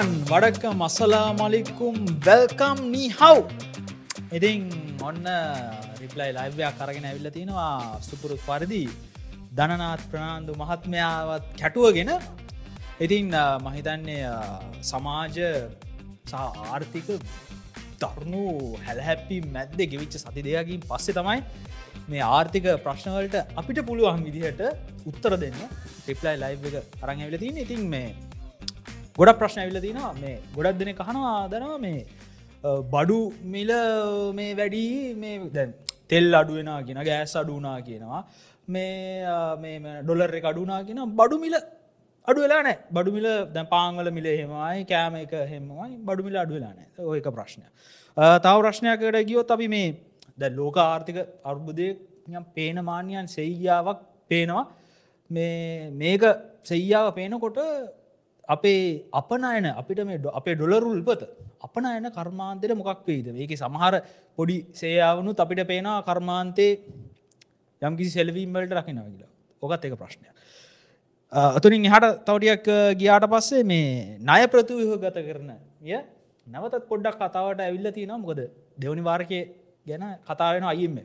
Everyone වඩක්ක මසලා මලිකුම් වැල්කම් නී හව් ඉතින් ඔන්න රිප්ලයි ලයිවයක් කරගෙන ඇවිල්ල තියෙනවා සුපුරු පරිදි දනනාත් ප්‍රනාාන්දු මහත්මයාවත් කැටුවගෙන. ඉතින් මහිතන්නේ සමාජ සහ ආර්ථික දරුණු හැලහැප්පි මැද්ද ගෙවිච්ච සති දෙයකින් පස්සෙ තමයි මේ ආර්ථික ප්‍රශ්නවලට අපිට පුළුවන් විදිහට උත්තර දෙන්න රිප්ලයි ලයිව් එක අරං ඇවිල තින ඉතින් මේ ගොඩ ප්‍රශ්න ඇවිල තිනවා මේ ගොඩක් දෙන කහනවා දනවා මේ බඩු මිල මේ වැඩි මේ දැන් තෙල් අඩුවෙන කියෙන ගෑස් අඩුනා කියනවා. මේ ඩොලර් එක අඩුනා කියෙන බඩු මිල අඩු වෙලා නෑ බඩුමිල දැ පාංගල මිල හෙමයි කෑම එක හෙමයි බඩුමිල අඩු වෙලා නෑ ඔයක ප්‍රශ්නය තව ප්‍රශ්නයකට ගියොත් අපි මේ ද ලෝක ආර්ථික අර්බුදය පේන මාන්‍යයන් සෙයියාවක් පේනවා. මේ මේක සෙයියාව පේනකොට අපේ අපනයන අපිට මේ අපේ ඩොලරුල්පත අපනයන කර්මාන්තයට මොකක් වේද ඒක සමහර පොඩි සේයාවනුත් අපිට පේනවා කර්මාන්තේ යම්කිසි සෙල්වීම්වලට රකිනව කියලා. ඕකත් එක ප්‍රශ්නයක්. අතුරින් එහට තවටියක් ගියාට පස්සේ මේ ණය ප්‍රතිවහ ගත කරන ය නැවතත් පොඩ්ඩක් කතාවට ඇවිල්ල තියෙන මොකද දෙවනි වාර්කය ගැන කතාවෙන අයිම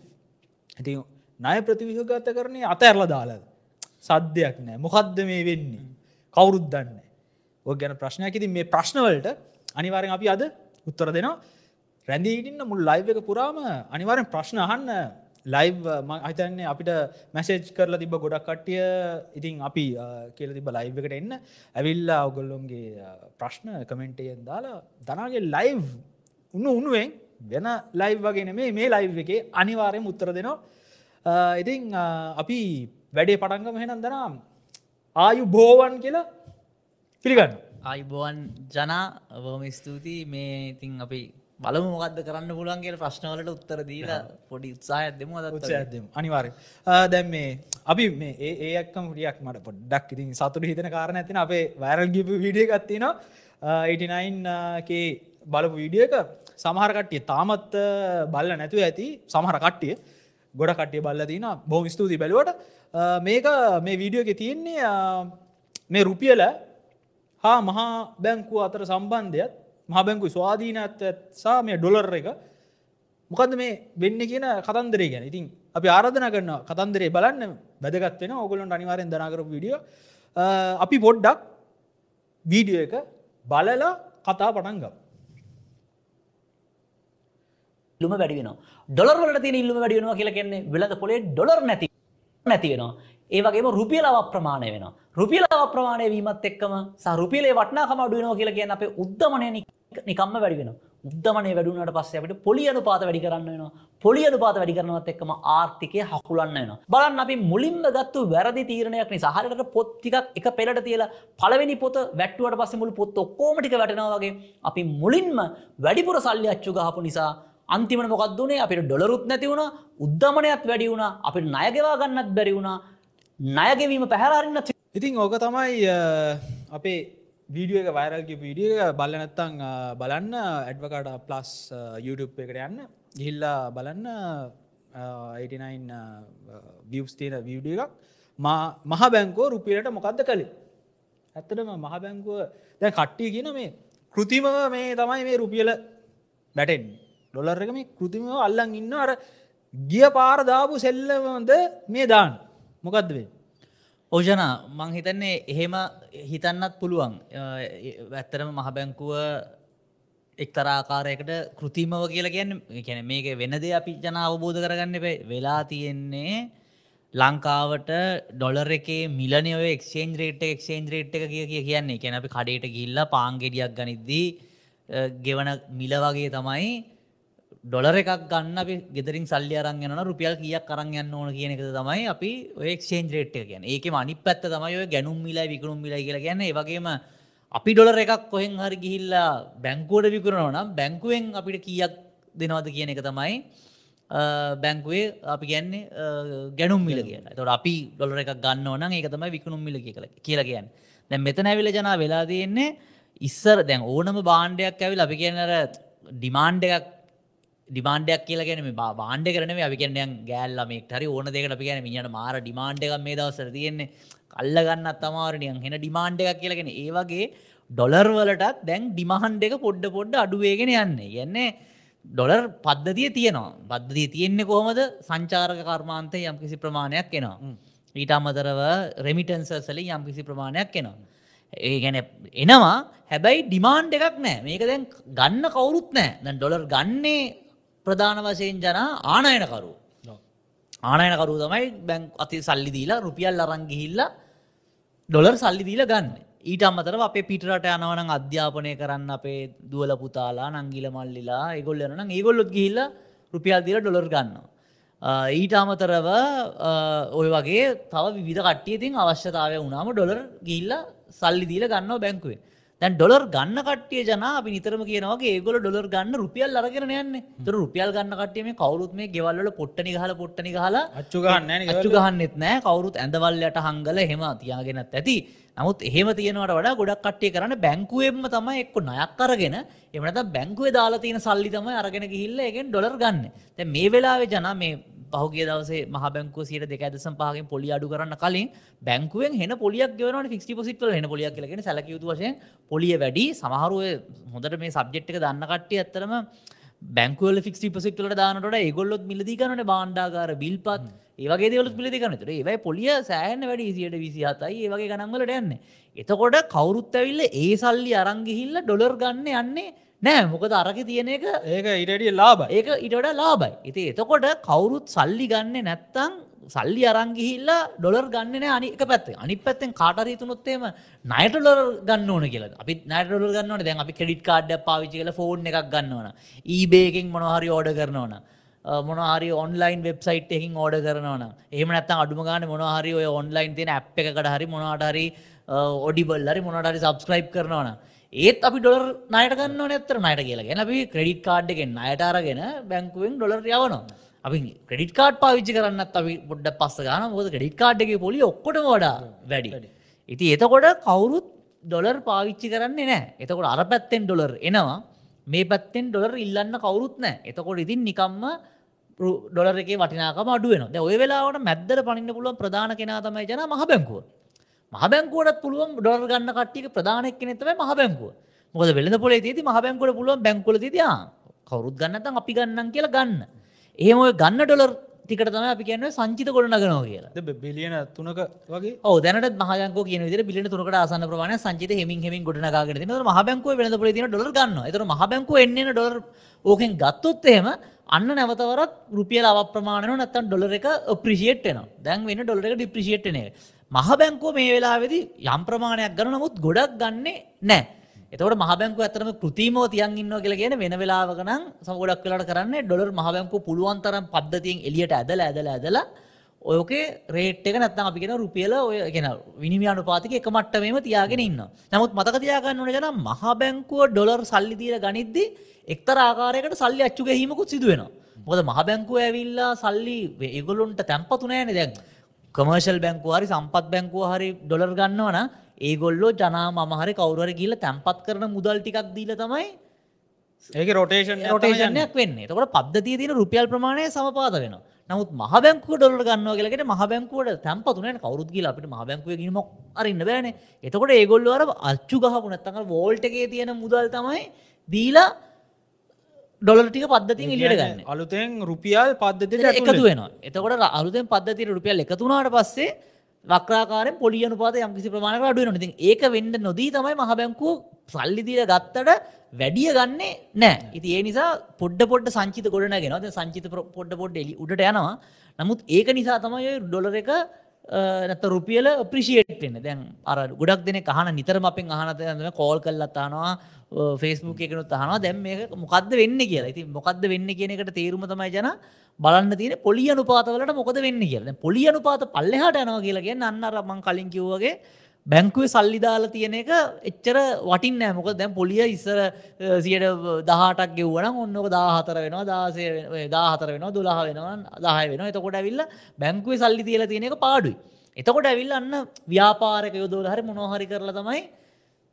ඇති ණය ප්‍රතිවිහ ගත කරන්නේ අත ඇරල දාලද සද්‍යයක් නෑ. මොකක්ද මේ වෙන්නේ? කවුරුත් දන්න ඔ ගැන ප්‍රශ්නයක්. ඉතින් මේ ප්‍රශ්නවලට අනිවාරෙන් අපි අද උත්තර දෙනවා. රැඳීටින්න මුල් ලයිව එක පුරාම අනිවාරෙන් ප්‍රශ්න අහන්න ලයිව් අහිතන්නේ අපිට මැසේජ් කරලා තිබ ගොඩක් කට්ටිය. ඉතින් අපි කියල තිබ ලයිව් එකට එන්න. ඇවිල්ලා ඔගොල්ලොන්ගේ ප්‍රශ්න කමෙන්ටයෙන් දාලා දනාගේ ලයිව් උන්න උනුවෙන් වෙන ලයිව් වගෙන මේ මේ ලයිව් එකේ අනිවාරයෙන් උත්තර දෙනවා. ඉතින් අපි වැඩේ පටන්ගම හෙනම් දනම් ආයු බෝවන් කියලා පිළිගන්න අයිබෝවන් ජනා වෝම ස්තුතියි. මේ ඉතින් අපි බලමු මොකක්ද කරන්න පුළුවන්ගේ ප්‍රශ්නවලට උත්තර දීලා පොඩි උත්සාහයක් දෙම උත්සාහයක්දම අනිවාරය දැම්. මේ අපි මේ ඒයක්කම ටියක් මට පොඩ්ඩක් ඉතින් සතුට හිතන කාරණ ඇතින අපේ වැරල් ගිප විඩිය ගත්තින 89ගේ බලපු වීඩියක සමහරකට්ටිය තාමත් බල්ල නැතුව ඇති. සමහර කට්ටිය ගොඩ කට්ටිය බල්ල තින බොහම ස්තුති බැලුවට. මේක මේ වීඩියෝක තියෙන්නේ මේ රුපියල හා මහා බැංකුව අතර සම්බන්ධයත් මහබැංකු ස්වාධීනත් සා මේ ඩොලර් එක මොකද මේ වෙන්න කියන කතන්දරේ ගැන. ඉතින් අපි ආරධන කරන්න කතන්දරේ බලන්න වැදගත්වෙන ඔගොලොන්ට අනිවාරෙන් දනාකරපු විඩිය අපි පොඩ්ඩක් වීඩියෝ එක බලලා කතා පටන් ගම්. ඉල්ලුම වැඩි වෙන ඩොලර් වලට තියෙන ඉල්ලුම වැඩි වෙනවා කියලා කියන්නේ වෙළඳ පොලේ ඩොලර් නැති නැති වෙනවා. ඒ වගේම රුපියල අප්‍රමාණය වෙනවා. රුපියල අප්‍රමාණය වීමත් එක්කම සහ රුපියලේ වටනාකම අඩු වෙනවා කියලා කියන්නේ අපේ උද්දමනය නිකම්ම වැඩි වෙනවා. උද්දමනය වැඩුණට පස්සේ අපිට පොලි අනුපාත වැඩි කරන්න වෙනවා. පොලි අනුපාත වැඩි කරනවත් එක්කම ආර්ථිකය හකුලන්න වෙනවා. බලන්න අපි මුලින්ම ගත්තු වැරදි තීරණයක් නිසා හරියට පොත් ටිකක් එක පෙළට තියලා පළවෙනි පොත වැට්ටුවට පස්සේ මුළු පොත් ඔක්කොම ටික වැටෙනවා වගේ අපි මුලින්ම වැඩිපුර සල්ලි අච්චු ගහපු නිසා අන්තිමට මොකක්දුනේ අපිට ඩොලරුත් නැති වුණ උද්දමනයත් වැඩි වුණ අපිට ණයගෙවා ගන්නත් බැරි වුණා. ණයගෙවීම පැහැරන්න ඉතින් ඕක තමයි අපේ වීඩිය එක වයිරල්ගේ වීඩිය බල්ල නැත්තං බලන්න ඇඩ්වකාඩ ප්ලස් YouTube එකට යන්න. ගිහිල්ලා බලන්න 89 වියස් තියෙන වීඩිය එකක්. මහ බැංකෝ රුපියලට මොකක්ද කළේ? ඇත්තටම මහ බැංකුව දැ කට්ටිය කියන මේ කෘතිමව මේ තමයි මේ රුපියල වැටෙන්නේ. ඩොලර් එක මේ කෘතිමව අල්ලන් ඉන්න අර ගිය පාරදාපු සෙල්ලමද මේ දාන්න? මොකක්ද වේ ඕජන මං හිතන්නේ එහෙම හිතන්නත් පුළුවන්. ඇත්තරම මහබැංකුව එක්තරාකාරයකට කෘතිමව කියලා කියන්න කැන මේක වෙනද අපි ජන අවබෝධ කරගන්න වෙලා තියෙන්නේ ලංකාවට ඩොලර් එකේ මිලනයව එක්ෂේන් රේට් එක්ෂේන් රේට් එක කිය කිය කියන්නේ. කැන අපි කඩේට ගිල්ල පාංගෙඩියක් ගනිද්දී ගෙවන මිල වගේ තමයි ඩොලර එකක් ගන්න අපි ගෙදරින් සල්ලි අරන්ගෙන රුපියල් කියක් කරන්න යන්න ඕන කියන එක තමයි අපි ඔයක්ෂේන් රේට් කියන ඒක මනි පැත්ත තමයි ඔය ගැනුම් මිලා විකරුම් මිලා කියලා කියන්න. ඒවගේම අපි ඩොලර එකක් කොහෙන් හරි ගිහිල්ලා බැංකුවට විකරනවා නම් බැංකුවෙන් අපිට කියක් දෙනවද කියන එක තමයි බැංකුවේ අපි කියන්නේ ගැනුම් මිල කියන තොට අපි ඩොලර එකක් ගන්න ඕන ඒක තමයි විකුණුම් මිල කියලා කියන්න. දැ මෙතන ඇවිල ජනා වෙලා තියෙන්නේ ඉස්සර දැන් ඕනම බාණ්ඩයක් ඇවිල් අපි කියන්නර ඩිමාන්්ඩ එකක් ඩිමාන්ඩයක් කියලා ගැන බාණ්ඩ කරන අපි කියන්නයන් ගෑල්ලමෙක් හරි ඕන දෙකට අපි ගැන මිට මාර ඩිමාන්ඩ එකක් මේ දවසර තියෙන්නේ. කල්ලගන්න අත්තමාරණයන් හෙන ඩිමාන්ඩ එකක් කියලගෙන ඒවගේ ඩොලර් වලටත් දැන් ඩිමහන්ඩ එක පොඩ්ඩ පොඩ්ඩ අඩුවේගෙන යන්නේ. යන්නේ ඩොලර් පද්ධතිය තියෙනවා. බද්ධතිය තියෙන්නේ කොහොමද? සංචාරක කර්මාන්තය යම් කිසි ප්‍රමාණයක් එනවා. ඊට අමතරව රෙමිටන්සර්සල යම් කිසි ප්‍රමාණයක් එනවා. ඒ ගැන එනවා. හැබැයි ඩිමාන්් එකක් නෑ මේක දැන් ගන්න කවුරුත් නෑ දැන් ඩොලර් ගන්නේ ප්‍රධාන වශයෙන් ජනා ආනයනකරු ආනයනකරු තමයි බැං අති සල්ලි දීලා රුපියල් අරංගිහිල්ලා ඩොලර් සල්ලි දීල ගන්න. ඊට අමතරව අපේ පිටරට යනවන අධ්‍යාපනය කරන්න අපේ දුවල පුතාලා නංගිල මල්ලිලා ඒගොල්ල යන ඒගොල්ලොත් ගිහිල්ල රුපියල් දිල ඩොලර් ගන්නවා. ඊට අමතරව ඔය වගේ තව විධ කට්ටියතින් අවශ්‍යතාවය වුණාම ඩොලර් ගිල්ල සල්ලි දීල ගන්න බැංකුවේ දැන් ඩොලර් ගන්න කටිය ජන අපි නිතරම කියනවගේ ඒගොල ඩොලර් ගන්න රුපියල් අරගෙන යන්න. තර රුපියල් ගන්න කටියම කවරුත් මේ ගෙවල්ල පොට්ටනි හල පොට්ටනි හලා අච්චු ගන්න අච්චු ගහන්නෙත් නෑ කවරුත් ඇඳවල්ලට හංගල හෙම තියාගෙනත් ඇති. නමුත් එහෙම තියෙනවට වඩා ගොඩක් කට්ටිය කරන්න බැංකුවෙන්ම තමයි එක්ක නයක් අරගෙන. එමනත බැංකුවේ දාලා තියෙන සල්ලි තමයි අරගෙන ගිහිල්ල එකෙන් ඩොලර් ගන්න. දැන් මේ වෙලාවේ ජන මේ පහුගේ දවසේ මහ බැංකුව සියට දෙක ඇදසම් පහගෙන් පොලි අඩු කරන්න කලින් බැංකුවෙන් හෙන පොලියක් ගෙවනට ෆික්ස් පොසිට්වල හෙන පොලියක් කියලගෙන සැලකයුතු වශයෙන් පොලිය වැඩි. සමහරුව හොඳට මේ සබ්ජෙක්් එක දන්න කට්ටිය ඇත්තරම බැංකුවල ෆික්ස් පසිට්වලට දානට ඒගොල්ලොත් මිලදී කරන බාණ්ඩාගාර බිල්පත්. ඒවගේ දෙවලත් පිළිදි කරනතර ඒවයි පොලිය සෑහන වැඩි සියට විසි හතයි ඒවගේ ගනන්වලට යන්න. එතකොට කවුරුත් ඇවිල්ල ඒ සල්ලි අරංගිහිල්ල ඩොලර් ගන්න යන්නේ නෑ මොකද අරක තියෙන එක ඒක ඉඩටිය ලාබ ඒක ඉටට ලාබයි ඉති එතකොට කවුරුත් සල්ලි ගන්න නැත්තං සල්ලි අරංගිහිල්ලා ඩොලර් ගන්න අනික පැත්ත අනි පැත්තෙන්. කාටරීතුනොත්තේම නයිටලර් ගන්න ඕන කියලා. අපි නයිටලර් ගන්නවන දැන් අපි කෙඩිට කාඩ් පාවිචි කල ෆෝන් එකක් ගන්නවන ඊබේකින් මොනහරි ඕඩ කරනවන මොනහරි ඔන්ලයින් වෙබ්සයිට් එකින් ඕඩ කරනවන එහම නත්තන් අඩුම ගන්න මොනහරි ඔය ඔන්ලයින් තියෙන අප් එකට හරි මොනටහරි ඔඩිබල්ලරි මොනටරි සබස්ක්‍රයිබ් කරනවන ඒත් අපි ඩොලර් නයට ගන්න නැත්තර නයට කියලා. ගැන අපි ක්‍රඩිට් කාඩ් එකෙන් අයටරගෙන බැංකුවෙන් ඩොලර් යවනවා. අපි ක්‍රඩිට කාඩ් පාවිච්චි කරන්නත් අපි බොඩ්ඩ පස්ස ගන ොද ක්‍රඩිට කාඩ් එක පොලි ඔක්කොට වඩා වැඩි. ඉති එතකොට කවුරුත් ඩොලර් පාවිච්චි කරන්නේ නෑ එතකොට අර පැත්තෙන් ඩොලර් එනවා. මේ පැත්තෙන් ඩොලර් ඉල්ලන්න කවුරුත් නෑ එතකොට ඉතින් නිකම්ම ඩොලර එක වටිනාකම අඩුවෙන ඔය වෙලාවට මැද්දර පනින්න පුළුවන් ප්‍රධාන කෙනා තමයි ජන මහ බැංකුව මහබැංකුවට පුළුවන් ඩොර් ගන්න කටිය ප්‍රධානක් නතම මහබැංකුව. මොද වෙලඳ පොලේ ති මහබැංකුවට පුළුවන් බැංකුල තියා කවරුත් ගන්නතන් අපි ගන්නන් කියලා ගන්න. එහෙම ඔය ගන්න ඩොලර් තිකට තම අපි කියන්න සංචිත ගොඩ නගනවා කියලා බිලියන තුනක වගේ? ඕ දැනට මහයක කියන විදිර බිලියන තුනකට ආසන්න ප්‍රමාණය සංචිත හෙමින් හෙමින් ගොඩනගාගෙන තියෙනවා. මහබැංකුව වෙළඳ පොලේ තියෙන ඩොලර් ගන්නවා. ඒතර මහබැංකුව එන්නේ ඩොලර් ඕකෙන් ගත්තොත් එහෙම අන්න නැවතවරත් රුපියල් අව ප්‍රමාණය නැත්තන් ඩොලර එක ප්‍රිසිේට් එනවා දැන් වෙන ඩොලර එක ඩිප්‍රිසිේට්නේ මහ බැංකුව මේ වෙලාවෙදි යම් ප්‍රමාණයක් ගන්න නමුත් ගොඩක් ගන්නේ නෑ. එතවට මහබැංකු ඇතරම කෘතිමෝ තියන් ඉන්න කියලා කියන වෙන වෙලාවකනම් සමගොඩක් කලට කරන්න ඩොලර් මහබැංකු පුළුවන්තරම් පද්ධතියෙන් එලියට ඇදල ඇදල ඇදලා ඔයකේ රේට් එක නැත්තම් අපි කියෙන රුපියල ඔය ගෙන විනිමියානු පාතික එක මට්ටමේම තියාගෙන ඉන්න නමුත් මතක තියාගන්න ඕන ජන මහබැංකුව ඩොලර් සල්ලි දීර ගනිද්දි එක්තර ආකාරයකට සල්ලි අච්චු ගැහීමකුත් සිදුවෙනවා. මොද මහබැංකුව ඇවිල්ලා සල්ලි ඒගොලුන්ට තැම්පතු නෑන දැන්. කමර්ශල් බැංකුව හරි සම්පත් බැංකුව හරි ඩොලර් ගන්නවන ඒගොල්ලෝ ජනා මහරි කවරුවර ගිල තැන්පත් කරන මුදල් ටිකක් දීල තමයි ඒක රොටේෂන් රොටේෂනයක් වෙන්න. තකොට පද්ධතිය තින රුපියල් ප්‍රමාණය සමපාත වෙන නමුත් මහබැංකුව ඩොලර් ගන්න කියලට මහබැංකුවට තැන්පතුන කවරුත් ගිල අපිට මහබැංකුව ගීම අරන්න බෑන. එතකොට ඒගොල්ලවර අච්චු ගහපු නැත්තඟ වෝල්ට එකේ තියෙන මුදල් තමයි දීලා ඩොලටික පද්ධතින් ඉලියට ගන්න. අලුතෙන් රුපියල් පද්ධතිට එකතු වෙන එතකොට අලුතෙන් පද්ධතිර රුපියල් එකතුනාට පස්සේ වක්‍රාකාරෙන් පොලිය අනුපාත යම්කිසි ප්‍රමාණක අඩුව නොති ඒක වෙන්න නොදී තමයි මහබැංකුව සල්ලිදිය ගත්තට වැඩිය ගන්නේ නෑ ඉති ඒ නිසා පොඩ්ඩ පොඩ්ඩ සංචිත ගොඩනගෙන ද සංචිත පොඩ්ඩ පොඩ්ඩ එලි උඩට යනවා. නමුත් ඒක නිසා තමයි ඩොලර එක නැත රුපියල ප්‍රිෂේට්ෙන් දැන් අර ගොඩක් දෙන කහන නිතරම අපෙන් අහනතම කෝල් කල්ලත්තානවා ෆේස්බුක් එකනුත් අහනවා දැම් මේ මොකක්ද වෙන්න කියලා? ඉති මොකක්ද වෙන්න කියන එකට තේරුම තමයි ජන බලන්න තියෙන පොලි අනුපාතවලට මොකද වෙන්න කියලා. පොලි අනුපාත පල්ලෙහට යනවා කියලා කිය අන්නර මං කලින් කිව්වගේ බැංකුවේ සල්ලිදාලා තියෙන එක එච්චර වටින් නෑ. මොක දැන් පොලිය ඉස්සර සියට දහටක් ගෙව්වන ඔන්නක දාහතර වෙනවා දාසය දාහතර වෙන දුලාහ වෙනවා දාහ වෙන එතකොට ඇවිල්ල බැංකුවේ සල්ලි තියල තියෙන එක පාඩුයි. එතකොට ඇවිල්ල අන්න ව්‍යාපාරක යොදෝල හරි මොනොහරි කරලා තමයි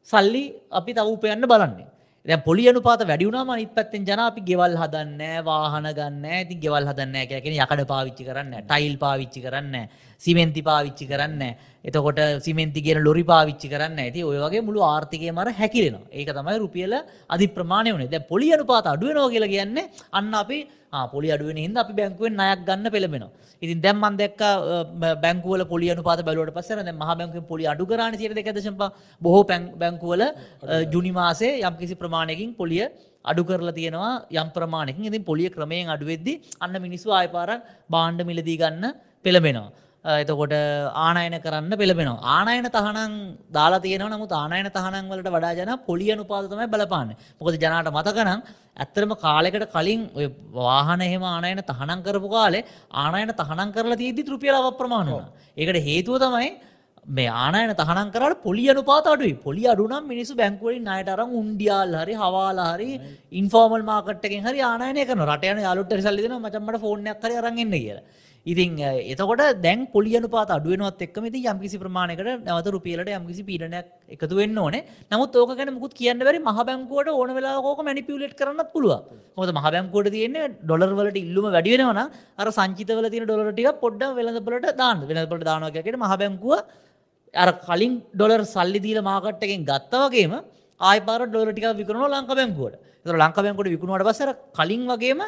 සල්ලි අපි තවූපයන්න බලන්නේ. දැ පොලි අනුපාත වැඩියුණා මනිත් පැත්තෙන් ජන අපි ගෙවල් හදන්න වාහන ගන්න ඉතින් ගෙවල් හදන්න කියලකෙන යකඩ පාවිච්චි කරන්න ටයිල් පාවිච්චි කරන්න සිමෙන්ති පාවිච්චි කරන්න එතකොට සිමෙන්ති කියන ලොරි පාවිච්චි කරන්න ඇති. ඔය වගේ මුළු ආර්ථිකය මර හැකිරෙන ඒක තමයි රුපියල අධි ප්‍රමාණය වනේ දැ පොලි අනුපාත අඩුවනෝ කියලා කියන්නේ අන්න අපි පොලි අඩුවෙන හිද අපි බැංකුවෙන් අයක් ගන්න පෙළබෙන ඉතින් දැම්මන් දෙක් බැංකුවල පොලි අනුපාත බැලුවට පස්සර මහ බැංකුවෙන් පොලි අඩු කරන සිර දෙකදශප බොහෝ බැංකුවල ජුනිමාසේ යම් කිසි ප්‍රමාණයකින් පොලිය අඩු කරලා තියෙනවා යම් ප්‍රමාණයකින්. ඉතින් පොලිය ක්‍රමයෙන් අඩුවෙද්දි අන්න මිනිස්සු ආයපාරක් බාණ්ඩ මිලදී ගන්න පෙළබෙනවා එතකොට ආනයන කරන්න පෙළබෙනවා ආනයන තහනම් දාලා තියෙන නමුත් ආනයන තහනම් වලට වඩා ජන පොලිය අනුපාතමයි බලපාන්න. මොකද ජනාට මතකනම් ඇත්තරම කාලෙකට කලින් ඔය වාහන එහෙම ආනයන තහනම් කරපු කාලේ ආනයන තහනම් කරලා තියෙද්දි රුපියල අප්‍රමාණ වුණා. ඒකට හේතුව තමයි මේ ආනයන තහනම් කරට පොලි අනුපාත අඩුයි. පොලි අඩුනම් මිනිසු බැංකුවලින් අයට අරන් උන්ඩියල් හරි හවාලා හරි ඉන්ෆෝර්මල් මාකට්ටකින් හරි ආනයනය කරන රටයන යාලුට සල්ලිදන මචම්මට ෆෝර්නයක් හරි අරන්ගන්න කියලා. ඉතින් එතකොට දැන් පොලියනු පාත අඩුවනත් එක්ම ති යම්කිසි ප්‍රමාණකට නැවත රුපියලට යම්කිසි පීඩනයක් එකතු වෙන්න ඕන. නමුත් ඕක ගැන මුකුත් කියන්න බැරි මහබැංකුවට ඕන වෙලා ෝක මැනිපියලට් කරන්න පුළුව මොද මහබැංකුවට තියන්නේ ඩොලර්වලට ඉල්ලුම වැඩිවෙනවන අර සංචිතවල තින ඩොලටික පොඩ්ඩ වෙළඳපලට දාන්න. වෙනපට දානකයට මහබැංකුව අර කලින් ඩොලර් සල්ලි දීල මාකට්ටකින් ගත්තවගේම ආයපාර ඩොලටික විකරුණ ලංක බැංකුවට. ලංක බැංකුට විකුණුවට පසර කලින් වගේම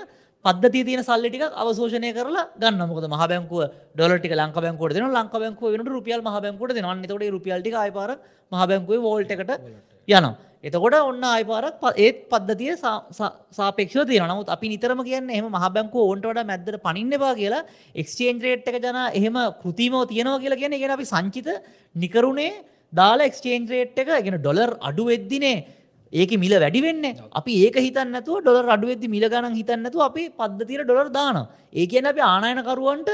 පද්ධති තියන සල්ලිටික අවශෝෂණය කරලා ගන්න මොකද මහ බැංකුව ඩොලටික ලංක බැංකුවට දෙන ලංක බැංකුව වෙන රුපියල් මහ බැංකුවට දෙනවා. එතකොට රුපියල්ටි ආයපාර මහ බැංකුවේ වෝල්ට එකට යනවා. එතකොට ඔන්න ආයපාරක් ඒත් පද්ධතිය සාපෙක්ෂ තිය නමුත් අපි නිතරම කියන්න එහම මහබැංකු ඕන්ට වඩ මැද්දට පනින්නවා කියලා එක්ස්චේන්ජ් රේට් එක ජන එහෙම කෘතිමෝ තියෙනවා කියලා කියන ගෙන අපි සංචිත නිකරුණේ දාලා එක්ස්චේන්ජ් රේට් එක ගෙන ඩොලර් අඩු වෙද්දිනේ ඒක මිල වැඩිවෙන්න අපි ඒක හිතන්නතු ඩොල අඩුවෙදදි මිල ගණන් හිතන්නතු අපි පද්ධතිර ඩොලර් දාන ඒ කියන අපි ආනායනකරුවන්ට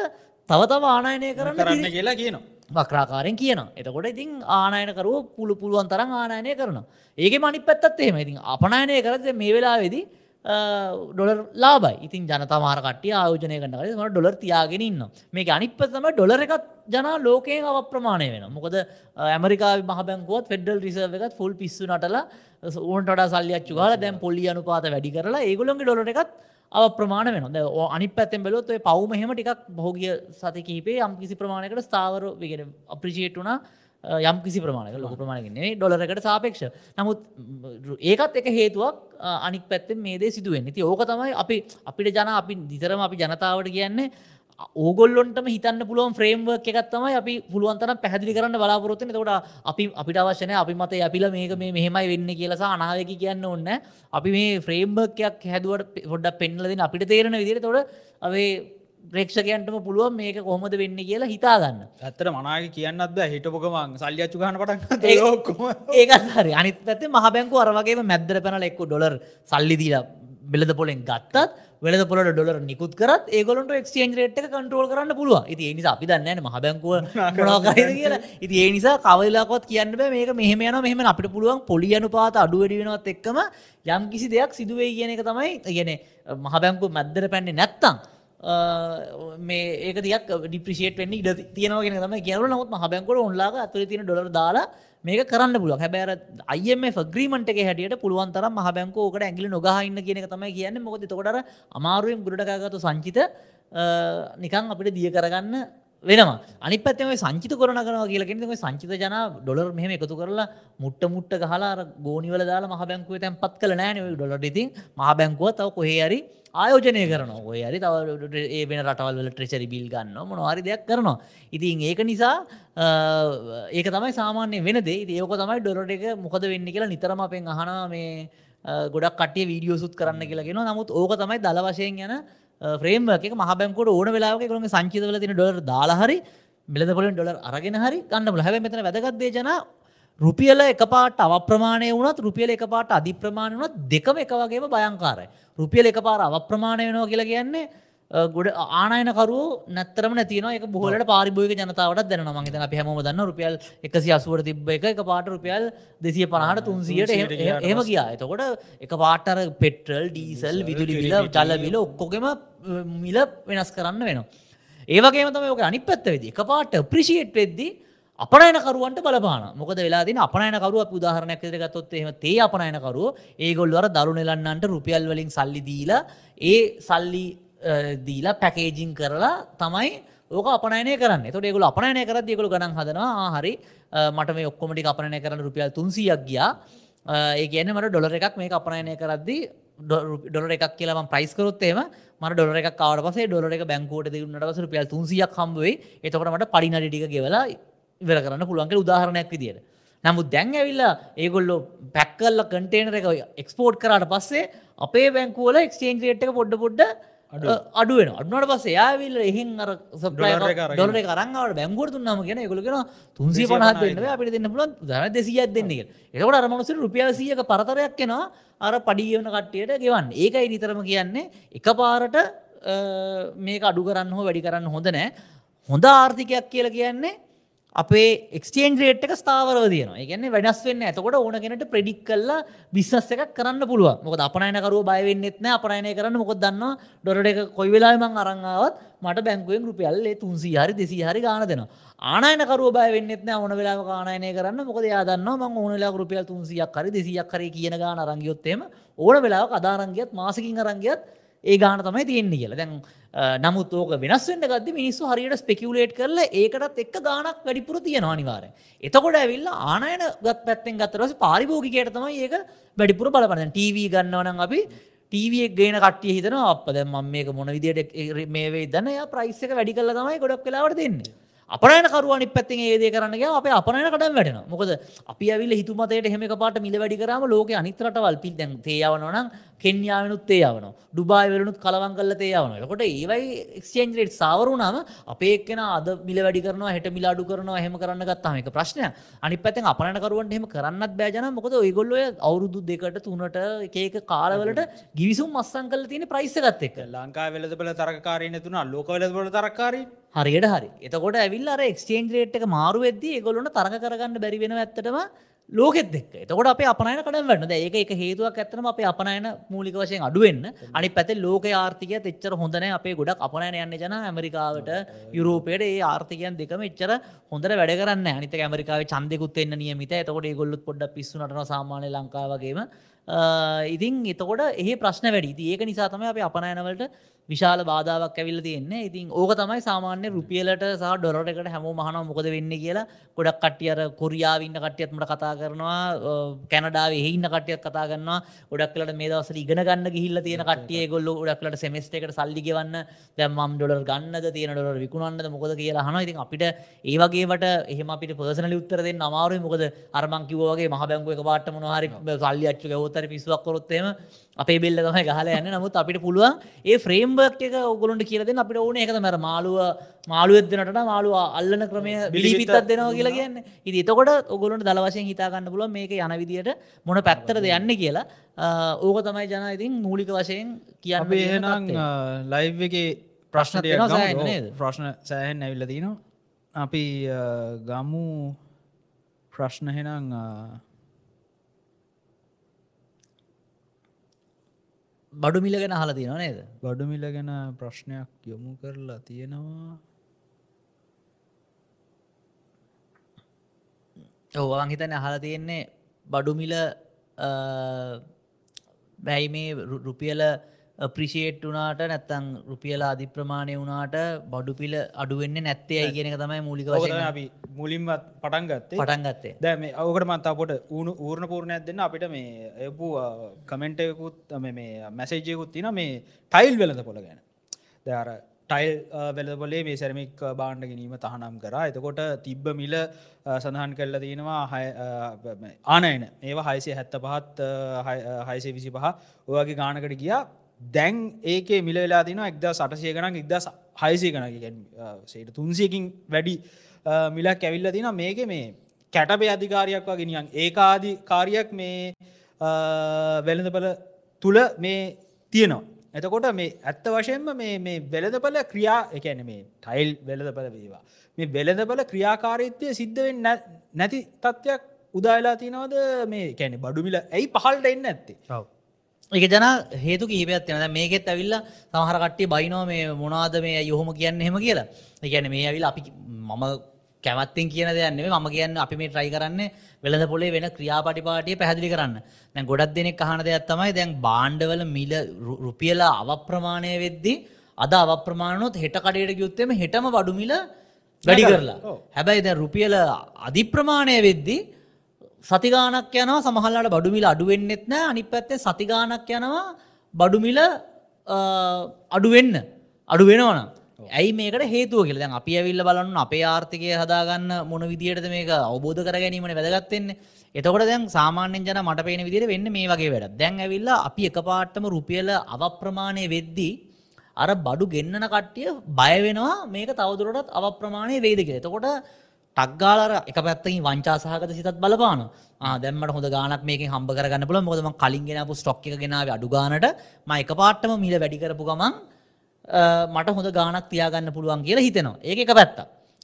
තව තව ආනායනය කරන්න කරන්න කියලා කියනවා. වක්‍රාකාරෙන් කියන එතකොට ඉතින් ආනායනකරුව පුළු පුළුවන් තරම් ආනායනය කරන ඒක මනි පැත්තත් එහෙම. ඉතින් අපනායනය කරද මේ වෙලා වෙදි ඩොලර් ලාබයි ඉතින් ජනතමාර කටිය ආයෝජනය කන්නට ම ඩොලර් තියාගෙන ඉන්න මේ අනිපතම ඩොලර එකත් ජනා ලෝකයෙන් අව ප්‍රමාණය වෙන මොකද ඇමරිකා මහබැංකුවත් ෆෙඩල් රිසර්ව එකත් ෆුල් පිස්සු නටලා ඕන්ට සල්ලියච්චු කාල දැම් පොලි අනුපාත වැඩි කරලා ඒගොලොන්ගේ ඩොලට එකත් අව ප්‍රමාණ වෙන අනි පැත්තෙන් බලොත් ඔය පවම හෙම ටිකක් බොහෝගිය සති කහිපේ යම් කිසි ප්‍රමාණයකට ස්ථාවර විගෙන අප්‍රිචේට් වුණා යම් කිසි ප්‍රමාණක ලොක ප්‍රමාණයන්නේ ඩොලරකට සාපේක්ෂ. නමුත් ඒකත් එක හේතුවක් අනික් පැත්තෙන් මේ දේ සිදුවෙන් ති ඕක තමයි අපි අපිට ජන අපි දිතරම අපි ජනතාවට කියන්නේ ඕගොල්ලොන්ටම හිතන්න පුළුවන් ෆ්‍රේම්වර්ක් එකත්තමයි අපි පුළුවන්තන පැහදිලි කරන්න බලාපොරොත්තුන තොට අපි අපිට අවශ්‍යනය අපි මත අපිල මේක මේ මෙහෙමයි වෙන්න කියලසා අනාවකි කියන්න ඔන්න අපි මේ ෆ්‍රේම්බර්කයක් හැදුවට පොඩ්ඩ පෙන්ලදින අපිට තේරෙන විදිර තොට අපේ ප්‍රේක්ෂකයන්ටම පුළුවන් මේක කොහොමද වෙන්න කියලා හිතාගන්න. ඇත්තට මනාග කියන්නත් හිටපුකමන් සල්ලියච්චු ගහන පටන් ඔක්කොම. ඒකත් හරි. අනිත් පැත්තේ මහ බැංකු අරවගේ මැද්දර පැනල එක්කු ඩොලර් සල්ලිදීලා බෙලද පොලෙන් ගත්තත් වෙලද පොලට ඩොලර් නිකුත් කරත් ඒගොලට එක්ස්චේන්ජ් රේට් එක කන්ට්‍රෝල් කරන්න පුළුව ඉති නිසා අපි දන්න මහ බැංකුව මොනවාකරද කියලා. ඉති ඒ නිසා කවලාකොත් කියන්න මේක මෙහම යන මෙහම අපිට පුළුවන් පොලි අනුපාත අඩුවැඩි වෙනවත් එක්කම යම් කිසි දෙයක් සිදුවේ කියන එක තමයි ගැන මහ බැංකු මැද්දර පැන්නේ නැත්තං මේ ඒක දියක් ඩිප්‍රිසිේට වෙන්න ඉඩ තියෙනවගෙන තම කියනු නමුත් මහබැංකොට ඔන්ලාක අතුර තියෙන ඩොලර් දාලා මේක කරන්න පුළුව හැබැර අයම ෆග්‍රීමට එක හැටියට පුළුවන්තර මහබැංකෝකට ඇගිලි නොගහන්න කියන තමයි කියන්න. මොකද තොකට අමාරුවෙන් ගුඩටකාගතු සංචිත නිකං අපිට දිය කරගන්න වෙනවා. අනි පත්තම සංචිත කරන කනවා කියලගෙන සංචිත ජන ඩොලර් මෙහම එකතු කරලා මුට්ට මුට්ට ගහලා ගෝනිවල දාලා මහබැංකුව තැන් පත් කළ නෑන ඩොලට ඉතින් මහබැංකුව තව කොහේරි ආයෝජනය කරන ඔය හරි තව ඒ වෙන රටවල් ට්‍රෙචරි බිල් ගන්න මොනවාරි දෙයක් කරනවා. ඉතින් ඒක නිසා ඒක තමයි සාමාන්‍ය වෙන දේ. ඒක තමයි ඩොරට එක මොකද වෙන්න කියලා නිතරම අපෙන් අහනවා මේ ගොඩක් කටිය වීඩියෝ සුත් කරන්න කියලාගෙන නමුත් ඕක තමයි දල වශයෙන් යන ෆ්‍රේම් එක මහබැංකොට ඕන වෙලාවක කරුම සංචිතවල තින ඩොර් දාලාහරි බෙලදපොලින් ඩොලර් අරගෙන හරි ගන්න හැබ මෙතන වැදගත්දේ ජන රුපියල එක පාට අවප්‍රමාණය වුණත් රුපියල එක පාට අධිප්‍රමාණ වුණත් දෙකම එක වගේම භයංකාරයි. රුපියල එක පාර අවප්‍රමාණය වෙනවා කියලා කියන්නේ ගොඩ ආනයනකරු නැතරම නැතින එක බොහලට පාරිභෝග ජනතාවට දැන මගේ අප හැම දන්න රුපියල් එකසි අසුවට තිබ්බ එක එක පාට රුපියල් දෙසිය පනහට තුන්සියට එහම කියා එතකොට එක පාටර පෙට්‍රල් ඩීසල් විදුලි බිල චල්ල බිල ඔක්කොගෙම මිල වෙනස් කරන්න වෙනවා. ඒවගේ තම ක අනි පැත්ත වෙදි එක පාට ප්‍රිෂියට් වෙද්දී අපනයනකරුවන්ට බලපාන මොකද වෙලා තින අපනයනකරුව අපි උදාහරණයක් විදිහට ගත්තොත් එහෙම තේ අපනයනකරුව ඒගොල්ලෝ අර දරු නෙලන්නන්ට රුපියල් වලින් සල්ලි දීලා ඒ සල්ලි දීලා පැකේජින් කරලා තමයි ඕක අපනයනය කරන්න. තොට ඒගොල අපනයනය කරත් ඒගොල ගණන් හදනවා ආ, හරි. අ, මට මේ ඔක්කොමටි අපනය කරන්න රුපියල් තුන්සියක් ගියා. අ, ඒ කියන මට ඩොලර එකක් මේ අපනයනය කරද්දී ඩොලර එකක් කියලා ප්‍රයිස් කරොත්තේම මට ඩොලර එකක් කාවට පසේ ඩොලර එක බැංකෝට දෙන්නට පස රුපියල් තුන්සියක් හම්බුවේ එතකට මට පඩිනටික ගෙවලා ඉවර කරන්න පුළුවන්ගේ උදාහරණයක් විදියට. නමුත් දැන් ඇවිල්ලා ඒගොල්ලෝ පැක්කල්ල කටේනර එක එක්ස්පෝර්ට් කරට පස්සේ අපේ බැංකුවල එක්ස්චේන්ජ් රේට් එක පොඩ්ඩ පොඩ්ඩ අඩුවෙන අඩුනට පස්ස යාවිල්ල එහින් අර. ඩොලර කරංගවට බැංගුවට තුන්නම කියෙන එකගලගෙන තුන්සේ පනහත් දෙන්න අපිට දෙන්න පුලන් දන දෙසියක් දෙන්න එකට අරමනසර රුපියල් සියක පරතරයක් කෙනවා අර පඩියවන කට්ටියට ගෙවන්න. ඒකයි නිතරම කියන්නේ එක පාරට මේක අඩු කරන්න හෝ වැඩි කරන්න හොඳ නෑ. හොඳ ආර්ථිකයක් කියලා කියන්නේ අපේ එක්ස්ටේන් රේට් එක ස්ථාවරව තියන ගැන්න වෙනස් වෙන්න ඇතකොට ඕන කෙනට ප්‍රඩික් කල්ලා බිස්සස් එකක් කරන්න පුළුව මොක අපනයනකරුව බයවෙන්නෙත්න අපනයනය කරන්න මොකොත් දන්න ඩොරට එක කොයි වෙලාමං අරංගාවත් මට බැංකුවෙන් රුපියල්ලේ තුන්සී හරි දෙසි හරි ගාන දෙෙන ආනයනකරුව බයවෙන්නෙත්න ඕන වෙලා කානයනය කරන්න. මොකද යාදන්න ම ඕනලා රුපියල් තුන්සියක් හරි දෙසියක් කර කියන ගාන අරංගියොත්තේම ඕන වෙලා අදාරංගියත් මාසකින් අරංගියත් ඒ ගාන තමයි තියෙන්නේ කියලා දැන් අ, නමුත් ඕක වෙනස් වෙන්න ගද්දි මිනිස්සු හරියට ස්පෙකියුලේට් කරලා ඒකටත් එක්ක ගාණක් වැඩිපුර තියෙනවා අනිවාර්යෙන්. එතකොට ඇවිල්ලා ආනයන ගත් පැත්තෙන් ගත්තට පස්සේ පාරිභෝගිකයට තමයි ඒක වැඩිපුර බලපාන. දැන් ටීවී ගන්නවා නම් අපි ටීවී එක ගේන කට්ටිය හිතනවා අප්ප දැන් මම මේක මොන විදියට මේ වෙයිද දන්නේ එයා ප්‍රයිස් එක වැඩි කරලා තමයි ගොඩක් වෙලාවට දෙන්නේ. අපනයන කරුවනි පැත්තිෙන් ඒදේ කරන්නගේ අප අපනයන කඩම් වැටෙන මොකද අපි ඇවිල හිතුමතයට හෙම පාට මිල වැඩි කරම ලෝක අනිතරටවල් පිල් දැන් තේයාවනනම් කෙන්යාවනුත් තේයාවන ඩුබායි වලනුත් කලවන් කල්ල තේයාවන කොට ඒවයි එක්ස්චේන්ජරේට් සාවරුනාම අපේ එක්කෙන අද මිල වැඩි කරනවා හෙට මිලාඩු කරනවා හෙම කරන්න ගත්තාම එක ප්‍රශ්නය අනි පැතෙන් අපනකරුවන්ට හෙම කරන්නත් බෑජන මොකද ඔයගොල්ලොය අවුරුදු දෙකට තුනට එකක කාලවලට ගිවිසුම් මස්සං කල තියෙන ප්‍රයිස්සගත් එක්ක. ලංකා වෙලදබල තරකාරය නැතුන ලෝක වෙලදබල තරකාරී හරියට හරි. එතකොට ඇවිල් අර එක්ස්චේන්ජ් රේට් එක මාරු වෙද්දී ඒගොල්ලොන්ට තරඟ කරගන්න බැරි වෙන ඇත්තටම ලෝකෙත් එක්ක. එතකොට අපේ අපනයන කඩම් වන්න ඒක එක හේතුවක් ඇත්තම අපේ අපනයන මූලික වශයෙන් අඩුවෙන්න අනි පැත ලෝක ආර්ථිකය එච්චර හොඳන අපේ ගොඩක් අපනයන යන්න ජන ඇමරිකාවට යුරෝපයට. ඒ ආර්ථිකයන් දෙකම එච්චර හොඳට වැඩ කරන්න අනිත ඇමරිකාව චන්දෙකුත් එන්න නියමිත එතකොට ගොල්ලුත් පොඩ්ඩ පිස්සුනටන සාමාන්‍ය ලංකාවගේම ඉතින් එතකොට ඒ ප්‍රශ්න වැඩි. ඒක නිසා තම අප අපනයනවලට විශාල බාධාවක් ඇවිල්ල තියෙන්නේ. ඉතින් ඕක තමයි සාමාන්‍ය රුපියලට සහ ඩොරටකට හැම මහන මොකද වෙන්න කියලා. ගොඩක් කටියර කොරියාවන්න කටියත්මට කතා කරනවා. කැනඩාව එහින්න කටියත් කතා කරන්නවා ගොඩක්ලට මේ දවසල ඉගෙන ගන්න ගිහිල්ල තියෙන කටිය ගොල්ල ඩක්ලට සෙමස්ට එකට සල්ලි ගවන්න. දැම්මම් ඩොලර් ගන්නද තියෙන ඩොලර් විකුණන්නද මොකද කියලා හන ඉතින් අපිට ඒවගේට එහම අපිට පර්සනල උත්තරද අමාරු මොකද අරමං කිවෝගේ මහ බැංගුව එක පාට මොනහරි සල්ලි අච්ච ගවතර පිස්සුවක් කොරොත්තේම අපේ බෙල්ල තමයි ගහල යන්න. නමුත් අපිට පුළුවන් ඒ ෆ්‍රේම්බර්ක් එක ඔගොලොන්ට කියලද අපිට ඕන එකත මැර මාළුව මාළුවදනට මාළුව අල්ලන ක්‍රමය බිලිපිත්තත් දෙනවා කියලා කියන්න. ඉති එතකොට ඔගොලොන්ට දල වශයෙන් හිතාගන්න පුල මේක යන විදියට මොන පැත්තරද යන්න කියලා. ඕක තමයි ජන ඉතින් මූලික වශයෙන් කියන්න අපි එහෙනම් ලයිව් එක තියෙනවා සෑහෙන්න නේද? ප්‍රශ්න සෑහෙන් ඇවිල්ල තිනවා අපි ගමු. ප්‍රශ්න හෙනං බඩු මිල ගැන හල තියන නේද? බඩුමිල ගැන ප්‍රශ්නයක් යොමු කරලා තියෙනවා. ඔවන් හිතන අහල තියෙන්නේ බඩුමිල බැයි මේ රුපියල ප්‍රිෂේට් වනාට නැත්තං රුපියල අධි ප්‍රමාණය වුණට බඩු පිල අඩුවෙන්න නැත්තේ අයි කියනක තමයි මූලික වශයෙන් අපි මුලින්මත් පටන් ගත්තේ. පටන් ගත්තේ. දැ මේ අවකට මන්තාපොට ඌුණු ඌර්ණ පූර්ණයක් දෙන්න. අපිට මේ එපු කමෙන්ටයකුත් මේ මැසේජයකුත් තින මේ ටයිල් වෙලද පොළ ගැන. දර ටයිල් වෙලබොලේ මේ සැරමික් බාණ්ඩ ගැනීම තහනම් කර. එතකොට තිබ්බ මිල සඳහන් කරල තියෙනවා ආනයන. ඒවා හයිසේ හැත්ත පහත් හයිසේ විසි පහ ඔයගේ ගානකට ගියා දැන් ඒකේ මිල වෙලා තින එක්ද සටසය ගනක් එක්ද හයිසය ගනක සේට තුන්සියකින් වැඩි අ, මිලක් ඇවිල්ල තින මේක මේ කැටබේ අධිකාරයක් වගේ නියන් ඒකාදි කාරයක් මේ වෙළඳපල තුළ මේ තියෙනවා. එතකොට මේ ඇත්ත වශයෙන්ම මේ මේ වෙළඳපල ක්‍රියා එකැන මේ ටයිල් වෙළඳපල වේවා. මේ වෙළඳපල ක්‍රියාකාරීත්වය සිද්ධවෙන් නැති තත්ත්වයක් උදාලා තිනවද? මේ කැනෙ බඩුමිල ඇයි පහල්ට එන්න ඇත්තේ එක ජන හේතු කිහිපයක් තියෙන දැන් මේකෙත් ඇවිල්ල සමහර කට්ටිය බයිනෝ මේ මොනාද මේ යොහොම කියන්න හෙම කියලා. එකන මේ ඇවිල් අපි මම කැමත්තෙන් කියන දෙයන්නේ ම කියන්න අපි මේ ට්‍රයි කරන්න වෙළඳ පොලේ වෙන ක්‍රියාපටිපාටිය පැහදිලි කරන්න. දැන් ගොඩක් දෙනෙක් අහන දෙයක් තමයි දැන් බාණ්ඩවල මිල රුපියල අවප්‍රමාණය වෙද්දි අද අවප්‍රමාණොත් හෙට කඩයට ගයුත්තෙම හෙටම වඩුමිල වැඩි කරලා. හැබැයි දැන් රුපියල අධිප්‍රමාණය වෙද්දි සතිගානක් යනවා සමහල්ලාට බඩුමිල අඩුවෙන්නෙත් නෑ. අනි පැත්තේ සතිගානක් යනවා බඩුමිල අඩුවෙන්න අඩු වෙනවන ඇයි මේකට හේතුව කියල? දැන් අපි ඇවිල්ල බලන්න අපේ ආර්ථිකය හදාගන්න මොන විදිහටද මේක අවබෝධ කර ගැනීමට වැදගත්තෙන්නේ එතකොට දැන් සාමාන්‍යෙන් ජන මට පේන විදිර වෙන්න මේ වගේ වැඩ දැන් ඇවිල්ලා අපි එක පාට්ටම රුපියල අවප්‍රමාණය වෙද්දී අර බඩු ගෙන්න්නන කට්ටිය බයවෙනවා මේක තවදුරටත් අවප්‍රමාණය වේද කිය එතකොට ටක්ගාලර එක පැත්තකින් වංචා සහගත සිතත් බලපාන දැම්මට හොඳ ගානක් මේක හම්බ කරගන්න පුල මොදම කලින්ගෙනපු ස්ටොක් එක ගෙනාව අඩුගානට ම එක පාට්ටම මිල වැඩි කරපු ගමන් මට හොඳ ගානක් තියාගන්න පුළුවන් කියලා හිතෙනවා. ඒක එක පැත්ත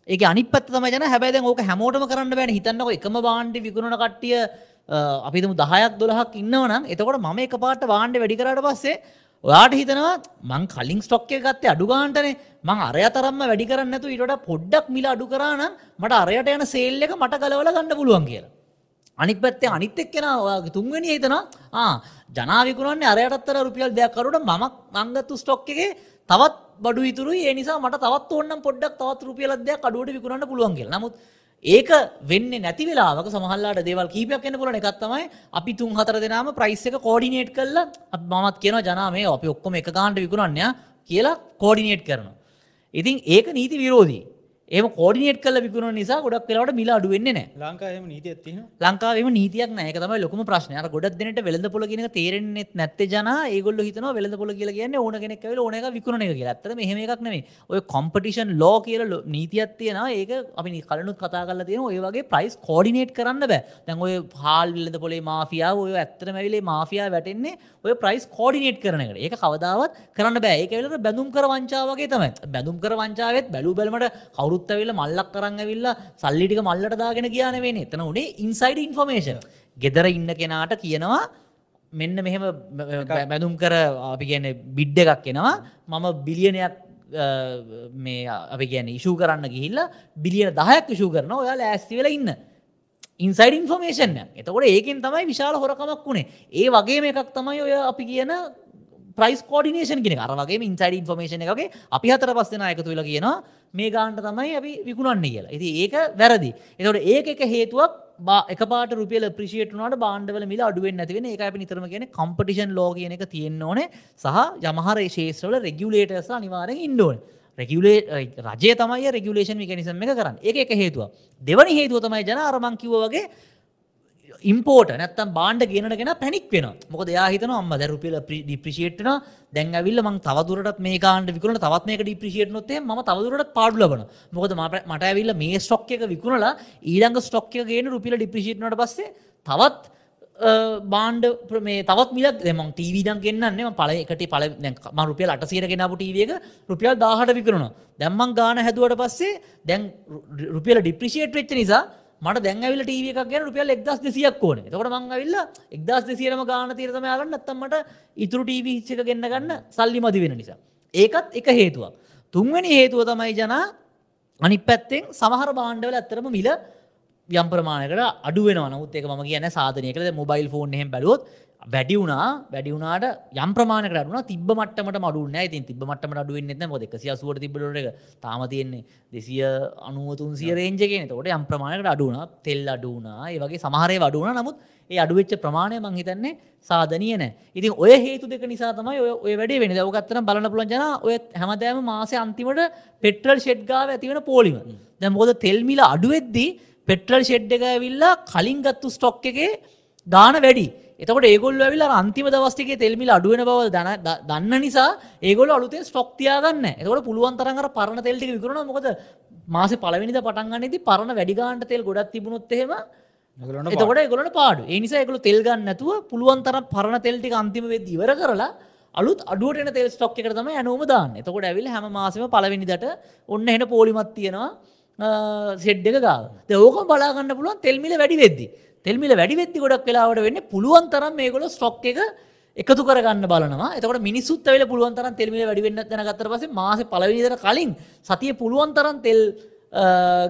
ඒක අනිත් පැත්ත තමයි ජන හැබැයි ඕක හැමෝටම කරන්න බෑන. හිතන්නක එකම බාණ්ඩි විකුණන කට්ටිය අපිතම දහයක් දොලහක් ඉන්නවනම් එතකොට මම එක පාට බාණ්ඩ වැඩි කරට පස්සේ ඔයාට හිතනවා මං කලින් ස්ටොක්කය ගත්තේ අඩුගාන්ටනේ මං අරය තරම්ම වැඩි කරන්නතු ඉට පොඩ්ඩක් මිල අඩු කරනම් මට අරයට යන සේල් එක මට කලවල ගන්න පුළුවන් කියලා. අනිත් පැත්තේ අනිත් එක්කෙන ඔයාගේ තුන්වෙනි හිතනවා ආ ජනාවිකුණන්නේ අරයටත්තර රුපියල් දෙයක් කරුට මම මංගත්තු ස්ටොක් එකේ තවත් බඩු ඉතුරු ඒ නිසා මට තවත් ඕන්නම් පොඩ්ඩක් තවත් රුපියලක් දෙයක් අඩුවට විකුණන්න පුළුවන් කියලා. නමුත් ඒක වෙන්න නැති වෙලාවක සමහල්ලාට දේවල් කීපයක් එන්න පුලන එකත් තමයි අපි තුන් හතර දෙනාම ප්‍රයිස් එක කෝඩිනේට් කරලා අප මමත් කියන ජනා මේ අපි ඔක්කොම එක ගාන්ට විකුණන්න කියලා කෝඩිනේට් කරනවා. ඉතින් ඒක නීති විරෝධී ඒම කෝඩිනේට් කල විකුණ නිසා ගොඩක් වෙලාට මිල අඩුවෙන්නේ නෑ ලංකාහම නීති ඇතින ලංකාවම නීතියක් නෑක තමයි ලොකම ප්‍රශ්නය ගොඩක් දෙනට වෙළඳ පොල කියන තේරෙන්නෙත් නැත්ත ජන ඒගොල්ල හිතන වෙළඳ පොල කියල කියන්න ඕන කෙනෙක් වෙල ඕනක විකුණ එක ඇත්තර මෙහෙම එකක් නෙමේ ඔය කොම්පටිෂන් ලෝ කියල නීතියක් තියෙන ඒක අපි කලනුත් කතා කල තියෙන ඔය වගේ ප්‍රයිස් කෝඩිනේට් කරන්න බෑ. දැන් ඔය හාල් විලඳ පොලේ මාෆියාව ඔය ඇත්තර මැවිලේ මාෆියා වැටෙන්නේ ඔය ප්‍රයිස් කෝඩිනේට් කරනකට ඒක කවදාවත් කරන්න බෑ. ඒකවෙලට බැඳුම් කර වංචාවගේ තමයි. බැඳුම් කර වංචාවත් බැලු බැලමට කවරුත්තවෙල මල්ලක් කරන්න ඇවිල්ලා සල්ලිටික මල්ලට දාගෙන කියන වෙන එතන උනේ ඉන්සයිඩ ඉන්ෆර්මේෂන් ගෙදර ඉන්න කෙනාට කියනවා මෙන්න මෙහෙම බැඳුම් කර අපි කියන බිඩ්ඩ එකක් එනවා. මම බිලියනයක් මේ අපි කියන ඉශූ කරන්න ගිහිල්ලා බිලියන දහයක් විශූ කරන ඔයා ඇස්ති වෙලා ඉන්න. ඉන්සයිඩ ඉන්ෆර්මේෂන් එතකොට ඒකෙන් තමයි විශාල හොරකමක් වුණේ ඒ වගේ එකක් තමයි ඔය අපි කියන ප්‍රයිස් කෝඩිනේෂන් කෙන අරගේ ඉන්සයිඩ ඉන්ෆර්මේෂන එකගේ අපි හතර පස්සෙන එකතු වෙලා කියනවා මේ ගාන්ට තමයි අපි විකුණන්නේ කියලා. ඉති ඒක වැරදි. එතට ඒක එක හේතුවක් එක පාට රුපියල ප්‍රිෂේට්නට බාන්ඩවල මිල අඩුවෙන් ඇතිවෙන එක අපි නිතරම කියන කම්පටිෂන් ලෝ කියන එක තියෙන්න ඕන. සහ යමහර ශේෂ්‍රවල රෙගියලේටර්ස අනිවාරෙන් ඉන්ඩෝන් රෙගියලේ රජය තමයි රෙගියලේෂන් මිකනිසම් එක කරන්න. එක එක හේතුව දෙවනි හේතුව තමයි ජන අරමංකිව වගේ ඉම්පෝට නැත්තම් බාන්ඩ ගෙනගෙන පැනික් වෙන මොක දෙයා හිතන අම්ම දැරුපිල ඩිප්‍රිසිේට්න දැන් ඇවිල්ල මං තවදුරට මේ කාන්ට විකුණ තවත් මේක ඩිප්‍රිසිේට් නොත්තේ ම තවදුරට පාඩු ලබන මොකද මට ඇවිල්ල මේ ස්ටොක් එක විකුණලා ඊළඟ ස්ටොක් එක ගෙන රුපිල ඩිප්‍රිසිේට්නට පස්සේ තවත් බාන්ඩ මේ තවත් මිලක් දෙම ටීවීඩන් ගෙන්න්නන්නේ පල එකට පල ම රුපියල් අට සීර ගෙනපු ටීවක රුපියල් දාහට විකරුණ දැම්මන් ගාන හැදුවට පස්සේ දැන් රුපියල ඩිප්‍රිසිේට් වෙච්ච නිසා මට දැන්ඇවිල ටීව එකක් ගැන රුපියල් එක්දස් දෙසියක් ඕන තකට මංගවිල්ල එක්දස් දෙසියරම ගාන තීරතම යාගන්න නත්තමට ඉතුරු ටීව හිච්චක ගන්න ගන්න සල්ලි මදි වෙන නිසා. ඒකත් එක හේතුවක්. තුන්වැනි හේතුව තමයි ජනා අනි පැත්තෙන් සමහර බාණ්ඩවල ඇත්තරම මිල යම් ප්‍රමාණකට අඩුවෙන නමුත් එක ම කියන සාධනයකද මොබයිල් ෆෝන් එහෙම බැලුවොත් වැඩි වුණා වැඩි වුණාට යම් ප්‍රමාණකට අඩුණ තිබ මට්ටමට මඩුන්න ඉතින් තිබ මට්ටමට අඩුවෙන් නැත මොද එකසිය සුවට තිබලට එක. තාම තියෙන්නේ දෙසිය අනුවතුන් සිය රේජගෙන තකොට යම් ප්‍රමාණකට අඩුණ තෙල් අඩුනා ඒ වගේ සමහරය වඩුණ නමුත් ඒ අඩුවෙච්ච ප්‍රමාණය මං හිතන්නේ සාධනය නෑ. ඉතින් ඔය හේතු දෙක නිසා තමයි ඔය වැඩේ වෙන දවගත්තන බලන පුළන් ජන ඔය හැමදෑම මාසය අන්තිමට පෙට්‍රල් ෂෙඩ්ගාව ඇතිවෙන පෝලිම. දැ මොද තෙල්මිල අඩුවෙද්දී පෙට්‍රල් ෂෙඩ් එක ඇවිල්ලා කලින් ගත්තු ස්ටොක් එකේ ගාන වැඩි එතකට ඒගොල් ඇවිල අන්තිම දවස්ටිගේ තෙල්මිල අඩුවන බව දන්න නිසා ඒගොල අලුතේ ස්ටොක්තියාගන්න එතකට පුළුවන් තරඟර පරණ තෙල්ටි විකරන මොකද මාස පලවිනිද පටන්ගන්නති පරණ වැඩිගාන්ට තෙල් ගොඩත් තිබුණොත්තහෙම එතකොට ගොලට පාඩු ඒනිසා එකකු තෙල්ගන්න නැතුව පුළුවන්තර පරණ තෙල්ටි අන්තිම වෙද ඉවර කරලා අලුත් අඩුවට තෙල් ස්ටොක් එක තම ඇනෝම දාන්න. එතකොට ඇවිල් හැම මාසම පලවෙනිදට ඔන්න හෙන පෝලිමත් තියෙනවා සෙඩ්ඩක ගාව. ඕක බලාගන්න පුළුවන් තෙල්මිල වැඩි වෙද්දි තෙල්මිල වැඩි වෙද්දි ගොඩක් වෙලාවට වෙන්න පුළුවන් තරම් මේගොල ස්ටොක් එක එකතු කරගන්න බලනවා. එතකට මිනිස්සුත් වෙල පුළුවන් තරම් තෙල්මිල වැඩි වෙන්න දැන ගත්තර පස මාස පලවිනිදර කලින් සතිය පුළුවන් තරම් තෙල්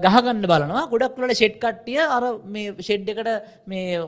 ගහගන්න බලනවා. ගොඩක්ලට ෂෙඩ් කට්ටිය අර මේ ෂෙඩ් එකට මේ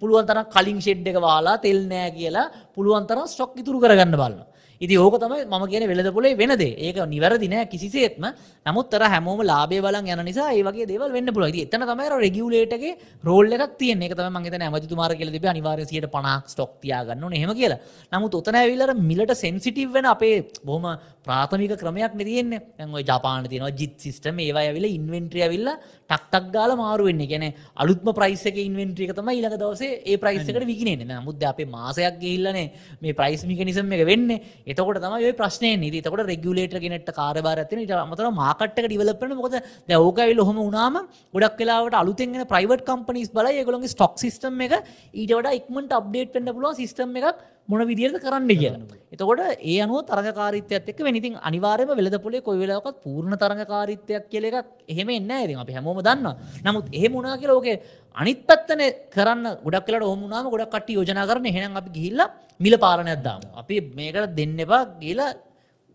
පුළුවන්තර කලින් ෂෙඩ් එක වාලා තෙල් නෑ කියලා පුළුවන්තර ස්ටොක් ඉතුරු කරගන්න බලන්න ඉති ඕක තමයි ම කියන වෙලද පොලේ වෙනදේ ඒක නිවැරදි නෑ කිසිසේත්ම. නමුත් අර හැමෝම ලාබේ බලන් යන නිසා ඒවගේ දේවල් වෙන්න පුල එතන තමයි රෙගියලේටගේ රෝල් එකක් තියන එක තම මගේ ඇමතිතුමාර කියල තිබ අනිවාරසියට පනක් ස්ටොක් තියාගන්න හෙම කියලා. නමුත් ඔතන ඇවිල්ලර මිලට සෙන්සිටිව් වෙන අපේ බොහම ප්‍රාථමික ක්‍රමයක් නතියෙන්නේ ඇ ජපාන තියන ජිත් සිස්ටම ඒවා ඇවිල ඉන්වෙන්ට්‍රිය විල්ල ටක්ටක් ගාල මාරුවෙන්නේ ගැන අලුත්ම ප්‍රයිසක ඉන්වෙන්ට්‍රියක තම ඊලක දවසේ ඒ ප්‍රයිසකට විකිනේ නමුද අපේ මාසයක් ගිල්ලනේ මේ ප්‍රයිස්මික නිසම එක වෙන්න එතකොට තම ප්‍රශ්නය නීති තකොට රෙගුලේට ගෙනට කාරබාර ඇතින ට අමතර මාකට්ට ඩිවලපන මොකද දැවෝකයි ලොහම උනාම ගොඩක් කලාවට අලුතෙන් ප්‍රයිවට් කම්පනිස් බල ඒගොළොගේ ස්ටොක් සිස්ටම් එක ඊට වඩා ඉක්මට අප්ඩේට් පෙන්න්න පුළුව සිස්ටම් එකක් මොන විදිරද කරන්න කියලා. එතකොට ඒ අනුව තරගකාරිත්‍යයත් එක්ක වෙනිතින් අනිවාර්යම වෙලද පොලේ කොයි වෙලාවකත් පූර්ණ තරගකාරිත්වයක් කියල එකක් එහෙම එන්න ඇති අපි හැමෝම දන්න නමුත් එහෙ මුණනා කියලා ඕකේ අනිත් පත්තන කරන්න ගොඩක් කලට හොමුණනාම ගොඩක් කට යෝජන කරන හෙන අපි ගිහිල්ල මිල පාලනයක් දාම. අපි මේකට දෙන්න එපා කියලා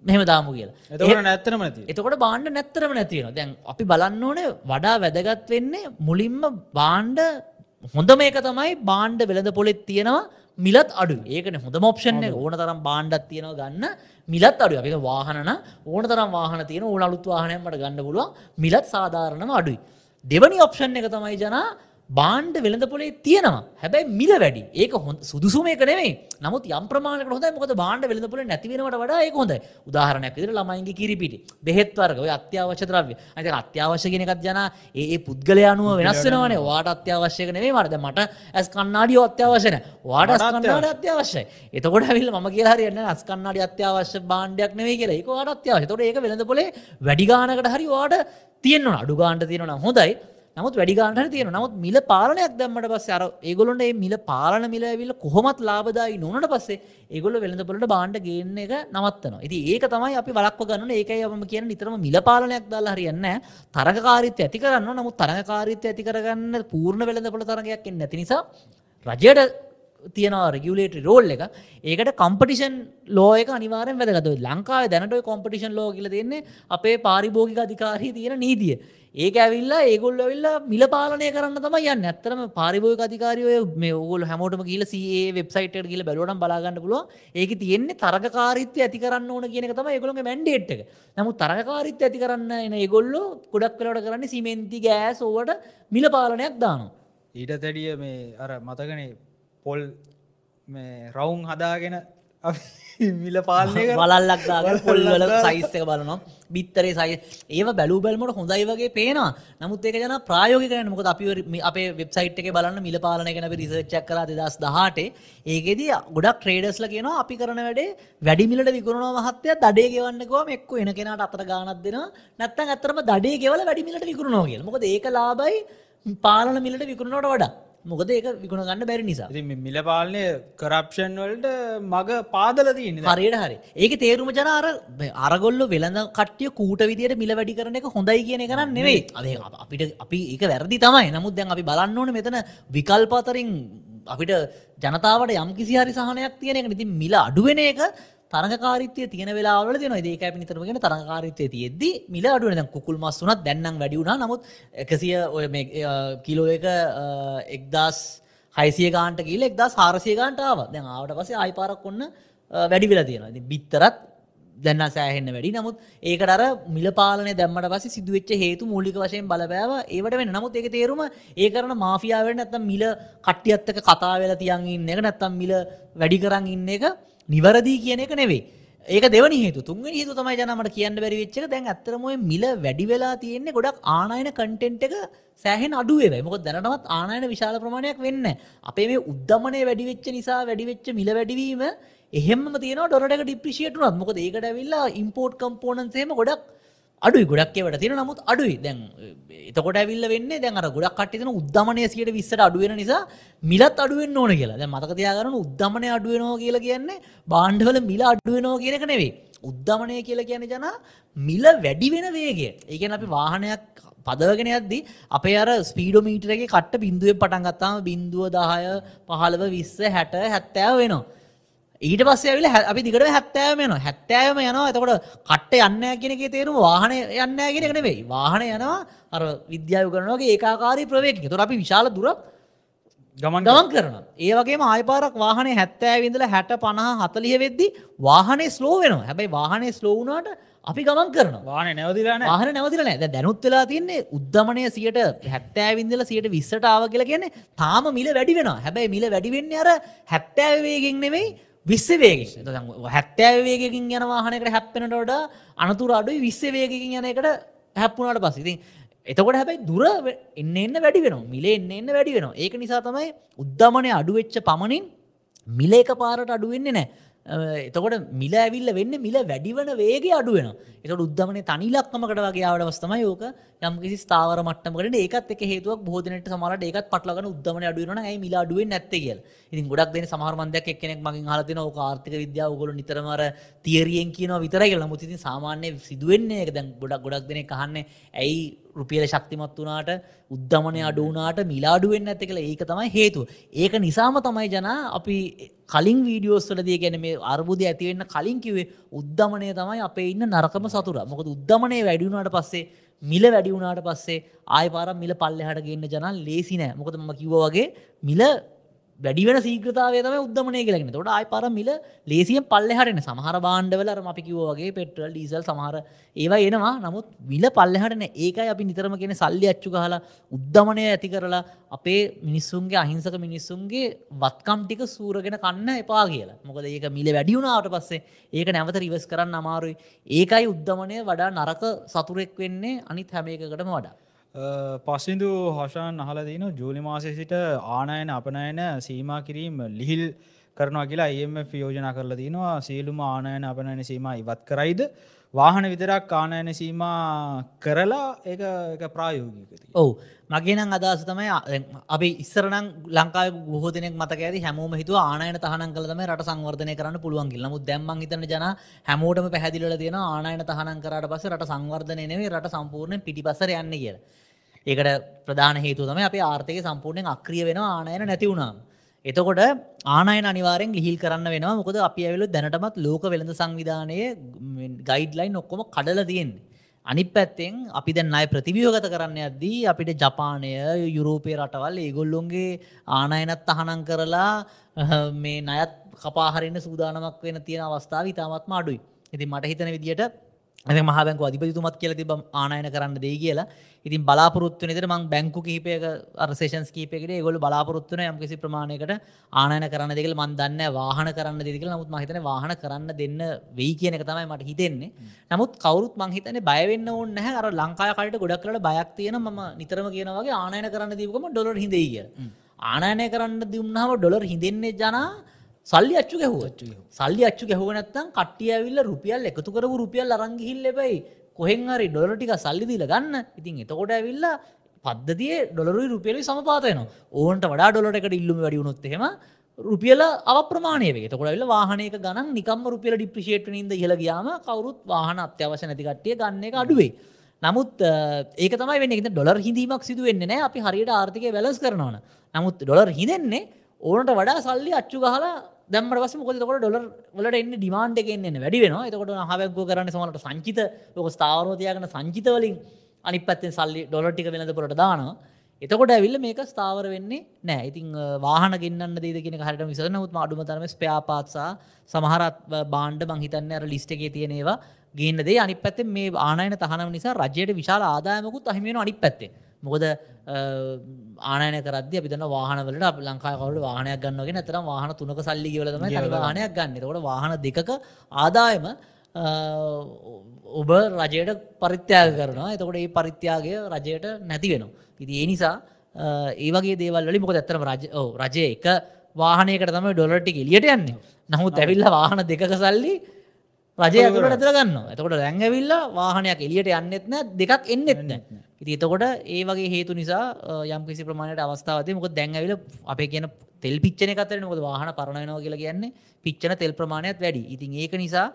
මෙහෙම දාමු කියලා. එතකට නැත්තනම නැති එතකොට බාණ්ඩ නැත්තරම නැතිවෙන දැන් අපි බලන්න ඕනේ වඩා වැදගත් වෙන්නේ මුලින්ම බාණ්ඩ හොඳ මේක තමයි බාණ්ඩ වෙළඳ පොලෙත් තියෙනවා මිලත් අඩු ඒකන හොඳ මොප්ෂන් ඕන තරම් බාණ්ඩත් තියෙනවා ගන්න මිලත් අඩු අපි වාහන ඕන තරම් වාහන තියෙන ඕන අලුත් වාහනයමට ගන්න පුළුවන්. මිලත් සාධාරණම අඩුයි. දෙවනි ඔප්ෂන් එක තමයි ජනා බාණ්ඩ වෙළඳ පොලේ තියෙනවා. හැබැයි මිල වැඩි. ඒක හො සුදුසුම එක නෙවෙයි නමුත් යම් ප්‍රමාණයකට හොඳයි. මොකද බාණ්ඩ වෙළඳ පොලේ නැති වෙනවට වඩා ඒක හොඳයි. උදාහරණයක් විදිහට ළමයින්ගේ කිරිපිටි. බෙහෙත් වර්ග. ඔය අත්‍යවශ්‍ය ද්‍රව්‍ය. අනිත් අත්‍යවශ්‍ය කියන එකත් ජනා ඒ ඒ පුද්ගලයා අනුව වෙනස් වෙනවනේ. ඔයාට අත්‍යවශ්‍ය එක නෙවෙයි මට දැන් මට ඇස් කණ්ණාඩිය අත්‍යවශ්‍ය නැහැ ඔයාට ඇස් කණ්ණාඩිය අත්‍යවශ්‍යයි. එතකොට ඇවිල්ලා මම කියලා හරියන්නේ නැහැ ඇස් කණ්ණාඩිය අත්‍යවශ්‍ය භාණ්ඩයක් නෙවෙයි කියලා. ඒක ඔයාට අත්‍යවශ්‍යයි. එතකොට ඒක වෙළඳ පොලේ වැඩි ගානකට හරි ඔයාට තියෙන්න ඕන. අඩු ගානට තියෙනවා නම් හොඳයි නමුත් වැඩි ගානට තියෙන නමුත් මිල පාලනයක් දැම්මට පස්සේ අර ඒගොල්ලොන්ට මේ මිල පාලන මිල ඇවිල්ලා කොහොමත් ලාභදායි නොවනට පස්සේ ඒගොල්ලෝ වෙළඳපොළට බාණ්ඩ ගේන්න එක නවත්තනවා. ඉතින් ඒක තමයි අපි වළක්ව ගන්න ඕනේ. ඒකයි අපම කියන්නේ නිතරම මිල පාලනයක් දාලා හරියන්නේ නැහැ. තරගකාරීත්වය ඇති කරන්න ඕන. නමුත් තරගකාරීත්වය ඇති කරගන්න පූර්ණ වෙළඳපොළ තරගයක් එන්නේ නැති නිසා රජයට තියෙනවා රෙගියලේටරි රෝල් එක. ඒකට කම්පටිෂන් ලෝ එක අනිවාරෙන් වැදගත. ලංකාව දැනට කොම්පටිෂන් ලෝ කියල දෙන්නේ අපේ පාරිභෝගික අධිකාරී තියෙන නීතිය. ඒක ඇවිල්ලා ඒගොල්ල වෙල්ලා මිල පාලනය කරන්න තම යන්න. ඇත්තරම පාරිභෝග අධිකාරය මේ ඔගොල් හැමෝටම කියල ඒ වෙබ්සයිට කියල බැලුවටම් බලාගන්න පුළුව ඒක තියෙන්නේ තරගකාරිත්‍ය ඇති කරන්න ඕන කියන තම ඒගොළගේ මැන්ඩේට් එක. නමු තරගකාරිත්‍ය ඇති කරන්න එන ඒගොල්ලෝ ගොඩක් කලට කරන්න සිමෙන්ති ගෑස් ඕවට මිල පාලනයක් දානවා. ඊට තැඩිය මේ අර මතකනේ පොල් රවුන් හදාගෙන මිල පාලනය කර- වලල්ලක් පොල්වල සයිස් එක බලනවා. බිත්තරේ සයි ඒව බැලූ බැල්මට හොඳයි වගේ පේනවා. නමුත් ඒක ජන ප්‍රායෝගිකන මොකද අපි අපේ වෙබ්සයිට් එක බලන්න මිල පාලන ගැන රිසර්ච්චක් කර දෙදස් දහට. ඒකෙද ගොඩක් ට්‍රේඩස්ල කියන අපි කරන වැඩේ වැඩිමිලට විකුණුව මහත්තය දඩේ ගෙවන්නකවම එක්ක එන කෙනට අතර ගානත් දෙෙන නැත්තන් ඇතරම දඩේ ගෙවල වැඩිමිලට කියල. මොකද ඒක ලාබයි පාලන මිලට විකුණනට වඩා මොකද ඒක විකුණ ගන්න බැරි නිසා. ඉතින් මේ මිල පාලනය කරප්ෂන් වලට මග පාදල තියන්න හරියට හරි. ඒක තේරුම ජන අර අරගොල්ල වෙළඳ කටිය කූට විදියට මිල වැඩි කරන එක හොඳයි කියන කරන්න නෙවෙයි. අද අපිට අපි ඒක වැරදි තමයි. නමුත් දැන් අපි බලන්න ඕන මෙතන විකල්පතරින් අපිට ජනතාවට යම් කිසි හරි සහනයක් තියෙන එක. ඉතින් මිල අඩුවෙන එක තරකාරිතය තියන වෙලාවල තින ඒක පිනිතරගෙන තරකාරිතය තියෙද්දි මිල අඩුවන දැන් කුකුල් මස් වනත් දැන්නම් වැඩියුණා නමුත් එකසිය ඔය කිලෝ එක එක්දස් හයිසිය ගාන්ට කියල එක්දා සාරසය ගාන්ටාව දැන් ආවට පසේ ආයිපාරක් ඔන්න වැඩි වෙලා තියෙනවා. ඉතින් බිත්තරත් දැන්න සෑහෙන්න වැඩි. නමුත් ඒකට අර මිල පාලන දැම්මට පස සිදුවච්ච හේතු මූලික වශයෙන් බලපෑව. ඒවට වෙන නමුත් ඒක තේරුම ඒ කරන මාෆියාවට නැත්තම් මිල කට්ටියත්තක කතා වෙලා තියන් ඉන්න එක නැත්තම් මිල වැඩි කරන්න ඉන්න එක නිවරදී කියන එක නෙවේ ඒක දෙවනි හේතු තුන්වෙනි හේතු තමයි ජනමට කියන්න බැරි වෙච්ච එක. දැන් ඇත්තටම ඔය මිල වැඩි වෙලා තියෙන්නේ ගොඩක් ආනයන කන්ටෙන්ට් එක සෑහෙන අඩු වෙයි. මොකද දැනටමත් ආනයන විශාල ප්‍රමාණයක් වෙන්න අපේ මේ උද්දමනය වැඩි වෙච්ච නිසා වැඩි වෙච්ච මිල වැඩිවීම එහෙම තියෙන ඩොරට ඩිප්‍රිෂියට උනත් මොකද ඒකට ඇවිල්ලා ඉම්පෝර්ට් කම්පෝනන්සේම ගොඩක් අඩුයි ගොඩක් ඒවට තියෙන නමුත් අඩුයි. දැන් එතකොට ඇවිල්ල වෙන්න දැන් අර ගොඩක් කට්ටියන උද්දමනය සියට විස්සට අඩුවෙන නිසා මිලත් අඩුවෙන් ඕන කියලා. දැන් මතක තියාගන්න උද්දමනය අඩුවෙනවා කියලා කියන්නේ බාණ්ඩවල මිල අඩුවෙනවා කියන එක නෙවෙයි. උද්දමනය කියලා කියන්නේ ජනා මිල වැඩි වෙන වේගය. ඒ කියන්නේ අපි වාහනයක් පදවගෙන යද්දි අපේ අර ස්පීඩෝමීටරගේ කට්ට බිඳුවෙන් පටන් ගත්තාම බිඳුව දහය පහළව විස්ස හැට හැත්තෑව වෙනවා. ඊට පස්ස ඇවිල අපි දිකට හැත්තෑම යන හැත්තෑම යනවා. එතකොට කට්ට යන්න කියනක තේරුම වාහන යන්න ගෙන නෙවෙයි. වාහන යනවා. අර විද්‍යාව කරනගේ ඒකාකාරී ප්‍රවේක තොර අපි විශාල දුර ගමන් ගමන් කරන ඒවගේ ආයපාරක් වාහනේ හැත්තෑවිඳල හැට පණහ හතලිය වෙද්දි වාහනේ ස්ලෝ වෙනවා. හැබැයි වාහනේ ස්ලෝවනාට අපි ගමන් කරනවා. වාන නැවදිලාන වාහන නැවතිල නෑ දැනුත් වෙලා තින්නේ උද්ධමනය සියට හැත්තෑවින්දල සියට විස්සට ආව කියලා කියන්නේ තාම මිල වැඩි වෙන හැබැයි මිල වැඩිවෙන්න අර හැත්තෑවේගෙන් නෙවෙයි විස්සවේග හැත්තෑවේගකින් යන වාහනකට හැප්පෙනට වඩා අනතුර අඩුයි විස්සවේගකින් යන එකට හැප්පුුණට පස්සිතින් එතකොට හැබැයි දුර එන්න එන්න වැඩි වෙන මිලේ එන්න එන්න වැඩි වෙන ඒක නිසා තමයි උද්ධමනය අඩුවෙච්ච පමණින් මිල එක පාරට අඩුවෙන්නේ නෑ එතකොට මිල ඇවිල්ල වෙන්න මිල වැඩිවන වේගේ අඩුවෙන එතට උද්ධමන තනිලක්කමකට වගේ ආවටවස්තම යෝක යම් කිසි ස්ථාවර මට්ටමකට ඒකත් එක හේතුවක් බෝධනට සමට ඒකත් පටලගන උද්ධමන අඩුවන ඇයි මිල අඩුවෙන් නැත්ත කිය ඉතින් ගොඩක් දෙන සමහරමන්දයක් එක්කෙනෙක් මගින් හලතින ඕක ආර්ථික විද්‍යාව ගොල නිතරමර තියරියෙන් කියන විතර කියලා. මුතිතින් සාමාන්‍ය සිදුවෙන්නේ එක දැන් ගොඩක් ගොඩක් දෙන කහන්නේ ඇයි රුපියල ශක්තිමත් වනාට උද්ධමනය අඩුනාට මිලාඩුවෙන් ඇති කළ ඒක තමයි හේතු. ඒක නිසාම තමයි ජනා අපි කලින් වීඩියෝස්වලදී ගැන මේ අර්බුද ඇතිවෙන්න කලින් කිවේ උද්ධමනය තමයි අපේ ඉන්න නරකම සතුර මොකද උද්ධමනය වැඩියුණට පස්සේ මිල වැඩි වුණාට පස්සේ ආය පාර මිල පල්ලෙහට ගන්න ජනල් ලේසි නෑ මොකද ම කිව වගේ මිල වැඩිවෙන සීකතාවේ තම උද්දමනය කියලගෙන තොට ආය පර මිල ලේසියෙන් පල්ලෙහටන සමහර බාණ්ඩවල අපි කිවෝගේ පෙට්‍රල් ඩීසල් සමහර ඒවා එනවා. නමුත් විල පල්ලෙහටන ඒකයි අපි නිතරම කියෙන සල්ලි අච්චු කහලා උද්ධමනය ඇති කරලා අපේ මිනිස්සුන්ගේ අහිංසක මිනිස්සුන්ගේ වත්කම් ටික සූරගෙන කන්න එපා කියලා. මොකද ඒක මිල වැඩියුණාවට පස්සේ ඒක නැවත රිවස් කරන්න අමාරුයි. ඒකයි උද්ධමනය වඩා නරක සතුරෙක් වෙන්නේ අනිත් හැම එකකටම වඩා. පස්සිදු හොෂාන් අහල දන ජූලි මාසය සිට ආනයන අපනයන සීම කිරීම ලිහිල් කරනවා කියලා එම යෝජන කරලා තිනවා. සියලුම ආනයන අපනයන සීම ඉවත් කරයිද? වාහන විතරක් ආනයන සීම කරලා ඒ ප්‍රායෝගිකති. ඔවු මගේනම් අදස තමයි අපි ඉස්සරනම් ලංකා ගහෝදනෙක් මතක ඇති හැමෝම හිතු ආනයන තහන කලම රට සංවර්ධනය කරන්න පුළුවන් නමු දැම්ම හිතන ජන හැමෝටම පැහැදිල තියෙන ආනයන තහන කරට පස රට සංවර්ධනය නෙවේ රට සම්පූර්ණ පිටිපසර යන්න කියලා. ඒකට ප්‍රධාන හේතු තම අප ආර්ථක සම්පූර්ණයෙන් අක්‍රිය වෙන ආනයන නැති වුණාම්. එතකොට ආනයන අනිවාරෙන් ගිහිල් කරන්න වෙනවා මොකද අපි ඇවිලු දැනටමත් ලෝක වෙළඳ සංවිධානයේ ගයිඩ්ලයින් ඔක්කොම කඩල තියෙන්නේ. අනි පැත්තෙන් අපි දැන් අය ප්‍රතිවියෝගත කරන්න අද්දී අපිට ජපානය යුරෝපය රටවල් ඒගොල්ලොන්ගේ ආනයනත් අහනං කරලා මේ නයත් කපාහරන්න සූදානමක් වෙන තියෙන අවස්ථාව ඉතාමත්ම අඩුයි. ඉති මට හිතන විදිට ඇ මහබැංකු අධිපතිතුමත් කියල තිබ ආනයන කරන්න දෙයි කියලා. ඉතින් බලාපොරත්තු නිතර මං බැංකු කිහිපයක අර්සේෂන්ස් කීපයකට ගොල බලාපොරත්තුන යම්කිසි ප්‍රමාණයකට ආනයන කරන්න දෙකල මන් දන්න වාහන කරන්න දෙක නමුත් මහිතන වාහන කරන්න දෙන්න වෙයි කියන එක තමයි මට හිතෙන්නේ. නමුත් කවරුත් මංහිතන බයවෙන්න ඕන්න අර ලංකායට ගොඩක් කරට බයක් තියෙන ම නිතරම කියනවගේ ආනයන කරන්න දීකම ඩොලර් හිදේ කිය ආනයනය කරන්න දුන්නාව ඩොලර් හිදෙන්නේ ජනා සල්ලි අච්චු ගැහුව. සල්ලි අච්චු ගැහුව නැත්තම් කට්ටිය ඇවිල්ල රුපියල් එකතු කරපු රුපියල් අරංගිහිල් එබයි කොහෙන් හරි ඩොලර ටික සල්ලි දීල ගන්න. ඉතින් එතකොට ඇවිල්ලා පද්ධතිය ඩොලරුයි රුපියලි සමපාතයන ඕන්ට වඩා ඩොලට ඉල්ලුම වැඩියුණොත් එහෙම රුපියල අවප්‍රමාණය වේ තකොට වෙල වාහනයක ගණන් නිකම් රුපියල ඩිප්‍රිෂේට් නිද ඉහල ගයාම කවරුත් වාහන අත්‍යවශ නැතිකට්ටිය ගන්න එක අඩුවේ නමුත් ඒක තමයි වෙන්න. ඩොලර් හිදීමක් සිදු වෙන්න නෑ අපි හරියට ආර්ථකය වැලස් කරනවන. නමුත් ඩොලර් හිදෙන්නේ ඕනට වඩා සල්ලි අච්චු ගහලා දැම්මට පස මොකද තකොට ඩොලර් වලට එන්න ඩිමාන්ඩ එකෙන් එන්න වැඩි වෙන එතකොට හවැක්ගෝ කරන්න සමට සංචිත ලොක ස්ථාවරෝතියගන සංචිතවලින් අනි පත්තෙන් සල්ලි ඩොලටික වෙනද පොට දානවා. එතකොට ඇවිල්ල මේක ස්ථාවර වෙන්නේ නෑ ඉතින් වාහන ගන්න දේද කියෙන හට විසන ුත් අඩුමතරම ස්ප්‍යාපාත්සා සමහරත් බාණ්ඩ මංහිතන්න අර ලිස්ට එක තියෙනවා ගේන්න දේ අනි පැත්තේ මේ ආනයන තහනම් නිසා රජයට විශාල ආදායමකුත් අහිමෙන අනි පැත්තේ මොකද ආනයන කරද අපිතන වාහනවලට අප ලංකාවට වාහනයක් ගන්නගෙන තරම් වාහන තුනක සල්ලි වලතම වාහනයක් ගන්න. කොට වාහන දෙකක ආදායම ඔබ රජයට පරිත්‍යාග කරනවා. එතකොට ඒ පරිත්‍යාගය රජයට නැති වෙනවා. ඉති ඒ නිසා ඒවගේ දේවල් වලි මොක ඇත්තරම රජ රජය එක වාහනයකට තම ඩොලටි එලියට යන්නේ. නමුත් ඇවිල්ල වාහන දෙක සල්ලි රජය ඇතුළට ඇතර ගන්න එතකොට රැංගවිල්ල වාහනයක් එලියට යන්නෙත්න දෙකක් එන්නෙත් නැ. ඉති එතකොට ඒ වගේ හේතු නිසා යම් කිසි ප්‍රමාණයට අවස්ථාවතය මොක දැන්ඇවිල අපේ කියන තෙල් පිච්චන කතර නොද වාහන පරණයනවා කියලා කියන්නේ? පිච්චන තෙල් ප්‍රමාණයක් වැඩි. ඉතින් ඒක නිසා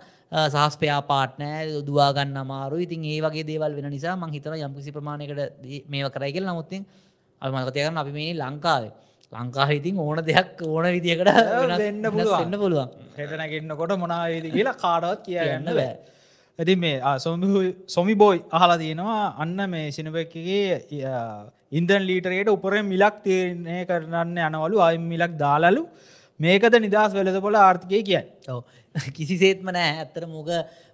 සහස්පයා පාටනෑ දවාගන්න අමාරු ඉතින් ඒ වගේ දේවල් වෙන නිසා මං හිතන යම්කිසි ප්‍රමාණයකට මේ කරයි කියල. නමුත්තින් අමතකයකරන අපි මේ ලංකාවේ. ලංකාහිතින් ඕන දෙයක් ඕන විදිකට වෙන්න පුළුවන්. හෙටනැගන්නකොට මොනාවේද කියලා කාඩවත් කියන්න බෑ. ඇති මේ සොමි බෝයි අහලා තියෙනවා. අන්න මේ සිනපක්කගේ ඉන්දන් ලීටරයට උපර මිලක් තියනය කරන්න යනවලු. අයි මිලක් දාලලු. මේකද නිදහස් වෙලද පොල ආර්ථිකය කියයි ඔව්. කිසිසේත්ම නෑ. ඇත්තර මොක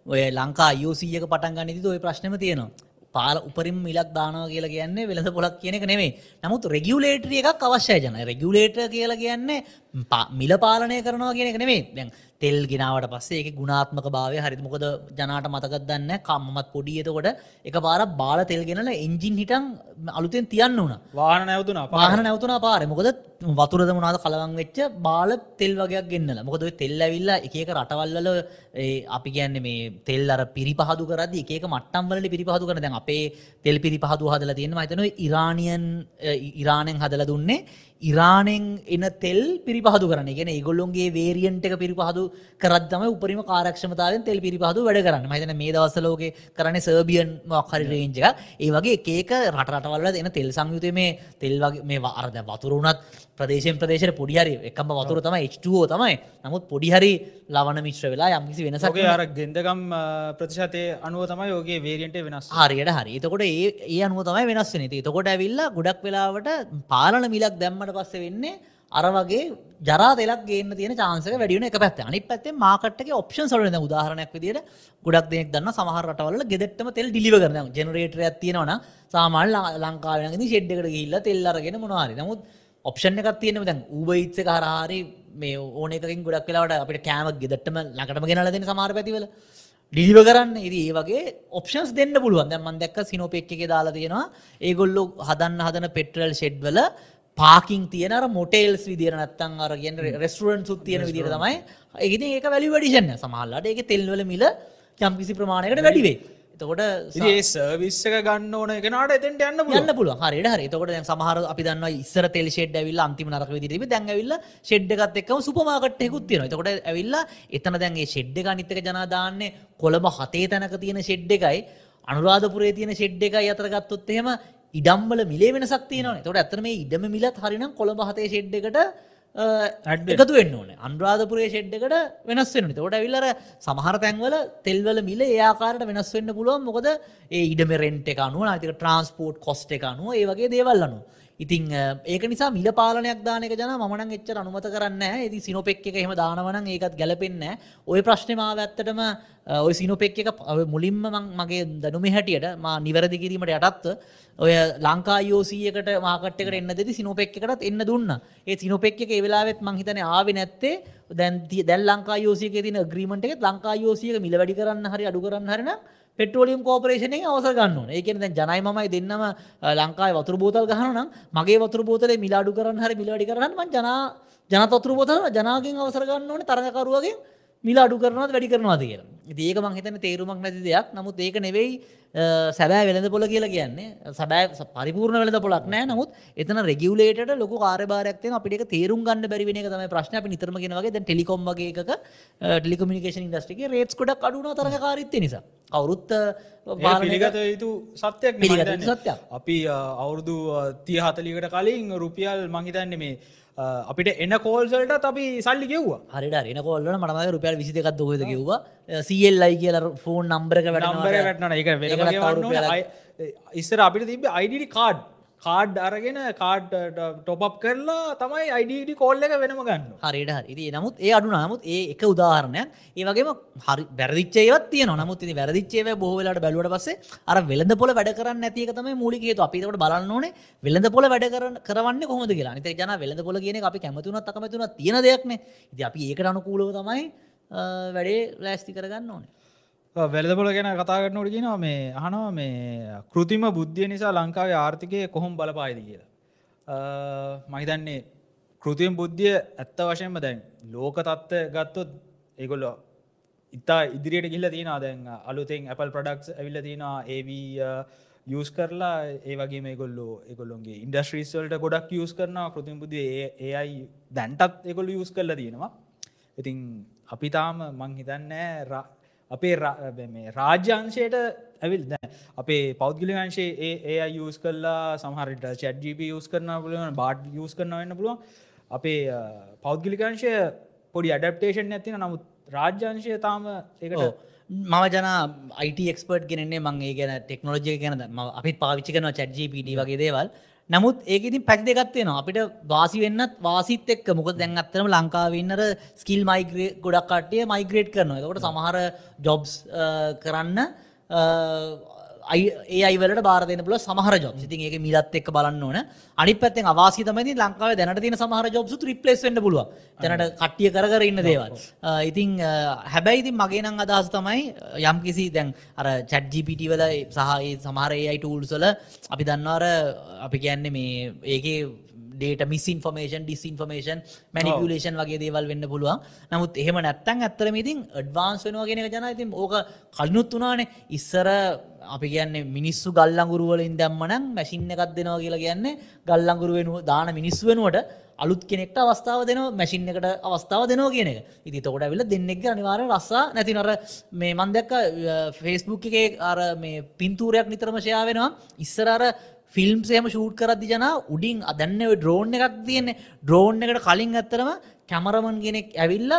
ඔය ලංකා යෝසීයක පටන් ගනිති ඔය ප්‍රශ්නම තියෙනවා. පාල උපරින් මිලක් දානව කියලා කියන්නේ වෙළඳ පොලක් කියන එක නෙමේ නමුත් රෙගියුලේටරිය එකක් අවශ්‍යය ජන රෙගියුලේට කියලා කියන්නේ මිල පාලනය කරනවා කියන එක නෙමේ දැන් තෙල් ගෙනාවට පස්සේ ඒක ගුණාත්මක භාවය හරිත මොකද ජනාට මතකත් දන්න කම්මත් පොඩියතකොට එක පාර බාල තෙල් ගෙනල එන්ජින් හිටන් අලුතෙන් තියන්න වුණ වාහන නැවතුන වාහන නැවතුන පාර. මොකද වතුරද මොනාද කලවන් වෙච්ච බාල තෙල් වගේක් ගෙන්න්නල මොකද තෙල් ඇවිල්ලා එක එක රටවල්ල අපි කියන්නේ මේ තෙල් අර පිරිපහදු කරද එක මට්ටම්වල පිරිපහදු කරන. දැන් අපේ තෙල් පිරිපහදු හදල තියෙන මතන ඉරානියන් ඉරාණයෙන් හදල දුන්නේ ඉරානෙන් එන තෙල් පිරිපහදු කරන ගෙන ඒගොල්ලොන්ගේ වේරියන්ට එක පිරිපහදු කරදම උපරිම කාරක්ෂමතාවෙන් තෙල් පිරිපහදු වැඩ කරන්න. මහිතන මේ දවසලෝක කරන සර්බියන් මක්හරි රේංජ එක ඒ වගේ ඒක රටරටවල්ල එන තෙල් සංයුතය මේ තෙල් වගේ මේ අරද වතුරුණත් ප්‍රදේශයෙන් ප්‍රදේශයට පොඩිහරි එකම වතුර තම H2ෝ තමයි. නමුත් පොඩිහරි ලවන මිශ්‍ර වෙලා යම්කිසි වෙනසක් සගේ අර ගෙන්දගම් ප්‍රතිශතය අනුව තමයි යෝගේ වේරියන්ට වෙනස් හරියට හරි. එතකොට ඒ අනුව තමයි වෙනස් වෙන එතකොට ඇවිල්ලා ගොඩක් වෙලාවට පාලන මිලක් දැම්මට පස්ස වෙන්නේ අර වගේ ජරා දෙලක් ගේන්න තියෙන චාන්සක වැඩියන එක පැත්ත අනි පැත්තේ මාකට්ක ඔප්ෂන් සොලන උදාහරණයක් විදිට ගොඩක් දෙනෙක් දන්න සමහරටවල ගෙදෙටම තෙල් ඩිලිව කරන ජනරේටර ඇතියෙනවන සාමල් ලංකාවනග ෂෙඩ්ඩකට ගිල්ල තෙල්ලරගෙන මොනවාරි නමුත් ඔප්ෂන් එකක් තියෙන දැන් ඌබයිත්ස හරහරි මේ ඕනකින් ගොඩක් වෙලාට අපිට කෑමක් ගෙදටම ලකටම ගෙනල දෙන සමාර පැතිවල. ඩිලිව කරන්න. ඉදි ඒ වගේ ඔප්ෂන්ස් දෙන්න පුළුවන්. දැන් මන් දැක්ක සිනෝපෙක් එකේ දාලා තියෙනවා. ඒගොල්ලෝ හදන්න හදන පෙට්‍රල් ෂෙඩ් වල පාකින් තියෙන අර මොටේල්ස් විදියට නැත්තම් අර කියන්නේ රෙස්ටුරන්ට්ස් උත් තියෙන විදියට තමයි. ඒකෙන් ඒක වැලියු ඇඩිෂන් සමහරලාට ඒකේ තෙල් වල මිල යම් කිසි ප්‍රමාණයකට වැඩි වෙයි එතකොට ඒ සර්විස්සක ගන්න ඕන එකනට එතෙන්ට යන්න පුළුවන්. හරියට හරි එතකොට දැන් සමහර අපි දන්නවා ඉස්සර තෙල් ෂෙඩ් ඇවිල්ලා අන්තිම නරක විදිහට තිබි දැන් ඇවිල්ලා ෂෙඩ් එකත් එක්කම සුපර් මාකට් එකකුත් තියෙනවා. එතකොට ඇවිල්ලා එතන දැන් ඒ ෂෙඩ් එක අනිත් එක ජනා දාන්නේ කොළඹ හතේ තැනක තියෙන ෂෙඩ් එකයි. අනුරාධපුරයේ තියෙන ෂෙඩ් එකයි අතර ගත්තොත් එහෙම ඉඩම්වල මිලේ වෙනසක් තියෙනවනේ. එතකොට ඇත්තට මේ ඉඩම මිලත් හරිනම් කොළඹ හතේ ෂෙඩ් එකට Add එකතු වෙන්න ඕන. අන්රාධපුරේ ෂෙඩ්ඩකට වෙනස් වෙන තොට ඇවිල්ලර සමහර තැන්වල තෙල්වල මිල ඒආකාරට වෙනස් වෙන්න පුළුවන්. මොකද ඒ ඉඩම රෙන්ට් එක අනුව අතික ට්‍රන්ස්පෝර්ට් කොස්ට එක අනුව ඒ වගේ දේවල්ලනු ඉතින් ඒක නිසා මිල පාලනයක් දානක ජන මනන් එච්චර අනුමත කරන්න ඇති සිනොපෙක් එක එහෙම දානවන ඒකත් ගැලපෙන්න ඔය ප්‍රශ්නමාව ඇත්තටම ඔය සිනොපෙක් එක මුලින්ම මගේ දනුම හැටියට මා නිවැරදි කිරීමට යටත්ව ඔය ලංකා යෝසීයකට මාකට්කට එන්න දෙති සිනොපෙක් එකටත් එන්න දුන්න. ඒ සිනොපෙක් එක වෙලාවෙත් මංහිතන ආව නැත්තේ. දැන්ති දැල් ලංකා යෝසික තින ග්‍රීමට එක ලංකා යෝසියක මිල වැඩි කරන්න හරි අඩු කරන්න හරින පෙට්‍රෝලියම් කෝපරේෂණය අවසර ගන්න ඒකන දැන් ජනයිමයි දෙන්නම ලංකායි වතුර බෝතල් ගහනම් මගේ වතුර බෝතලේ මිලාඩු කරන්න හරි මිලඩි කරන්න ජනා ජනතතුර බෝතල ජනාගෙන් අවසර ගන්න ඕන තරඟකරුවගේ මිල අඩු කරනවත් වැඩි කරනවාද කියලා. ඒක මංහිතන තේරුමක් නැති දෙයක්. නමුත් ඒක නෙවෙයි සැබෑ වෙළඳ පොල කියලා කියන්නේ. සබෑ පරිපූර්ණ වෙළඳ පොලක් නෑ. නමුත් එතන රෙගියුලේට ලොක කාරබාරක්ත අපිට තේරුම් ගන්න බැරිවෙන එක තම ප්‍රශ්න. අපි නිතරම ගෙනවගේ දැන් ටෙලිකොම් වගේ එකක ටෙලිකමිකේෂන් ඉන්ඩස්ටිගේ රේට්ස් කොඩක් අඩුන තරහ කාරිත්ත නිසා. අවුරුත්ත පිළිගත යුතු සත්‍යයක් පිළිගත. සත්‍යයක්. අපි අවුරුදු තිය හතලිකට කලින් රුපියල් මහිතන්න මේ අපිට එන කෝල්සල්ට අපි සල්ලි ගෙව්වා. හරිට රෙන කොල්ල මටම රුපියල් විසිතකත් හොද කිව්වා. සිල්ලයි කියල ෆෝන් නම්බරක වැටන එක ඉස්සර අපිට තිබ අයිඩි කාඩ් කාඩ් අරගෙන කාඩ් ටොප් කරලා තමයි අයිඩ කෝල්ල එක වෙනම ගන්න හරිට හරි. නමුත් ඒ අඩු නමුත් ඒ එක උදාහරණයක්. ඒ වගේම හරි වැරදිච්චේවත් තිය නමුත් ති වැරදිච්චේව බෝවෙලට බැලුවට පස්සේ අර වෙළඳ පොල වැඩ කරන්න ඇතික තම මූලිකේතු අපිට බලන්න ඕනේ වෙළඳ පොල වැඩ කරන කරන්න කොහොමද කියලා. නිත ජන වෙළඳ පොල කියන අපි කැමතුනත් අකමතුන තියෙන දෙයක්න ඉති අපි ඒකට අනුකූලව තමයි අ, වැඩේ ලෑස්ති කරගන්න ඕනේ. වෙලදපොල ගැන කතාගන්නට කියනවා මේ අහනවා මේ කෘතිම බුද්ධිය නිසා ලංකාවේ ආර්ථිකය කොහොම බලපායිද කියලා. මහිතන්නේ කෘතියම් බුද්ධිය ඇත්ත වශයෙන්ම දැන් ලෝක තත්ත්ව ගත්තොත් ඒගොල්ල ඉතා ඉදිරියට ගිල්ල තියෙන දැන් අලුතෙන් Apple ප්‍රඩක්ස් ඇවිල්ල තියෙනවා ඒවී යස් කරලා ඒ වගේ මේ ගොල්ලෝ එකොල්ලොන්ගේ ඉන්ඩස්ට්‍රීස්වල්ට ගොඩක් යස් කරන කෘතිම් බුද්ධිය ඒ අයි දැන්ටත් එකොල්ල යස් කරලා තියෙනවා. ඉතින් අපි තාම මං හිතන්නෑ අපේ රා- මේ රාජ්‍යංශයට ඇවිල් දැ අපේ පෞද්ගලිකංශේ ඒ ඒ යස් කරලා සමහරට චැඩ්ජිප යස් කරන පුළුවන් බාඩ් යස් කරන වෙන්න පුළුවන්. අපේ අ, පෞද්ගලිකංශය පොඩි ඇඩප්ටේෂන් ඇතින නමුත් රාජ්‍යංශය තාම ඒකට මම ජන අයිට එක්ස්පර්ට් ගෙනන්නේ මං ඒ ගැන ටෙක්නෝජය ගැන ම අපිත් පාවිච්චි කන චැජ්ජපට වගේ දේවල්. නමුත් ඒකඉතින් පැක් දෙගත්වයනවා අපිට වාසි වෙන්නත් වාසිත් එක් මොක දැන් අත්තරම ලංකාවන්නර ස්කිල් මයිග්‍රේ ගොඩක් කට්ටිය මයිග්‍රේට් කරනවා. එකට සමහර ජොබ්ස් කරන්න ඒ අයිවලට බාරදන පුල සමහර ජොබ් ඉතින් ඒක මිලත් එක් බලන්න ඕන. අනි පැත්තෙන් අවාසි තමයි ලංකාව දැනට තින සමහර ජොබ්සු රිපලස් වන්න පුළුව තැනට කට්ටිය කර ඉන්න දේවල්. ඉතින් හැබැයිති මගේ නං අදහස් තමයි යම් කිසි දැන් අර චැට්ජිපිට වල සහයි සමහරයි ටූල්සල අපි දන්නවාර අපි කියන්නේ මේ ඒකේ data misinformation disinformation manipulation වගේ දේවල් වෙන්න පුළුවන්. නමුත් එහෙම නැත්තන් ඇත්තරම ඉතින් ඩ්වාන්ස් වෙනවා ගෙන ජන ඉතින් ඕක කලනුත් වනානේ ඉස්සර අපි කියන්නේ මිනිස්සු ගල්ලංගුරුවලින් දැම්මනම් මැසින්න එකක් දෙනවා කියලා කියන්නේ ගල්ලංගුරු වෙනුව දාන මිනිස් වෙනුවට අලුත් කෙනෙක්ට අවස්ථාව දෙන මැසින් එකට අවස්ථාව දෙනවා කියන එක. ඉති තොකට ඇවිල දෙන්නෙක් අනිවාර රස්සා. නැති නොර මේ මන්දක්ක ෆෙස්බුක් එකේ අර මේ පින්තූරයක් නිතරම ෂයා වෙනවා. ඉස්සරර ෆිල්ම් සේම ෂූට් කරදදි ජන උඩින් අදන්න ඩ්‍රෝන් එකක් තියන්නේ. ඩ්‍රෝන් එකට කලින් ඇත්තරම කැමරමන් කෙනෙක් ඇවිල්ල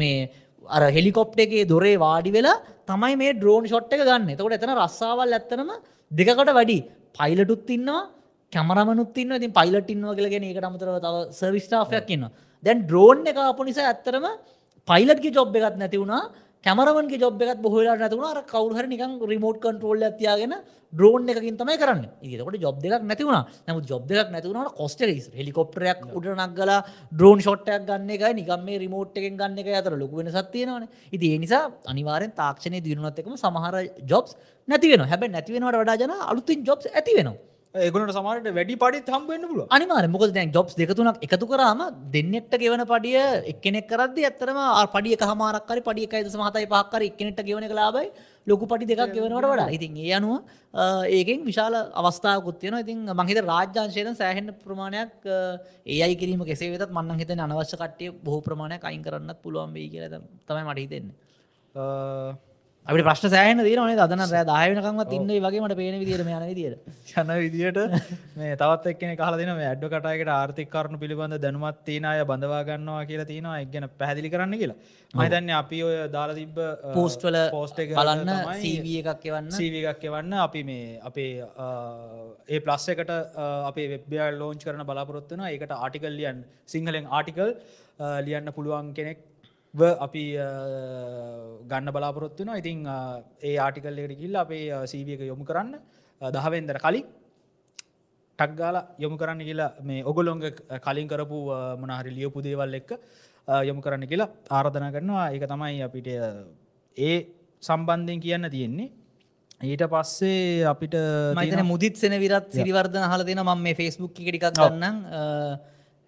මේ අර හෙලිකොප්ට එකේ දොරේ වාඩි වෙලා තමයි මේ ඩ්‍රෝන් ෂොට් එක ගන්න. එතකොට එතන රස්සාවල් ඇත්තනම දෙකට වැඩි. පයිලටුත් ඉන්නවා කැමරමනුත් ඉන්න ඉතින් පයිලට ඉන්නවා කියලගෙන ඒකට අමතරව තව සර්විස්ටාෆයක් ඉන්න දැන් ඩ්‍රෝන් එක අප නිසා ඇත්තරම පයිලට්ගේ ජොබ් එකත් නැති වුණා. කැමරමන්ගේ ජොබ් එකත් බොහලා නැතුුණ අර කවුහර නිකන් රිමෝට් කන්ටරෝල් ඇතියාගෙන ඩ්‍රෝන් එකකින් තමයි කරන්න. ඒකට ජොබ් දෙක් නැතිවුණ නමු ජොබ් දෙක් නැතිවුණට කොස්ට හෙලිකොප්ටරයක් උඩ නක්ගල ඩ්‍රෝන් ෂොට්ටයක් ගන්න එක නිකම් මේ රිමෝට් එකෙන් ගන්න එක අතර ලොකුවෙන සත්තියනවන ඉති නිසා අනිවාරෙන් තාක්ෂණය දියුණුවත් එකම සමහර ජොබ්ස් නැතිවෙන හැබැ නැතිවෙනට වඩා ජන අලුතින් ජොබ්ස් ඇති වෙනවා ඒගුණට සමහට වැඩි පඩිත් හම්බවෙන්න පුළුව අනිමාර මොකද දැන් ජොබ්ස් දෙකතුනක් එකතු කරාම දෙන්නෙට ගෙවන පඩිය එක්කෙනෙක් කරද ඇත්තරම පඩිය හමාරක්කරි පඩිය එකයිද සමහතයි පහක්කර එක්කනෙට ගෙවන ලාබයි ලොකු පටි දෙකක් ගෙවනවට වඩා. ඉතින් ඒ අනුව ඒකෙන් විශාල අවස්ථාවකුත්තියන ඉතින් මහිත රාජ්‍යංශයෙන් සෑහෙන් ප්‍රමාණයක් ඒ අයි කිරීම කෙසේ වෙතත් මන්න හිත අනවශ්‍ය කට්ටිය බොහෝ ප්‍රමාණයක් අයින් කරන්නත් පුළුවන් වේ කියල තමයි මට හිතෙන්නේ අපි ප්‍රශ්න සෑහන දීරනේ අදන රෑ දායනකමත් ඉන්න වගේ මට පේන විදිර යන විදිර යන විදිට මේ තවත් එක්න කාල දෙන ඇඩ්ඩ කටයකට ආර්ථික කරුණු පිළිබඳ දැනුමත් තියන අය බඳවාගන්නවා කියලා තියෙනවා. එක්ගැන පැදිලි කරන්න කියලා. මහිතන්න අපි ඔය දාලා තිබ්බ පෝස්ට්වල පෝස්ට බලන්න සීව එකක් එවන්න. සීව එකක් එවන්න. අපි මේ අපේ ඒ ප්ලස් එකට අපේ වෙබ්බියල් ලෝංච් කරන බලාපොරොත්වන ඒකට ආටිකල් ලියන් සිංහලෙන් ආටිකල් ලියන්න පුළුවන් කෙනෙක් අපි ගන්න බලාපොරොත්තුන ඉතින් ඒ ආටිකල් එකට කිල්ල අපේ සීවියක යොමු කරන්න. දහවෙන්දර කලින් ටක්ගාල යොමු කරන්න කියලා මේ ඔගොලොංග කලින් කරපු මනහරි ලියපු දේවල් එක්ක යොමු කරන්න කියලා ආරධන කරනවා. ඒක තමයි අපිට ඒ සම්බන්ධයෙන් කියන්න තියෙන්නේ. ඊට පස්සේ අපිට මතන මුදිත් සෙන විරත් සිරිවර්ධන හල දෙන ම මේ ෆෙස්බුක් එකටිකක් ගන්නම්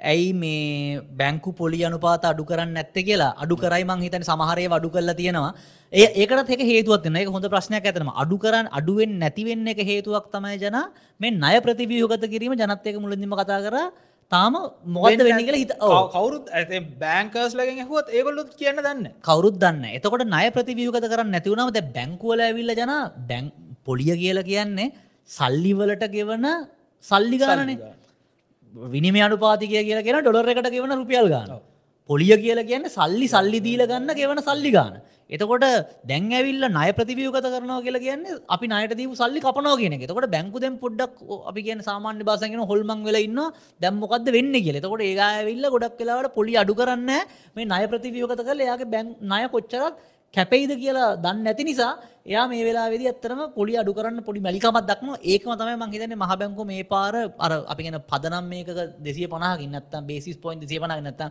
ඇයි මේ බැංකු පොලි අනුපාත අඩු කරන්න නැත්ත කියලා? අඩු කරයි මං හිතන සමහරය වඩු කරලා තියෙනවා. ඒ ඒකට එක හේතුවත් එක හොඳ ප්‍රශ්නයක් ඇතනම අඩු කරන්න අඩුවෙන් නැතිවෙන්න එක හේතුවක් තමයි ජන මේ ණය ප්‍රතිවියහගත කිරීම. ජනත්තයක මුලින්දිම කතා කර. තාම මොකද වෙන්න කියලා හිත කවරුත් ඇත බෑංකර්ස් ලගෙන් හුවත් ඒගොල්ලුත් කියන්න දන්න. කවරුත් දන්න එතකොට ණය ප්‍රතිවියහගත කරන්න නැතිවුණමද බැංකුවල ඇවිල්ල ජන බැං පොලිය කියලා කියන්නේ සල්ලිවලට ගෙවන සල්ලිගානනේ විනිම අනුපාතිකය කියලා කියෙන ඩොලර එකට ගෙවන රුපියල් ගාන. පොලිය කියලා කියන්න සල්ලි සල්ලි දීල ගන්න ගෙවන සල්ලි ගාන. එතකොට දැන් ඇවිල්ල නය ප්‍රතිවියෝගත කරනවා කියලා කියන්න අපි නයට දීපු සල්ලි කපනෝ කියන එතකොට බැංකු දැම් පොඩ්ඩක් අපි කියන සාමාන්‍ය බාසගෙන හොල්මං වෙලා ඉන්න දැම්මොකක්ද වෙන්න කියල. එතකොට ඒ ඇවිල්ල ගොඩක් වෙලාවට පොලි අඩු කරන්න මේ නය ප්‍රතිවියෝගත කල එයාගේ බැං නය කොච්චරක් කැපයිද කියලා දන්න නැති නිසා එයා මේ වෙලා වෙදි ඇත්තරම පොලි අඩු කරන්න පොඩි මැලිකමත් දක්ම ඒකම තමයි මංහිතන මහබැංකු මේ පාර අර අපිගෙන පදනම් මේක දෙසිය පනහකින් නත්තම් බේසිස් පොයින්ට සිය පනක් නත්තා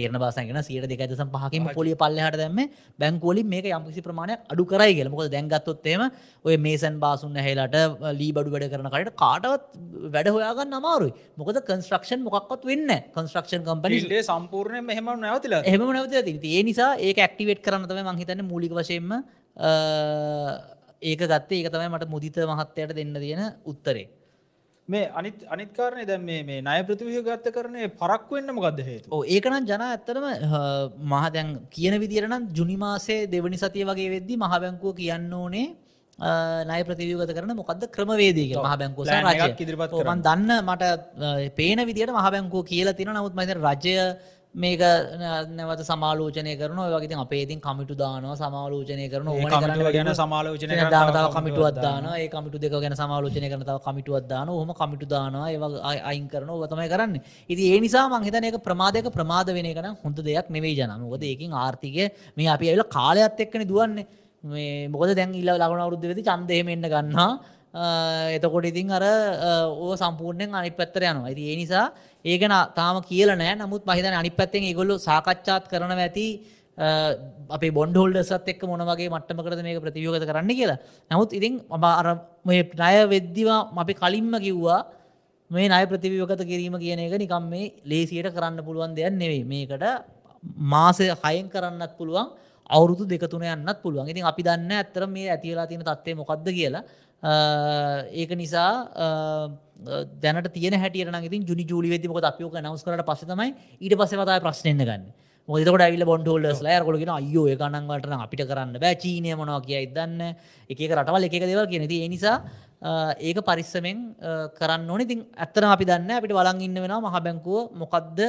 තේරන බාසගෙන සියට දෙකදසම් පහකින් පොලිය පල්ලහට දැම බැංකෝලින් මේක යම්කිසි ප්‍රමාණයක් අඩු කරයි කියල. මොකද දැන්ගත්තොත්තේම ඔය මේසන් බාසුන්න හෙලාට ලී බඩු වැඩ කරන කට කාටවත් වැඩ හොයාගන්න අමාරුයි. මොකද කන්ස්ට්‍රක්ෂන් මොකක්වත් වෙන්න කන්ස්ට්‍රක්ෂන් කම්පනිේ සම්පූර්ණය මෙහම නැවතිල එහම නැවත ඒ නිසා ඒක ඇක්ටිවේට් කරන්න තම මංහිතන්න මූලික වශයෙන්ම ඒක ගත්තේ. ඒක තමයි මට මුදිත මහත්තයට දෙන්න තියෙන උත්තරේ මේ අනිත් අනිත්කාරණය දැ මේ නය ප්‍රතිවිහ ගත්ත කරනේ පරක්ව වෙන්න මොකක්ද හේතු ඒකනම් ජන ඇත්තරම මහදැන් කියන විදිරනම් ජුනිමාසේ දෙවනි සතිය වගේ වෙද්දි මහබැංකුව කියන්න ඕනේ නය ප්‍රතිවියගත කරන මොකද ක්‍රමවේදක මහ බැංකෝ රජ ඉදිරිපත් මන් දන්න මට පේන විදිට මහ බැංකෝ කියලා තින නමුත් මත රජය මේක නැවත සමාලෝචනය කරන වගේ අපේතින් කමිටු දානවා සමාලෝචනය කරන ඕන ගැන සමාලෝචනය කරන දානතාව තව කමිටුවත් දාන ඒ කමිටු දෙක ගැන සමාලෝචනය කරන තව කමිටුවත් දාන හොම කමිටු දානවා. ඒ අයින් කරන ඔතමයි කරන්න. ඉති ඒ නිසා මංහිතන එක ප්‍රමාදක ප්‍රමාද වෙන කන හොඳ දෙයක් නෙවෙයි ජනමකද ඒකින් ආර්ථිකය මේ අපි ඇල කාලයක්ත් එක්කන දුවන්නේ. මේ මොකද දැන් ඉල්ල ලගන අවරුද්ධ වෙති චන්දයම එන්න ගන්නා එතකොට ඉතින් අර ඕ සම්පූර්ණයෙන් අනි පැත්තර යනවා. ඇති ඒ නිසා ඒකන තාම කියල නෑ. නමුත් මහිතන අනි පැත්තෙන් ඒගොල්ලු සාකච්ඡාත් කරන ඇති අප බොන්ඩහොල්ඩසත් එක් මොනවගේ මට්ටමකරද මේක ප්‍රතියෝගත කරන්න කියලා. නමුත් ඉතින් මම අර මේ ණය වෙද්දිවා අපි කලින්ම කිව්වා මේ නය ප්‍රතිවියෝගත කිරීම කියන එක නිකම් මේ ලේසියට කරන්න පුළුවන් දෙයක් නෙවෙයි. මේකට මාසය හයෙන් කරන්නත් පුළුවන් අවුරුදු දෙකතුන යන්නත් පුළුවන්. ඉතින් අපි දන්න ඇත්තර මේ ඇතිලා තියෙන තත්වය මොකක්ද කියලා. ඒක නිසා දැනට තියන හැටියට ඉතින් ජුනි ජූලි වෙදි මොක අපියෝක නවස් කරට පසතමයි ඊට පසවතයි ප්‍රශ්නයන්න ගන්න. මොදකට ඇවිල බොන්ඩෝල්ලස් ලෑ කොලගෙන අයෝ එකනන්වලට අපිට කරන්න බෑ. චීනය මොනවා කිය ඉදන්න එක රටවල් එක දෙවල් කියනෙති නිසා ඒක පරිස්සමෙන් කරන්න ඕන. ඉතින් ඇත්තන අපි දන්න අපිට වලන් ඉන්න වෙන මහ බැංකුව. මොකක්ද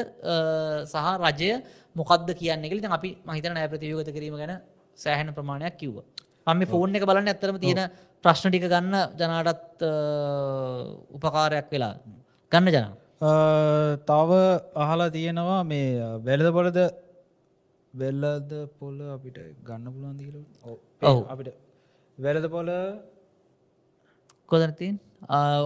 සහ රජය මොකක්ද කියන්න එකෙ අපි මහිතන නෑ. ප්‍රතියෝගත කිරීම ගැන සෑහන ප්‍රමාණයක් කිව්ව. පම ෆෝන් එක බලන්න ඇතරම තියෙන ප්‍රශ්න ටික ගන්න ජනාටත් උපකාරයක් වෙලා. ගන්න ජනා. තව අහලා තියෙනවා මේ වෙලද පොලද වෙල්ලද පොල අපිට ගන්න පුළුවන් දීල ඔව්. අපිට වෙලද පොල කොදනතින්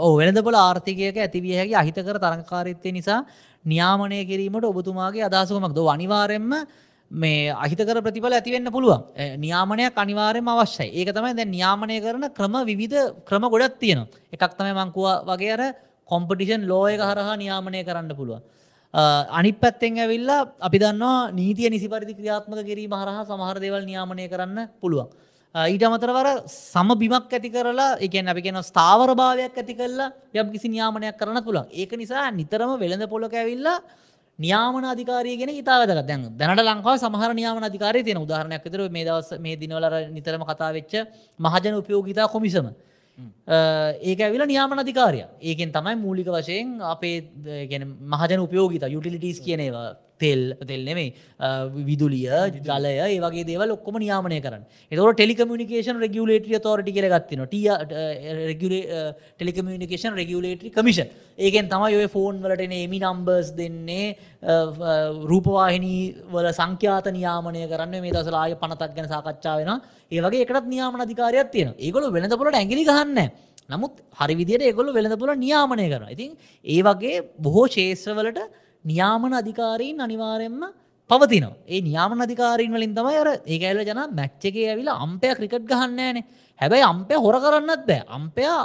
ඕ වෙනදපොල ආර්ථිකයක ඇතිවිය හැකි අහිතකර තරංකාරිත්තය නිසා නියාමනය කිරීමට ඔබතුමාගේ අදහසකමක් ද අනිවාරෙන්ම මේ අහිතකර ප්‍රතිඵල ඇතිවෙන්න පුළුවන්. එ, නියාමනයක් අනිවාරයම අවශ්‍යයි. ඒක තමයි දැ නියාමනය කරන ක්‍රම විවිධ ක්‍රම ගොඩක් තියෙනවා. එකක් තමයි මංකුව වගේ අර කොම්පටිෂන් ලෝයක හරහා නියාමනය කරන්න පුළුවන්. අනි පැත්තෙන් ඇවිල්ලා අපි දන්නවා නීතිය නිසි පරිදි ක්‍රියාත්මක කිරීම හරහා සමහර දේවල් නියාමනය කරන්න පුළුවන්. ඊට අමතරවර සම බිමක් ඇති කරලා එකන් අපි කියෙන ස්ථාවර භාවයක් ඇති කරලා යම් කිසි නියාමනයක් කරන්න පුළන් ඒක නිසා නිතරම වෙළඳ පොලොක ඇවිල්ලා නියාමන අධිකාරයගෙන ඉතාවදක දැන් දැනට ලංකාව සමහර නියාමන අධිකාරය තියෙන උදාහරණයක් විතර මේ දවස් මේ දිනවල නිතරම කතා වෙච්ච මහජන උපයෝගිතා කොමිසම. ඒක ඇවිල නියාමන අධිකාරය ඒකෙන් තමයි මූලික වශයෙන් අපේ ගැන මහජන උපයෝගිත යුටිලිටස් කියනේවා තෙල් තෙල් නෙමේ විදුලිය ජලය ඒ වගේ දේවල් ඔක්කොම නියාමනය කරන්න. එතවට ටෙලිකමියනිකේෂන් රෙගුලේටිය තෝරටි කියල ගත්තින ටිය ටෙලිකමියනිකේෂන් රෙගුලේටරි කමිෂන් ඒකෙන් තමයි ඔය ෆෝන් වලටන එමි නම්බර්ස් දෙන්නේ රූපවාහිනී වල සංඛ්‍යාත නියාමනය කරන්න මේ දසලාය පනතක් ගැන සාකච්ඡා වෙන ඒවගේ එකටත් නියාමන අධිකාරයක් තියෙන ඒගොල වෙනදපොලට ඇගිලි ගහන්න නමුත් හරි විදියට ඒගොල්ල වෙළඳපොල නියාමනය කරන ඉතින් ඒ වගේ බොහෝ ශේත්‍රවලට නියාමන අධිකාරීන් අනිවාරයෙන්ම පවතින ඒ නියාමන අධිකාරීන් වලින් තමයි අර ඒකඇල ජන මැච්චක ඇවිලා අම්පය ක්‍රිකට් ගහන්නෑනේ හැබැයි අම්පය හොර කරන්නත් බෑ. අම්පයා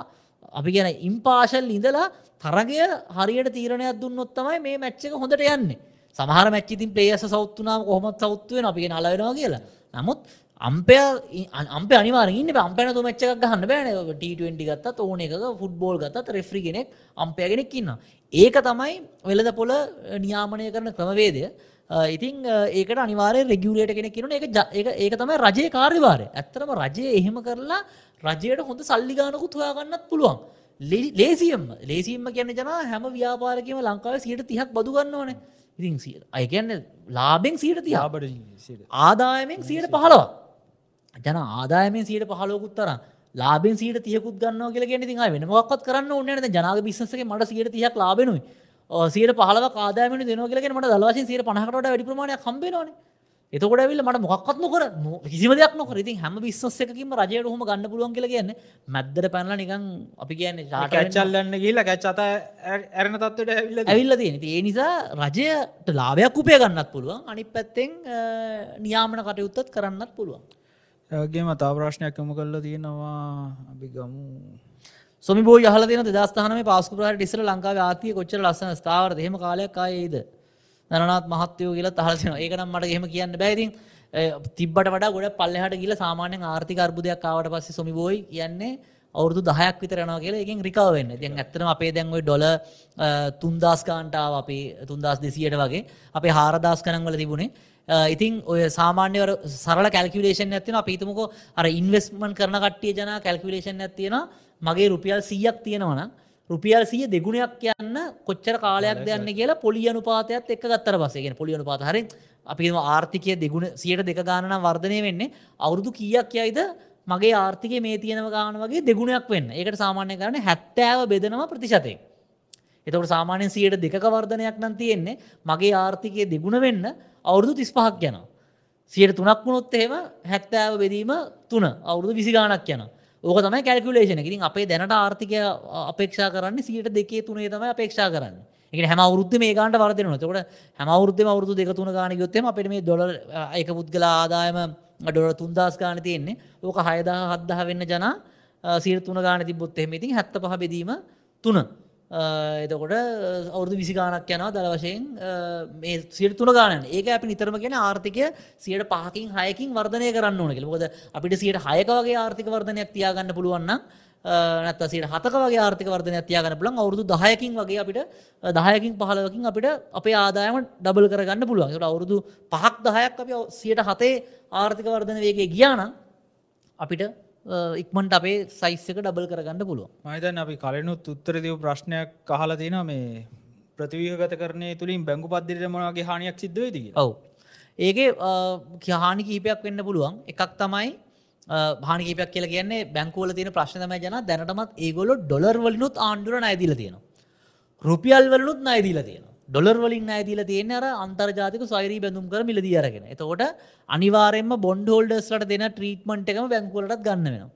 අපි ගැන ඉම්පාශල් ඉඳලා තරගය හරියට තීරණයක් දුන්නොත් තමයි මේ මැච්චක හොඳට යන්නේ. සමහර මැච්චිතින් පේස සෞත්තුනාම කොහොමත් සෞත්තුවෙන අපි නලවෙනවා කියලා. නමුත් අම්පය අම්ප අනිවාරන්න අම්පනතු මච්චක් ගහන්න බෑන. ට20 ගත්තත් ඕන එක ෆුට්බෝල් ගත්තත් රෙෆ්‍රි කෙනෙක් අම්පයගෙනෙක් ඉන්න ඒක තමයි වෙලද පොල නියාමනය කරන ක්‍රමවේදය. ඉතින් ඒකට අනිවාරය රෙගියලේට කෙන කිරන එක ඒක තමයි රජය කාර්යවාරය ඇත්තරම රජය එහෙම කරලා රජයට හොඳ සල්ලිගානකුත් හොයාගන්නත් පුළුවන්. ලේසියම් ලේසිම්ම කියන්න ජන හැම ව්‍යාපාරකම ලංකාව සියට තිහක් බදුගන්න ඕන ඉතින් අයකන්න ලාබෙන් සීට තියා ලාබට ආදායමෙන් සියට පහලවා ජන ආදායමෙන් සියට පහලෝකුත් තර ලාබෙන් සිට තියකුත් ගන්න කියල ගෙන ති වෙන මොක්ත් කරන්න ඕන්නන ජනාග බිස්සගේ මට සියට තියක් ලාබෙනුයි සියට පහල කාදාම දෙනවගලගෙන මට දලවසින් සියට පහකට වැඩි ප්‍රමාණය කම්බේනවන එතකොට විල්ල මට මොක්ත් නොකර කිසිම දෙයක් නොකර. ඉතින් හැම විශ්සකම රජයට හොම ගන්න පුළුවන් කියල කියන්න මැද්දර පැනල නිකන් අපි කියන්නේ කැච්චල්ලන්න ගිල්ල කැච් අත ඇරණ තත්වට ඇවිල්ල ඇවිල්ල තියෙන ඒ නිසා රජයට ලාභයක් උපය ගන්නත් පුළුවන්. අනි පැත්තෙන් නියාමන කටයුත්තත් කරන්නත් පුළුවන් ඒගේ මතා ප්‍රශ්නයක් යොමු කල්ල තියෙනවා අපි ගමු. සොමි බෝ යහල දෙන දස්ථානම පාස්කුරහට ටිසර ලංකාව ආතිය කොච්චර ලස්සන ස්ථාවර හෙම කාලයක් අයේද දනත් මහත්තයෝ කියලා තහලසන ඒකනම් මට එහෙම කියන්න බැයිතින් තිබට වඩ ගොඩ පල්ලහට ගිල සාමාන්‍යෙන් ආර්ථික අර්බුදයක් කාවට පස්සේ සොමි බෝයි කියන්නේ අවුරදු දහයක් විතර යනවා කියලා එකෙන් රිකව වෙන්න. තින් ඇත්තම අපේ දැන්වයි ඩොල තුන්දස් කාන්ටාව අපි තුන්දස් දෙසියට වගේ. අපේ හාරදස් කනංවල තිබුණේ. ඉතින් ඔය සාමාන්‍යවර සරල කැල්කිලේෂන් ඇතින අපිතමක අර ඉන්වස්මන් කරන කට්ටිය ජන කැල්කිලේෂන් ඇතියෙන මගේ රුපියල් සීයක් තියෙනවන රුපියල් සිය දෙගුණයක් කියන්න කොච්චර කාලයක් දෙන්න කියලා පොලි අනුපාතයත් එක් ගත්තර පසේගෙන පොලි අනුපාත හරි අපිම ආර්ථිකය දෙගුණ සියට දෙක ගානන වර්ධනය වෙන්නේ අවුරුදු කියක් යයිද මගේ ආර්ථික මේ තියෙනව ගාන වගේ දෙගුණයක් වෙන්න. ඒකට සාමාන්‍ය කරන හැත්තෑව බෙදනවා ප්‍රතිශතය එතකට සාමානයෙන් සියට දෙක වර්ධනයක් නම් තියෙන්නේ මගේ ආර්ථිකය දෙගුණ වෙන්න අවුරුදු තිස්පහක් යනවා. සියට තුනක් වුණොත් එහෙම හැත්තෑව බෙදීම තුන අවුරුදු විසි ගානක් යන ඕක තමයි කැල්කුලේෂන ඉතින් අපේ දැනට ආර්ථිකය අපේක්ෂා කරන්න සියට දෙකේ තුනේ තමයි අපේක්ෂා කරන්න. එක හැම අවුද්ධ මේ ගාන්ට වර්දන තකොට හැම අවුද්ධ අවුරුදු දෙක තුන ගාන යොත්තම අපට මේ දොල එක පුද්ගල ආදායම ඩොල තුන්දස් ගාන තියෙන්නේ. ඕක හයදා හද්දහ වෙන්න ජනා සීර තුන ගාන තිබොත් එහෙම ඉතින් හැත්ත පහ බෙදීම තුන. එතකොට අවුදු විසිගානක් යනවා දළ වශයෙන් මේ සිට තුන ගාන ඒක අපි නිතරම කියෙන ආර්ථිකය සියට පහකින් හයකින් වර්ධනය කරන්න ඕන කෙලකොද අපිට සියට හයක වගේ ආර්ථික වර්ධනයක් තියාගන්න පුළුවන්න නැත්ත සිට හතක වගේ ආර්ථික වර්ධනයක් තියාගන්න පුළන් අවුරුදු දහයකින් වගේ අපිට දහයකින් පහලවකින් අපිට අපේ ආදායම ඩබල් කරගන්න පුළුවන්. අවුරුදු පහක් දහයක් අපි සියට හතේ ආර්ථික වර්ධන වේගේ ගියානම් අපිට ඉක්මට අපේ සයිස්සක ඩබල් කරගන්න පුළුව මහිතන් අපි කලනුත් උත්තරදව ප්‍රශ්නයක් කහල තියෙන මේ ප්‍රතිවීගත කරනය තුළින් බැංගු පද්දිරට මොනගේ හානියක් සිද්ධ ති ඔවු. ඒගේ කියහානි කීපයක් වෙන්න පුළුවන්. එකක් තමයි හානිකීපයක් කියල කියන්නේ බැංකෝල තියෙන ප්‍රශ්නම ජන දැනටමත් ඒගොලො ඩොලර් වලිනුත් ආණ්ඩුර නයිදිල තියෙනවා. රුපියල් වලනුත් නයිදිල තියෙන ඩොලර් වලින් නෑදීල තියෙන අර අන්තර්ජාතික සෛරී බැඳුම් කර මිලදී අරගෙන. එතකොට අනිවාරෙන්ම බොන්්හෝල්ඩස්ලට දෙන ට්‍රීටමන්ට් එකම බැංකුවලටත් ගන්න වෙනවා.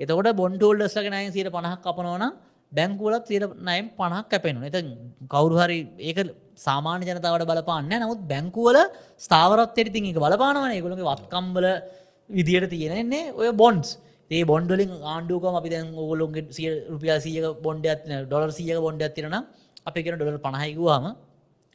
එතකොට බොන්්හෝල්ඩස්ලගේ නය සිට පණහක් කපනවන බැංකුවලත් සිට නයම් පණහක් කැපෙනු එත කවුරු හරි ඒක සාමාන්‍ය ජනතාවට බලපාන්න නමුත් බැංකුවල ස්ථාවරත් එරිතින් එක බලපානවන. ගොළගේ වත්කම්බල විදියට තියෙනෙන්නේ ඔය බොන්ස් ඒ බොන්ඩලින් ආණ්ඩුකම අපි දැන් ඕගොලොන්ගේ සිය රුපියල් සියක බොන්ඩ ඩොලර් සියක බොන්ඩ ඇතිරන අපි කෙන ඩොලර් පණහයිකුවාම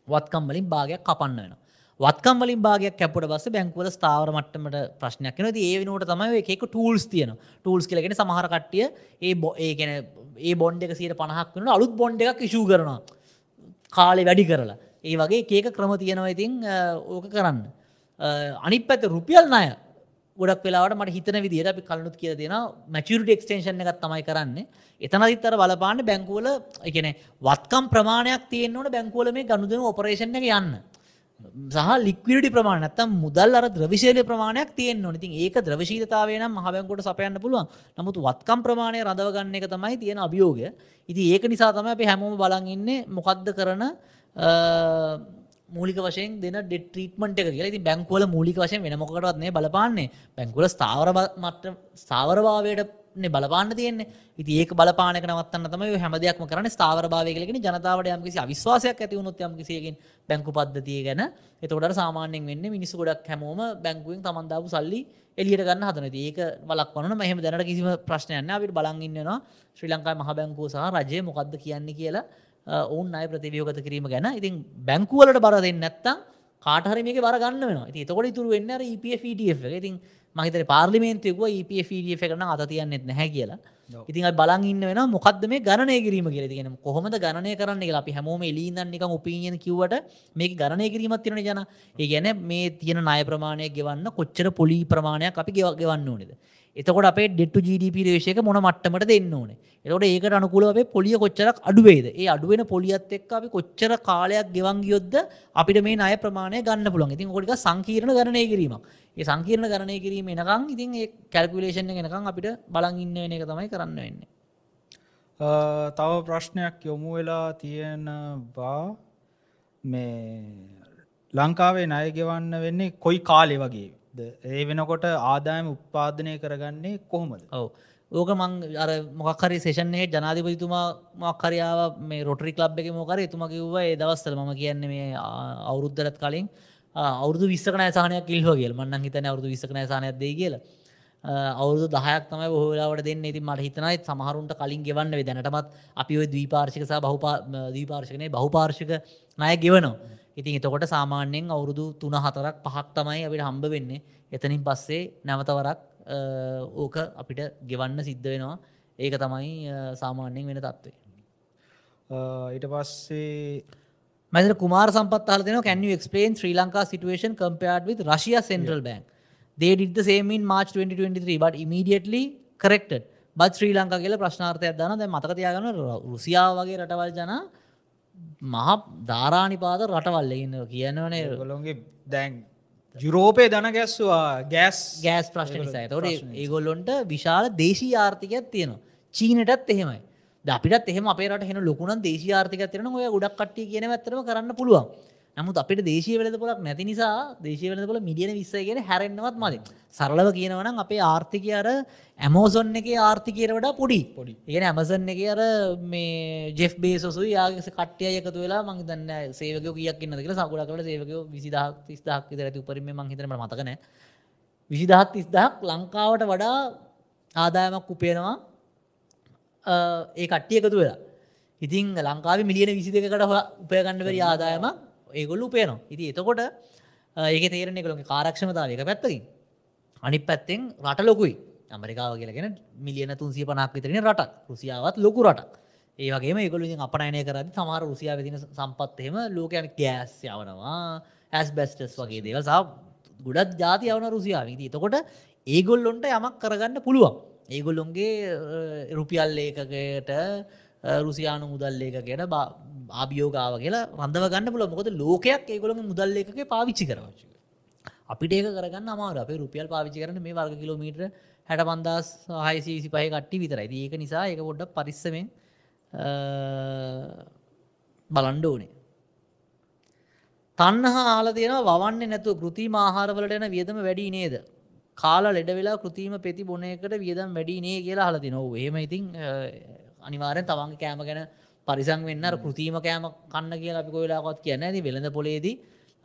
වත්කම් වලින් භාගයක් කපන්න වෙන. වත්කම් වලින් භාගයක් කැපට බස්ස බැංකුවල ස්ථාවර මට්ටමට ප්‍රශ්නයක් න ඒ වනට තමයි එකක ටූල්ස් තියන ටූල්ස් කියලගෙන සමහර කට්ටිය ඒ බො ඒගැන ඒ බොන්්ඩ එක සීට පණහක් වන අලුත් බොන්්ඩ එකක් ඉශූ කරනවා. කාලෙ වැඩි කරලා. ඒ වගේ ඒක ක්‍රම තියෙනවා ඉතින් ඕක කරන්න. අනි පැත රුපියල් නය ගොඩක් වෙලාට මට හිතන විදිට අපි කලනුත් කිය දෙෙන මැචුරට එක්ස්ටේෂන් එකත් තමයි කරන්න. එතනදිත්තර බලපාන්න බැංකුවල එකන වත්කම් ප්‍රමාණයක් තියෙන්න්නවන බැංකුවල මේ ගනුදන ඔපරේෂණ එක යන්න. සහ ලික්විඩි ප්‍රමාණත්තම් මුදල් අර ද්‍රවිශේල ප්‍රමාණයක් තියෙන් නොනතින් ඒක ද්‍රවශීතාවේ නම් මහබැංකොට සපයන්න පුළුවන්. නමුත් වත්කම් ප්‍රමාණය රඳවගන්න එක තමයි තියෙන අභියෝගය. ඉති ඒක නිසා තම අපි හැමෝම බලන්ඉන්නේ මොකක්ද කරන මූලික වශයෙන් දෙන ඩෙට්‍රීටමට එක කියලා. ති බැංකුවල මූලික වශයෙන් වෙන මොකටත්න්නේ බලපාන්නේ. බැංකුල ස්ථාවර මට ස්ථාවරභාවයට බලපාන්න තියන්නේ. ඉති ඒක බලපානක නවත්තන්න තම හැම දෙයක්ම කරන ස්ථාවරභාවය කලෙන ජනතාවට යම්කිසි අවිශ්වාසයක් ඇති වුණොත් යම්කිසියකින් බැංකු පද්ධතිය ගැන. එතකොට සාමාන්‍යෙන් වෙන්න මිනිස්සු ගොඩක් හැමෝම බැංකුවෙන් තමන්දාපු සල්ලි එලියට ගන්න හදන ඒක බලක් වන මෙහම දැනට කිසිම ප්‍රශ්නයන්න අපිට බලංගන්නවා ශ්‍රී ලංකායි මහ බැංකූ සහ රජය මොකක්ද කියන්නේ කියලා. ඔවුන් අය ප්‍රතිවියෝගත කිරීම ගැන. ඉතින් බැංකුවලට බර දෙන්න නැත්තම් කාටහර මේක බරගන්න වෙන ති තකොට තුර වෙන්න EPFටF ඉතින් මහිතර පාර්ලිමේන්තයකුව EPFF කරන අත තියන්නෙත් නැහැ කියලා. ඉතින් බලන් ඉන්න වෙන මොකක්ද මේ ගණනය කිරීම කියල. තියෙන කොහොමද ගණනය කරන්න කියලා. අපි හැමෝම එලීදන්නික උපීියන කිවට මේක ගණනය කිරීමත් තියෙන ජන ඒ ගැන මේ තියෙන නාය ප්‍රමාණය ගෙවන්න කොච්චර පොලි ප්‍රමාණයක් අපි ගෙව ගෙවන්න ඕනෙද එතකොට අපේ ඩෙට්ටු ජීඩප රේෂයක මොන මට්ටමට දෙන්න ඕනේ එතකොට ඒකට අනුකූලව අපේ පොලිය කොච්චරක් අඩුවේද ඒ අඩුවෙන පොලියත් එක්ක අපි කොච්චර කාලයක් ගෙවන් ගියොත්ද අපිට මේ ණය ප්‍රමාණය ගන්න පුළුවන්. ඉතින් ඕක ටික සංකීර්ණ ගණනය කිරීමක්. ඒ සංකීර්ණ ගණනය කිරීම එනකන් ඉතින් ඒ කැල්කියුලේෂන් එක එනකන් අපිට බලන් ඉන්න වෙන එක තමයි කරන්න වෙන්නේ. තව ප්‍රශ්නයක් යොමු වෙලා තියෙනවා මේ ලංකාවේ ණය ගෙවන්න වෙන්නේ කොයි කාලෙ වගේ ඒ වෙනකොට ආදායම උත්පාදනය කරගන්නේ කොහොමද? ඔව. ඕක මං අර මොක්හරි සේෂනයේ ජනාධිපතිතුමා මක්කරයාව මේ රොටරි ලබ් එක මොකර එතුම කිව්ව ඒ දවස්සල ම කියන්නේ මේ අවුරුද්ධරත් කලින් අවුදු විස්සකන සානයක් කිල්හ කියල්. මන්න හිතන අවුදු විස්සකන සානයක් දේ කියලා. අවුදු දහයක් තමයි බොහලාවට දෙන්න. ඉති මට හිතනයි සමහරුන්ට කලින් ගෙවන්න දැනටමත් අපි ඔය දීපාර්ශික සහ බහපා දීපාර්ශකනය බහුපාර්ශික නය ගෙවනවා. ඉතින් එතකොට සාමාන්‍යයෙන් අවුරුදු තුන හතරක් පහක් තමයි අපිට හම්බ වෙන්නේ. එතනින් පස්සේ නැවතවරක් ඕක අපිට ගෙවන්න සිද්ධ වෙනවා. ඒක තමයි සාමාන්‍යයෙන් වෙන තත්වේ ඊට පස්සේ මැද කුමාර සම්පත් හලන can you explain Sri Lanka situation compared with Russia Central Bank? They did the same in March 2023 but immediately corrected. But Sri Lanka කියල ප්‍රශ්නාර්ථයක් දන දැ මතක තියාගන්න රුසියාව වගේ රටවල් ජන මහ ධාරානිපාත රටවල්ල ඉන්න කියනවනේ. ගොලොන්ගේ දැන් යුරෝපය දන ගැස්වා ගෑස්. ගෑස් ප්‍රශ්න නිසා. තොට ඒගොල්ලොන්ට විශාල දේශී ආර්ථිකයක් තියෙනවා. චීනටත් එහෙමයි. අපිට එහෙම අපේට හෙන ලොකුණ දේශී ආර්ථික තිරන ඔය ගොඩක් කට්ටිය කියන ඇතරම කරන්න පුළුවන් නමුත් අපිට දේශය වෙලද පොලක් නැති නිසා දේශය වෙලද පොල මිඩියන විස්සයගෙන හැරෙන්න්නවත් මද. සරලව කියනවන අපේ ආර්ථිකය අර ඇමෝසොන් එක ආර්ථිකයට වඩා පොඩි. පොඩි. ඒන ඇමසන් එක අර මේ ජෙෆ් බේසු යාගේ කට්ටය එකතු වෙලා මං දන්න සේවක කියක් න්න කියල සකුල කල සේවකෝ විසිදහක් තිස්දහක් ඇති උපරීම මංහිතන මතකන විසිදහත් තිස්දහක් ලංකාවට වඩා ආදායමක් උපයනවා ඒ කට්ටිය එකතු වෙලා. ඉතින් ලංකාව මිලියන විසි දෙකට උපයගන්නවරි ආදායම ඒගොල්ල උපයනවා. ඉති එතකොට ඒක තේරෙන එකළොගේ කාරක්ෂමතාව එක පැත්තකින්. අනි පැත්තෙන් රට ලොකුයි. ඇමරිකාව කියලගෙන මිලියන තුන්සිය පනක් විතරෙන රටක්. රුසියාවත් ලොකු රටක්. ඒවගේ ගොල අපනයනය කරද සමාර රුසියාව තින සම්පත්හෙම ලෝකයන ගෑස් යවනවා. ඇස් බැස්ටස් වගේ දේව සා ගොඩත් ජාති යවන රුසියාව. තකොට ඒගොල්ලොන්ට යමක් කරගන්න පුළුවන්. ඒගොල්ලොන්ගේ රුපියල් ඒකකට රුසියානු මුදල් ඒකකට ආභියෝගාව කියලා රඳව ගන්න පුල මොකද ලෝකයක් ඒගොළම මුදල් ඒකක පාවිච්චි කරවච්ච අපිට ඒක කරගන්න අමාර අපේ රුපියල් පාවිච්චි කරන මේ වර්ග කිලෝමීටර හැට පන්දස් හයිසිසි පහ කට්ටි විතරයි ඒක නිසා ඒක පොඩ්ඩ පරිස්සමෙන් බලන්ඩ ඕනේ. තන්නහ ආල තියෙන වන්නේ නැතු කෘති ආහාරවලට එන වියදම වැඩි නේද? කාල ලෙඩ වෙලා කෘතිීම පෙති බොනයකට වියදම් වැඩි නේ කියලා හලති නොව ඒම ඉතින් අනිවාරෙන් තවන්ගේ කෑම ගැන පරිසං වෙන්න කෘතිීම කෑම කන්න කියලා අපි කොයිලාකොත් කියන්න ඇති වෙළඳ පොලේදී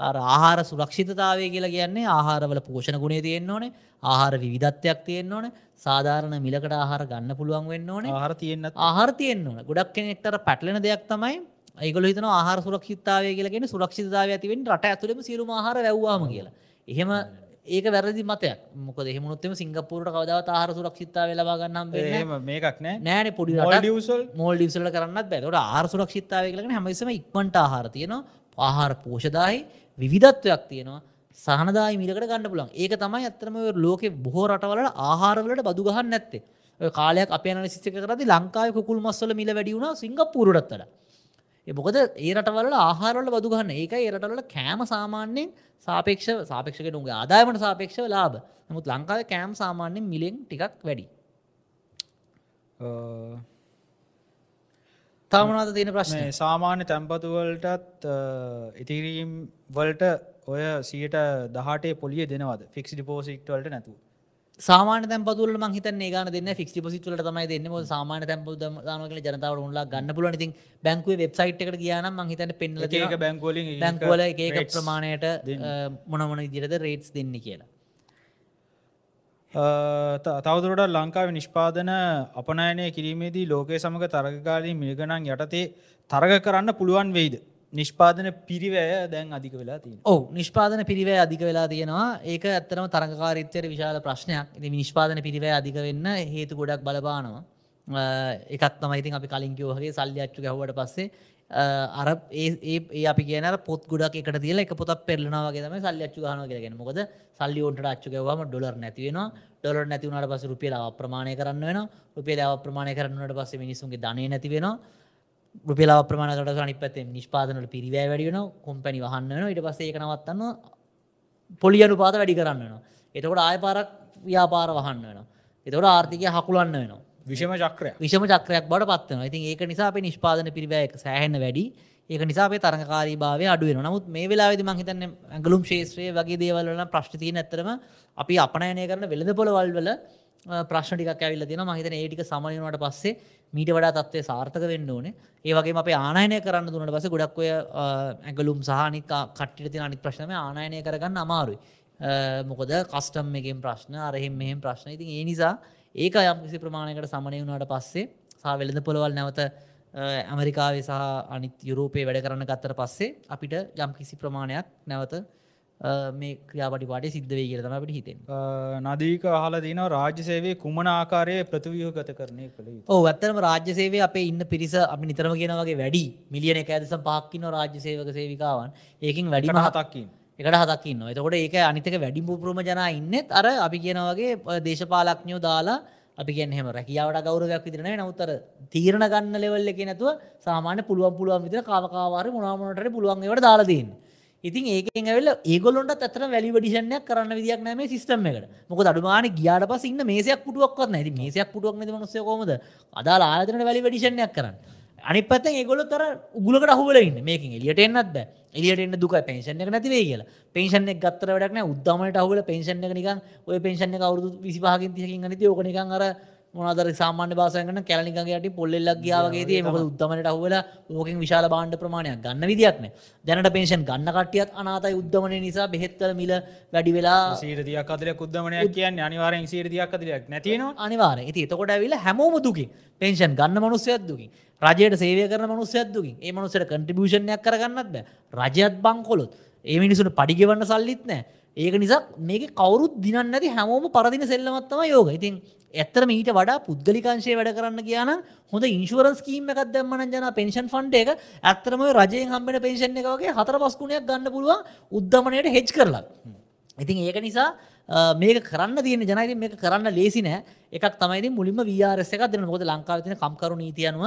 ආහාර සුරක්ෂිතතාවය කියලා කියන්නේ ආහාරවල පෝෂණ ගුණේ තියෙන්න්න ඕනේ. ආහාර විධත්වයක් තියෙන්න්න ඕන. සාධාරණ මිලකට ආහාර ගන්න පුළුවන් වෙන්න ඕනේ. ආහර තියෙන්න්න ආහාර තියෙන්න්න ඕන. ගොඩක් කෙනෙක්ටර පැටලෙන දෙයක් තමයි ඒගොල හිතන ආහාර සුරක්ෂිතාවය කියලගෙන සුරක්ෂිතාව ඇතිවෙන් රට ඇතුළම සිරු ආහාර වැැව්වාම කියලා. එහෙම ඒක වැරදි මතයක්. මොක දෙහමුණොත්තම සිංගපපුරට කවදාව ආහාර සුරක්ෂිතාව ලබාගන්නම් මේකක් නෑ. නෑන පොඩි ඩියවසල් මෝල් ඩිවසල කරන්නත් බැතට ආර සුරක්ෂිතාව කලගෙන හැමසම ඉක්මට ආහාර තියෙනවා. ආහාර පෝෂදාහි විධත්වයක් තියෙනවා. සහනදායි මිලකට ගන්න පුලන් ඒක තමයි ඇත්තරම ලෝක බොහෝ රටවලට ආහාරවලට බදු ගහන්න නැත්තේ. කාලයක් අප යන සිික කරදි ලංකාව කුල් මස්සල මිල වැඩියුණ සිංගප්පුරටත්තට එබොකද ඒ රටවල ආහාරවල බදු ගන්න. ඒක ඒරටවල කෑම සාමාන්‍යයෙන් සාපේක්ෂ සාපේක්ෂක නුගේ ආදායමට සාපේක්ෂව ලාබ නමුත් ලංකාව කෑම් සාමාන්‍යෙන් මිලෙන් ටිකක් වැඩි. තවමනාද තියෙන ප්‍රශ්නය සාමාන්‍ය තැන්පතුවලටත් ඉතිරීම් වලට ඔය සියට දහටේ පොලිය දෙනවද? ෆික්ස් ඩිපෝසිට් වලට නැතු සාමාන තැපතුල මහිත ගන දෙන්න ෆික්ස් පසිටල තමයි දෙන්න. සාමාන තැප දානකල ජනතාවට උන්ලා ගන්න පුලන ඉතින් බැංකුව වෙබ්සයිට් එකට කියනම් මහිතට පෙන්ල ඒක බැංකෝලින් බැංකුවල ඒක ප්‍රමාණයට මොනමන ඉදිරද රේට්ස් දෙන්න කියලා. තවදුරට ලංකාව නිෂ්පාදන අපනයනය කිරීමේදී ලෝකය සමඟ තරගකාරී මිල්ගනන් යටතේ තරග කරන්න පුළුවන් වෙයිද නිෂ්පාදන පිරිවැය දැන් අධික වෙලා තිය ඕ නිෂ්පාදන පිරිවෑ අධික වෙලා තියෙනවා. ඒක ඇත්තරම තරකාරිත්වයට විශාල ප්‍රශ්නයක්. ඉති නිෂ්පාදන පිරිවෑ අධික වෙන්න හේතු ගොඩක් බලපානවා. එකත් තමයිතින් අපි කලින්කිවෝහගේ සල්ලි අච්චු ගැහවට පස්සේ අර ඒ අපි කියන පොත් ගොඩක් එකට තියල එක පොත් පෙරලනවාගේ තම සල්ලි අච්චු ගන කරගෙන මොකද සල්ලි ෝට අච්චුකවම ඩොලර් නැතිවෙන ඩොලර් නැතිවනට පස රුපියල අප්‍රමාණය කරන්න වෙන රුපියල අප්‍රමාණය කරන්නට පස්සේ මිනිසුන්ගේ දනය නැතිවෙනවා රුපිලා ප්‍රමාණකට අනි පැත්තේ නිෂ්පාදනට පිරිවෑ වැඩියන කොම්පැනි වහන්න ඉට පස්සේ එක නවත්තන්න පොලියනු පාත වැඩි කරන්න වෙන එතකොට ආය පාරක් ව්‍යාපාර වහන්න වෙන එතකොට ආර්ථිකය හකුලන්න වෙනවා. විෂම චක්‍රය විෂම චක්‍රයක් බට පත්වන ඉතින් ඒක නිසා අප නිෂ්පාදන පිරිවෑක සෑහන්න වැඩි. ඒක නිසා තරකාරී භාවය අඩුවෙන නමුත් මේ වෙලාවෙදි මහිතන්න ඇගලුම් ශේත්‍රය වගේ දේවල්වල ප්‍රශ්තිතිය ඇතරම අපි අපනයනය කරන වෙළඳ පොළවල් වල ප්‍රශ්ටික ඇවිල්ල තින මහිතන ඒටික සමනයට පස්සේ මීට වඩා තත්වය සාර්ථක වෙන්න ඕනේ. ඒවගේ අප ආනයනය කරන්න දුන්නට පස ගොඩක්වය ඇගලුම් සහනික කට්ටිට තින අනිත් ප්‍රශ්නම ආනයනය කරගන්න අමාරුයි. මොකද කස්ටම් එකෙන් ප්‍රශ්න අරහෙම මෙහෙම ප්‍රශ්න. ඉතින් ඒ නිසා ඒක යම් කිසි ප්‍රමාණයකට සමනය වුණට පස්සේ සා වෙළඳ පොළවල් නැවත ඇමරිකාවේ සහ අනිත් යුරෝපය වැඩ කරන්න ගත්තර පස්සේ අපිට යම් කිසි ප්‍රමාණයක් නැවත මේ ක්‍රියාපටිපාටය සිද්ධ වේ කියල තමට හිතෙන් නදීක හල දින රාජ්‍ය සේවේ කුමන ආකාරය ප්‍රතිවියහ ගත කරනය කළ. ඕ ඇත්තරම රාජ්‍ය සේවය අපේ ඉන්න පිරිස අපි නිතරම කියෙනවගේ වැඩි. මිලියන එක ඇදසම් පහක්කින්න රාජ්‍ය සේවක සේවිකාවන්. ඒකින් වැඩිම හතක්කින්. එකට හතක්කින්න එතකොට ඒක අනිතක වැඩි පුරම ජනා ඉන්නෙත් අර අපි කියනවගේ දේශපාලක්ඥෝ දාලා අපි කියහෙම රැකියාවට ගෞරවයක් විදිරන නවතර තීරණ ගන්න ලෙවල්ල එක නැතුව සාමාන්‍ය පුළුවන් පුළුවන් විදිර කාවකාවාර මුණමනට පුළුවන්ගේවට දාලාදන්න ඉතින් ඒකෙන් ඇවෙල්ල ඒගොලොන්ට අතර වැලි ඩිෂනයක් කරන්න විදික් නෑම සිස්ටම් එකට. මොක අඩුමාන ගියාට පස ඉන්න මේසයක් පුටුවක්වත් නැති මේසයක් පුටුවක් නැති මනුස්සය කොමද අදාලා ආයතන වැලි ඩිෂනයක් කරන්න. අනි පත ඒගොල තර උගලකට අහුවලන්න මේකින් එලියට එන්නත්ද එලියට එන්න දුක පේෂණ එක නැතිවේ කියලා. පේෂණ එක ගත්තර වැඩක්න උද්දමට අහුල පේෂණ එක නිකන් ඔය පේෂණ එක අවුදු විසිපාකින් තියකින් නති ඕකනිකන් අර මොනදර සාමාන්‍ය බාසයගන කැලනිකගේට පොල්ලෙල්ලක් ගියාවගේ මක උත්තමට අහුවල ඕකින් විශාල බාණ්ඩ ප්‍රමාණයක් ගන්න විදික්න දැනට පේෂන් ගන්න කටියත් අනාතයි උද්දමන නිසා බෙහෙත්තල මිල වැඩි වෙලා සීරතියක් අදල කුද්දමනයක් කියන්න අනිවාරෙන් සීරතියක් අදලයක් නැතිනවා අනිවාර ඇති එතකොට ඇවිල හැමෝම දුකින්. පේෂන් ගන්න මනුස්සයත් දුකින්. රජයට සේවය කරන මනුස්සයත් දුකින්. ඒ මනුස්සට කන්ට්‍රිබියෂණයක් කරගන්නත් බෑ. රජයත් බංකොලොත්. ඒ මිනිසුට පඩිගෙවන්න සල්ලිත් නෑ. ඒක නිසා මේක කවරුත් දිනන්න ඇති හැමෝම පරදින සෙල්ලමත්තම යෝග ඉතින් ඇත්තරම ඊට වඩා පුද්ගලිකංශය වැඩ කරන්න කියන හොඳ ඉන්ශුවරන්ස් කීම එකක් දැම්මන ජන පෙන්ෂන් ෆන්ඩ් එක ඇත්තරම රජයෙන් හම්බෙන පෙන්ෂන් එක වගේ හතර පස්කුණයක් ගන්න පුළුවන් උද්ධමනයට හෙච් කරලා. ඉතින් ඒක නිසා මේක කරන්න තියෙන ජනයිති මේක කරන්න ලේසි නෑ. එකක් තමයි මුලින්ම වරස එකක් දෙන මොද ලංකාව තින කම්කරු නීතියනුව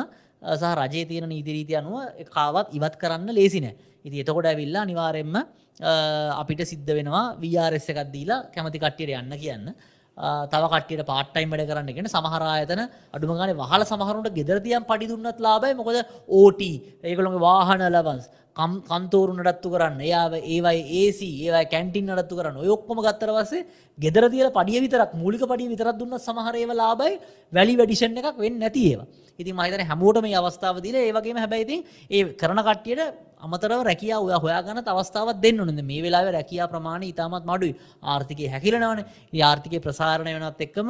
සහ රජය තියෙන නීතිරීති අනුව කාවත් ඉවත් කරන්න ලේසි නෑ. ඉති එතකොට ඇවිල්ලා අනිවාරෙන්ම අපිට සිද්ධ වෙනවා වරස එකක් දීලා කැමති කට්ටියට යන්න කියන්න. තව කටියට පාට්ටයිම් වැඩ කරන්නගෙන සමහරායතන අඩුමගන වහල සමහරුට ගෙදරතියම් පඩි දුන්නත් ලාබයි මොකද ඕට ඒකළොගේ වාහන ලබන්ස් කන්තෝරු නඩත්තු කරන්න. එයාව ඒවයි ඒසි ඒවයි කැන්ටින් නඩත්තු කරන්න. ඔයොක්කොම ගත්තරවසේ ගෙදර තියල පඩිය විතරක් මූලික පඩිය විතරත් දුන්න සමහරේව ලාබයි වැලි වැඩිෂන් එකක් වෙන්න නැතිඒවා ඉතින් මහිතන හැමෝට මේ අවස්ථාව දිල ඒවගේම හැබැයිති ඒ කරන කට්ටියට අමතරව රැකිය ඔය හොයාගන්න අවස්ථාවත් දෙන්න නොද මේ වෙලා රැකියා ප්‍රමාණ ඉතාමත් මඩුයි. ආර්ථිකය හැකිලනවන. ආර්ථිකය ප්‍රසාරණය වෙනත් එක්කම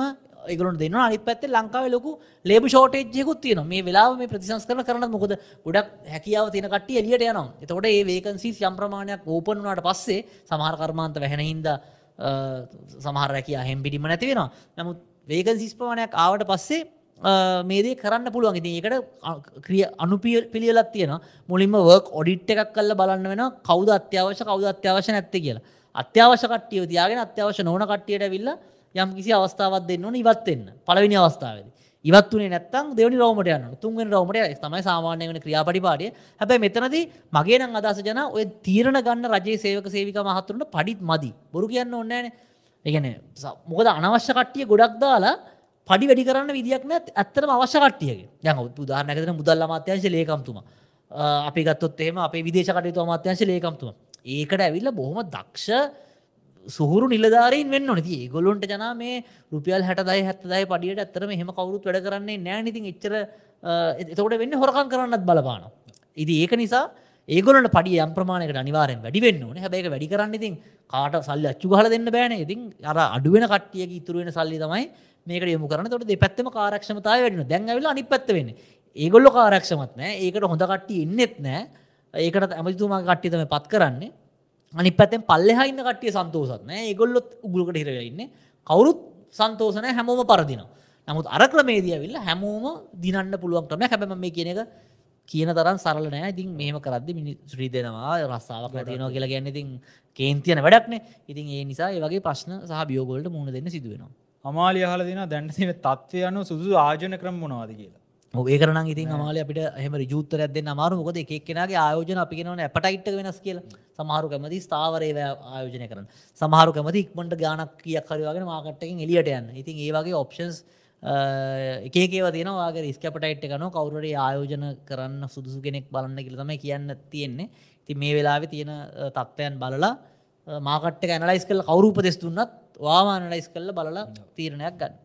ඒගලුන් දෙන්න අනි පැත්තේ ලංකාව ලොකු ලේබ ෂෝටේජ්යකුත් තියන මේ වෙලා මේ ප්‍රතිසංස් කරන කරන මොකද? ගොඩක් හැකියාව තියෙන කට්ටිය එලියට යනවා. එතකොට ඒ වේකන්සි යම්ප්‍රමාණයක් ඕපන් වනාට පස්සේ සමහර කර්මාන්ත වැහෙන හින්ද සමහර රැකියා හෙම්පිටිම නැති වෙනවා. නමුත් වේකන්සිස් ප්‍රමාණයක් ආවට පස්සේ මේදේ කරන්න පුළුවන්. ඉති ඒකට ක්‍රිය අනුපිය පිළියලත් තියෙන මුලින්ම වර්ක් ඔඩිට් එකක් කල්ල බලන්න වෙන කවද අත්‍යවශ්‍ය කවද අත්‍යවශ නැත්ත කියලා. අත්‍යවශ්‍ය කට්ටියව තියාගෙන අත්‍යවශ්‍ය නොන කට්ටියට විල්ල යම් කිසි අවස්ථාවත් දෙන්න ඕන ඉවත්වෙන්න පලවිනි අවස්ථාවද. ඉවත්වනේ නැත්තම් දෙවනි රෝමට යන්න තුන්ගෙන රෝමට තමයි සාමාන්‍ය වන ක්‍රියාපටිපාටිය හැබැයි මෙතනද මගේ නම් අදස ජන ඔය තීරණ ගන්න රජයේ සේවක සේවික මහත්තුරට පඩිත් මදි. බොරු කියන්න ඕන්නෑන එකන මොකද අනවශ්‍ය කට්ටිය ගොඩක් දාලා පඩි වැඩි කරන්න විදික් නැත් ඇත්තරම අවශ්‍ය කට්ටියගේ. යන උදාහරනැකතන මුදල් අමාත්‍යංශ ලේකම්තුම. අපි ගත්තොත් එහෙම අපේ විදේශ කටයුතු අමාත්‍යංශ ලේකම්තුම. ඒකට ඇවිල්ල බොහොම දක්ෂ සුහුරු නිලධාරීන් වෙන්න නති ගොලොන්ට ජනා මේ රුපියල් හැටදයි හැත්තදයි පඩියට ඇත්තරම එහෙම කවරුත් වැඩ කරන්නේ නෑනිතින් එච්චර එතකොට වෙන්න හොරකන් කරන්නත් බලපාන. ඉදි ඒක නිසා ඒගොලට පඩි යම්ප්‍රමාණයකට අනිවාරෙන් වැඩිවෙන්න ඕන. හැබැයි වැඩි කරන්න ඉතින් කාට සල්ල අච්චු හල දෙන්න බෑන ඉතින් අර අඩුවෙන කට්ටියක ඉතුරුවෙන සල්ලි තමයි මේක යමු කරන තොට දෙපැත්තම කාරක්ෂමතාව වැඩින දැන්ඇවිල අනි පැත්ත වෙන්න. ඒගොල්ල කාරක්ෂමත් නෑ ඒකට හොඳ කට්ටිය ඉන්නෙත් නෑ ඒකට ඇමතිතුමා කට්ටිතම පත් කරන්නේ. අනි පැත්තෙන් පල්ලෙහයින්න කට්ටිය සන්තෝසත් නෑ. ඒගොල්ලොත් උගුලකට හිරවෙන්න කවුරුත් සන්තෝසනය හැමෝම පරදින නමුත් අර ක්‍රමේදිය විල්ල හැමෝම දිනන්න පුළුවන් ක්‍රම හැබැම මේ කියන එක කියන තරන් සරල නෑ. ඉතින් මෙහම කරද මිනි ශ්‍රී දෙනවා රස්සාාවක් නැතිනවා කියලා ගැන්න ඉතින් කේන්තියන වැඩක්නේ ඉතින් ඒ නිසා ඒ වගේ ප්‍රශ්න සහ බියෝගොල්ට මුණ දෙන්න සිදුවෙනවා. අමාලිය හල දෙන දැන්ටතින තත්වය අනු සුදු ආජන ක්‍රම මොනවාද කියලා. ඒ කරන ඉතින් අමාල අපිට හම ජුත්තර ඇද අමාරු. මොකද එකක්ෙනගේ ආයෝජන අපි කෙනවන අපටයිට් වෙනස් කියල. සමහරු කැමති ස්ථාවරය ආයෝජනය කරන සමහරු කැමති ඉක්මට ගානක් කියක් කරවාගෙන මාකට්ටකින් එලියට යන්න. ඉතින් ඒවගේ ඔප්ෂන්ස් එකේව තියනවාගේ ස්කපටයිට් එකන කවුරට ආයෝජන කරන්න සුදුසු කෙනෙක් බලන්න කියලතම කියන්න තියෙන්නේ. ති මේ වෙලාවෙ තියෙන තත්ත්වයන් බලලා මාකට්ට ඇනලයිස් කල් කවරුප දෙස්තුන්නත් වාමානලයිස් කල්ල බලලා තීරණයක් ගන්න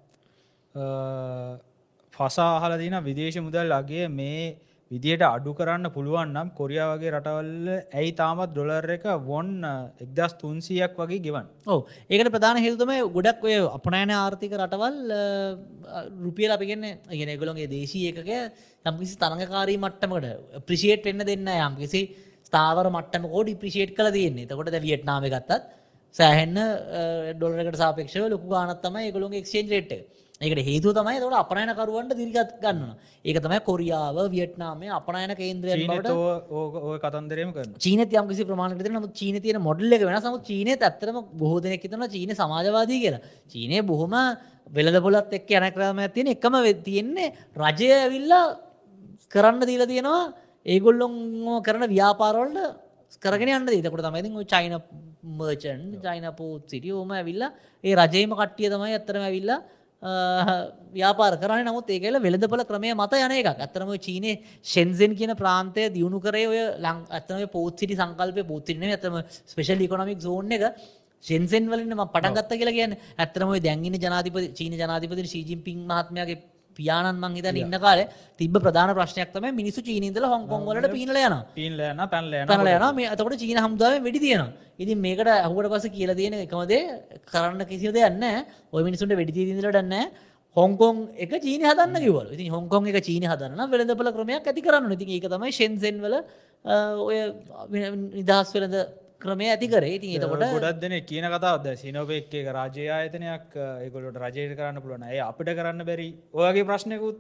පසාහල දින විදේශ මුදල් අගේ මේ විදියට අඩු කරන්න පුළුවන් නම් කොරියාවගේ රටවල්ල ඇයි තාමත් ඩොලර් එක වොන් එක්දස් තුන්සියක් වගේ ගෙවන් ඕ ඒකට ප්‍රධාන හෙල්තම ගොඩක් ඔය අපනෑන ආර්ථික රටවල් රුපියල් අපිගන්න ගෙන ගොළොන්ගේ දේශී එකක යම්කිසි තරඟකාරී මට්ටමකට ප්‍රිෂේට් වෙන්න දෙන්න යම්කිසි ස්ථාවර මට්ටම කෝ ඩිප්‍රිෂේට් කළ තියෙන්නේ. තකොට ද වියට්නාම ගත්තත් සෑහෙන්න ඩොලරකට සාපක්ෂව ලොකු ගානත්තම ඒගොලුන් එක්ෂේන් රේට් ඒකට හේතු තමයි තොට අපනයනකරුවන්ට දිරිගත් ගන්න ඒක තමයි කොරියාව වියට්නාමේ අපනයන කේන්ද්‍රය ඔය කතන්දරම චීන යම් කිසි ප්‍රමාණකට නම චීන තියෙන මොඩල්ල එක වෙන සම චීනය ඇත්තරම බොහෝදනෙක් තන චීන සමාජවාදී කියලා. චීනය බොහොම වෙළඳ පොලත් එක් යනක්‍රම තියෙන එකම තියෙන්නේ රජය ඇවිල්ලා කරන්න දීල තියෙනවා. ඒගොල්ලොන් කරන ව්‍යාපාරවල්ට කරගෙන යන්න දීතකට තමයි චයින මර්චන් චයින පෝත් සිටිය ඕම ඇවිල්ලා ඒ රජයම කට්ටිය තමයි ඇත්තරම ඇවිල්ලා ව්‍යාපාර කරන නමුත් ඒකල වෙළඳපල ක්‍රමය මත යන එක ඇතරම චීනය ෂෙන්සෙන් කියන ප්‍රාන්තය දියුණු කරේ ඔය ලං ඇතම පෝත්සිටි සංකල්පය පෝත්තිරන ඇතම ස්පේෂල් ඉකොනමික් සෝන් එක. ෂෙන්සෙන් වලින්ම පටන්ගත්ත කියලා කියන ඇතරම දැන්ගෙන ජනාතිපති චීන ජනාතිපති ශීජින් පින් මහත්මයාගේ පියාණන් මං හිතන ඉන්න කාලේ තිබ ප්‍රධාන ප්‍රශ්නයක් තමයි මිනිසු චීනීදල හොංකොන් වලට පිනල යන පීන්ලයන පැන්ලයන පැනල යන මේ අතකට චීන හමුදාව වැඩි තියෙනවා. ඉතින් මේකට අහුවට පස කියල තියෙන එකමදේ කරන්න කිසි දෙයන්න ඔය මිනිසුන්ට වැඩිතිීදිලටන්න හොංකොන් එක චීන හදන්න කිවල ඉතින් හොංකොන් එක චීන හදන්න වෙළඳපල ක්‍රමයක් ඇති කරන්න ඉතින් ඒක තමයි ශෙන්සෙන් වල ඔය නිදහස් වෙළඳ ක්‍රමය ඇති කරේ. ඉතින් එතකොට ගොඩක් දෙන කියන කතාවද සිනෝපෙක් එක රජය ආයතනයක් ඒකොලට රජයට කරන්න පුළුවන. ඇය අපිට කරන්න බැරි ඔයගේ ප්‍රශ්නයකුත්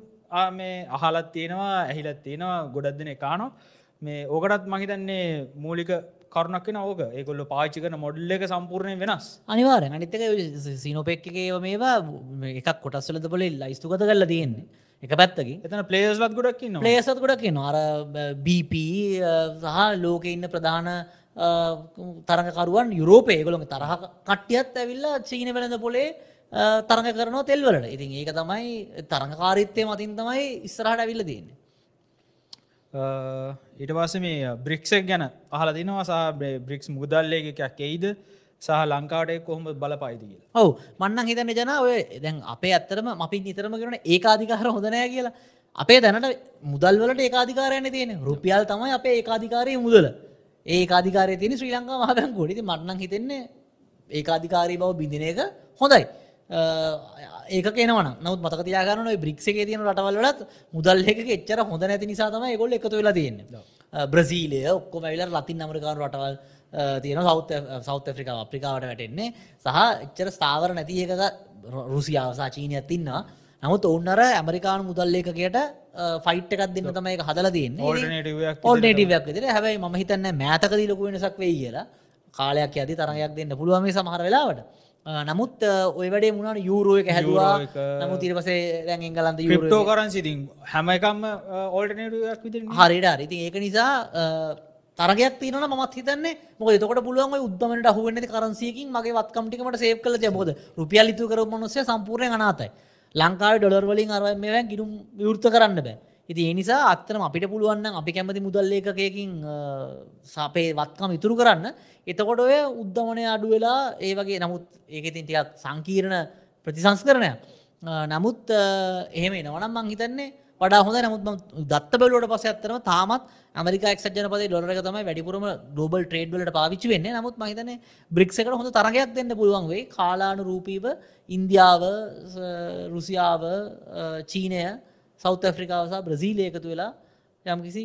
මේ අහලත් තියෙනවා ඇහිලත් තියෙනවා ගොඩක් දෙන කානො මේ ඕකටත් මහිතන්නේ මූලික කරුණක් වෙන ඕක. ඒකොල්ල පාචි කන මොඩල්ල එක සම්පූර්ණය වෙනස්. අනිවාර අනිතක සිනෝපෙක් එකේව මේවා එකක් කොටස්වලද පොල ලයිස්තුකත කරල තියෙන්නේ. එක පැත්තකින්. එතන පලේස්ලත් ගොඩක්කින්න ප්ලේසත් ගොඩක් අර BP සහ ලෝක ඉන්න ප්‍රධාන තරඟකරුවන් යුරෝපය ගොළොම තරහ කට්ටියත් ඇවිල්ලා චීන වෙළඳ පොලේ තරඟ කරනවා තෙල්වලට ඉතින් ඒක තමයි තරඟකාරිත්තය මතින් තමයි ඉස්සරහට ඇවිල්ල තියන්නේ. ඊට පස්ස මේ බ්‍රික්ෂක් ගැන අහල දිනවා බ්‍රික්ස් මුදල්ලය එකක් එයිද? සහ ලංකාට කොහොම බල පයිද කියලා? ඔවු. මන්නන් හිතන්න ජන ඔය දැන් අපේ ඇත්තරම අපි නිතරම කරන ඒකාධිකාර හොඳනෑ කියලා. අපේ දැනට මුදල්වලට ඒකාධිකාරයන තියෙන රුපියල් තමයි අපේ ඒකාධිකාරය මුදල ඒකාධිකාරය තියෙන ශ්‍රී ලංකා මහබැංකුවට ඉතින් මට්නම් හිතෙන්නේ ඒකාධිකාරී බව බිඳින එක හොඳයි. ඒක කෙනවන නවත් මතක තියාගන්න බ්‍රික්ෂගේ තියෙන රටවල්ලත් මුදල් එක එච්චර හොඳ නැති නිසා තම ගොල්ල එකතු වෙලා තියෙන්නේ. බ්‍රසීලය ඔක්කොම ඇවිල ලතින් අමරිකාන රටවල් තියෙන සෞත සෞත ෆ්‍රිකාව අප්‍රිකාවට වැටෙන්නේ. සහ එච්චර ස්ථාවර නැති එකක රුසියාවසා චීනයක් තින්නවා නමුත් ඔන්නර ඇමරිකාන මුදල්ලේකයට ෆයිට් එකක් දෙන්න තමයි හදලා තියන්නේ. පොල්නේටවක් විදිර හැබයි ම හිතන්න මෑතකදී ලොකු වෙනසක් වෙයි කියලා. කාලයක් ඇති තරගයක් දෙන්න පුළුවන් මේ සමහර වෙලාවට. නමුත් ඔය වැඩේ මුණට යුරෝ එක හැදවා. නමුත් තිරපසේ දැන් එංගලන්ද යුරෝ කරන් සිතින් හැම එකම් ඕල්ටනටක් විදි හරිට ඉතින් ඒක නිසා තරගයක් තියන මත් හිතන්නේ මොක තකට පුළුවන් උද්දමට අහුවන්න කරන්සියකින් මගේ වත්කම්ටිකට සේප් කල ජබෝද රුපියල් ලිතු කර මනුස්සේ සම්පූර්ණය අනාතයි ලංකාව ඩොලර් වලින් අර මෙවැන් ගිරුම් විවෘත කරන්න බෑ. ඉති ඒනිසා අත්තරම අපිට පුළුවන්න අපි කැමති මුදල් ඒකකින් සපේ වත්කම ඉතුරු කරන්න. එතකොට ඔය උද්ධමනය අඩු වෙලා ඒ වගේ නමුත් ඒක ඉතින් ටිකක් සංකීර්ණ ප්‍රතිසංස්කරණය නමුත් එහෙම එනවනම් මං හිතන්නේ වඩා හොඳ නමුත් දත්ත බලට පස ඇත්තරම තාමත් අමරික එක් ජනපද ඩොලක තම වැඩිපුරම ගෝබල් ට්‍රේඩ් වලට පාවිච්චි වෙන්නේ. නමුත් මහිතන බ්‍රික්සකට හොඳ තරගයක් දෙන්න පුළුවන් වේ කාලානු රූපීව ඉන්දියාව රුසියාව චීනය සෞත ඇෆ්‍රිකාවසා බ්‍රසීලය එකතු වෙලා යම් කිසි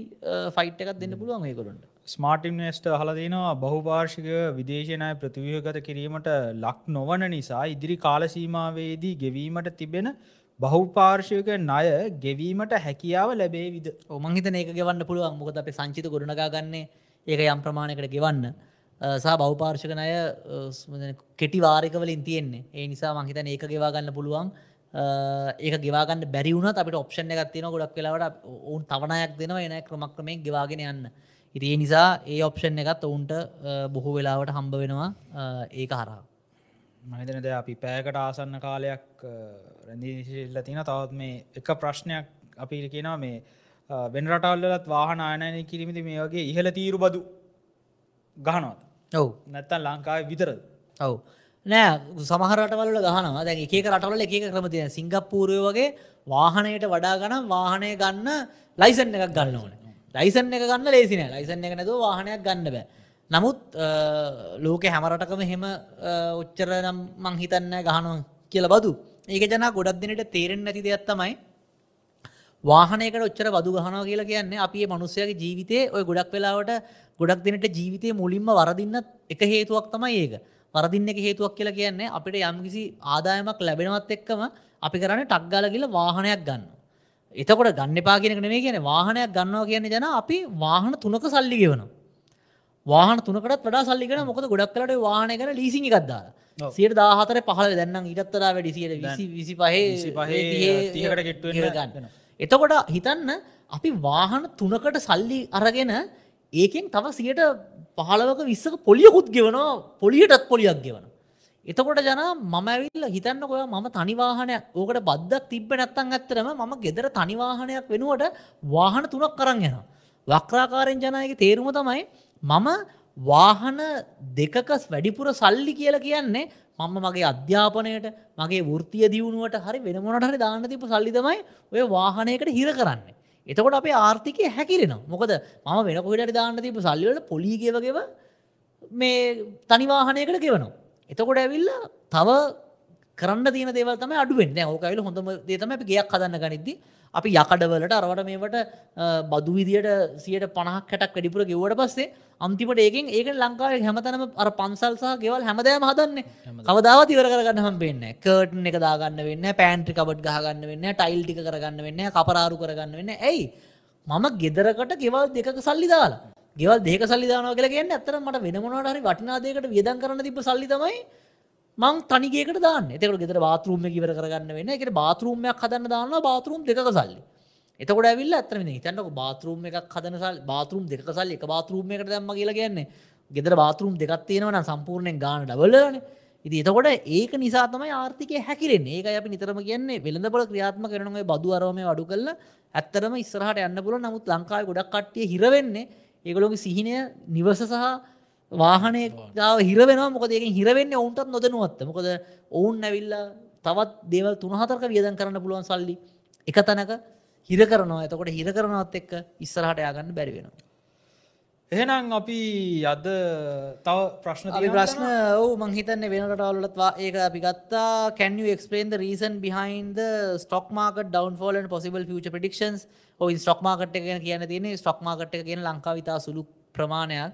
ෆයිට් එකක් දෙන්න පුළුවන් ඒකොළොන්ට ස්මාර්ටිම්නස්ට හලදිනවා බහුභාර්ෂික විදේශනය ප්‍රතිවයගත කිරීමට ලක් නොවන නිසා ඉදිරි කාලසීමාවේදී ගෙවීමට තිබෙන බහුපාර්ශයක ණය ගෙවීමට හැකියාව ලැබේ විද ඔමංහිතන ඒක ගෙවන්න පුළුවන්. මොකද අප සංචිත ගොඩනගා ගන්නේ ඒක යම් ප්‍රමාණයකට ගෙවන්න. සහ බෞපාර්ශක නය කෙටි වාරිකවලින් තියෙන්නේ. ඒ නිසා මංහිතන ඒක ගෙවා ගන්න පුළුවන්. ඒක ගෙවාගන්න බැරිවුණ අපට ඔප්ෂණ එකත්තින ගොඩක් වෙලාවට. ඔවුන් තවනයක් දෙනවා එන ක්‍රමක්‍රමයෙන් ගෙවාගෙන යන්න. ඉති ඒ නිසා ඒ ඔප්ෂන් එකත් ඔවුන්ට බොහෝ වෙලාවට හම්බ වෙනවා. ඒක හරා මහිතනද අපි පෑකට ආසන්න කාලයක් රැදිශල්ල තින තවත් මේ එක ප්‍රශ්නයක් අපි කියනවා මේ වෙන රටවල්ලත් වාහන ආයනය කිරීමති මේ වගේ ඉහල තීරු බදු ගහනවත් ඔව්. නැත්තන් ලංකාව විතරද? ඔව්. නෑ සමහරටවල ගහනවා. දැන් එක රටවල එක ක්‍රමතිය සිංගප්පූරය වගේ වාහනයට වඩා ගනම් වාහනය ගන්න ලයිසන් එකක් ගන්න ඕන. ලයිසන් එක ගන්න ලේසින ලයිසන් එක නැතුව වාහනයක් ගන්න බෑ. නමුත් ලෝක හැමරටකම හෙම ඔච්චර නම් මං හිතන්න ගහනුවන් කියල බදු ඒක ජනා ගොඩක් දෙනට තේරෙන් නැති දෙයක් තමයි වාහනයකට ඔච්චර බදු ගහනවා කියලා කියන්නේ අපි මනුස්සයගේ ජීවිතය ඔය ගොඩක් වෙලාවට ගොඩක් දෙනට ජීවිතය මුලින්ම වරදින්න එක හේතුවක් තමයි ඒක වරදින්න එක හේතුවක් කියලා කියන්නේ අපිට යම්කිසි ආදායමක් ලැබෙනවත් එක්කම අපි කරන්න ටක්ගාල කියල වාහනයක් ගන්න. එතකොට ගන්න පා කියෙනක නෙේ කියන වාහනයක් ගන්නවා කියන්නේ ජන අපි වාහන තුනක සල්ලි ගෙවනවා. වාහන තුනකට වඩා සල්ලිගෙන මොකද ගොඩක් කලට වාහනයකන ලීසිං එකක්දාලා ඔව්. සියට දාහතර පහල දැන්නම් ඉටත්තලා වැඩි සියට විසි විසි පහේ පහේ, තිහකට ගෙට්ටු වෙන්න ගන්න වෙනවා. එතකොට හිතන්න අපි වාහන තුනකට සල්ලි අරගෙන ඒකෙන් තව සියට පහලවක විස්සක පොලියකුත් ගෙවනවා පොලියටත් පොලියක් ගෙවන. එතකොට ජන මම ඇවිල්ල හිතන්න කොය මම තනිවාහනයක් ඕකට බද්දක් තිබ්බ නැත්තන් ඇත්තරම මම ගෙදර තනිවාහනයක් වෙනුවට වාහන තුනක් කරන්න යන. වක්‍රාකාරෙන් ජනයක තේරුම තමයි මම වාහන දෙකක වැඩිපුර සල්ලි කියලා කියන්නේ මම මගේ අධ්‍යාපනයට මගේ වෘතිය දියුණුවට හරි වෙනමොනට හරි දාන්න තිබ සල්ලිතමයි ඔය වාහනයකට හිර කරන්නේ. එතකොට අපේ ආර්ථිකය හැකිරෙනවා මොකද මම වෙන කොහිට දාන්න තිබ සල්ලිවලට පොලිගවගව මේ තනිවාහනයකට ගෙවනවා. එතකොට ඇවිල්ල තව කරන්න තියන දේවල් තම අඩුවෙන් ඕකයිල හොඳම දේතම අපි ගයක් හදන්න ගනිද්දි අපි යකඩවලට අරවට මේවට බදු විදියට සියට පණහක් කටක් වැඩිපුර ගෙවට පස්සේ අන්තිමට ඒකින් ඒක ලංකාව හැමතනම අර පන්සල්සා ගෙවල් හැමදෑම හදන්නේ. කවදාව තිවර කරගන්න හම් වෙන්න කර්ටන් එක දාගන්න වෙන්න පෑන්ට්‍රි කබට් ගහගන්න වෙන්න ටයිල් ටික කරගන්න වෙන්න කපරාරු කරගන්න වෙන්න ඇයි? මම ගෙදරකට ගෙවල් දෙක සල්ලි දාලා. ගෙවල් දෙක සල්ලි දානවා කියලා කියන්නේ ඇත්තට මට වෙන මොනවාට හරි වටිනා දෙයකට වියදම් කරන්න තිබ්බ සල්ලි තමයි මං තනිගේකට දාන්න. එතකට ගෙතර බාතරුම් කිවර කරගන්න වෙන්න එකට බාතරුම්මයක් හදන්න දාන්න බාතරුම් දෙක සල්ලි. එතකොට ඇවිල්ල ඇතරම හිතන්නක බාතරුම් එකක් හදන සල් බාතරුම් දෙක සල් එක බාතරුම් එකට දැම්ම කියලා කියන්නේ. ගෙදර බාතරුම් දෙකක් තියෙනවන සම්පූර්ණයෙන් ගාන ඩවලන ඉති එතකොට ඒක නිසා තමයි ආර්ථිකය හැකිරෙන් ඒක අපි නිතරම කියන්නේ වෙළඳපොල ක්‍රියාත්ම කරනගේ බදු අරම වඩු කල්ල ඇත්තරම ඉස්සරහට යන්න පුල නමුත් ලංකාව ගොඩක් කට්ටිය හිරවෙන්නේ ඒගොලොගේ සිහිනය නිවස සහ වාහනය ගාව හිරවෙනවා මොකද ඒක හිරවෙන්න ඔවුන්ටත් නොදනුවත්ත මොකද ඔවුන් ඇවිල්ලා තවත් දේවල් තුනහතරක වියදන් කරන්න පුළුවන් සල්ලි එක තැනක හිර කරනවා. එතකොට හිර කරනවත් එක්ක ඉස්සරහට යාගන්න බැරි වෙනවා. එහෙනම් අපි අද තව ප්‍රශ්න? ප්‍රශ්න ඔවු මංහිතන්න වෙනටවලත්වා ඒක අපි ගත්තා. Can you explain the reason behind the stock market downfall and possible future predictions? ඔ ස්ටොක් මාකට් එක ගැන කියන තියෙන ස්ටොක් මාකට් එක කියන ලංකා විතා සුළු ප්‍රමාණයක්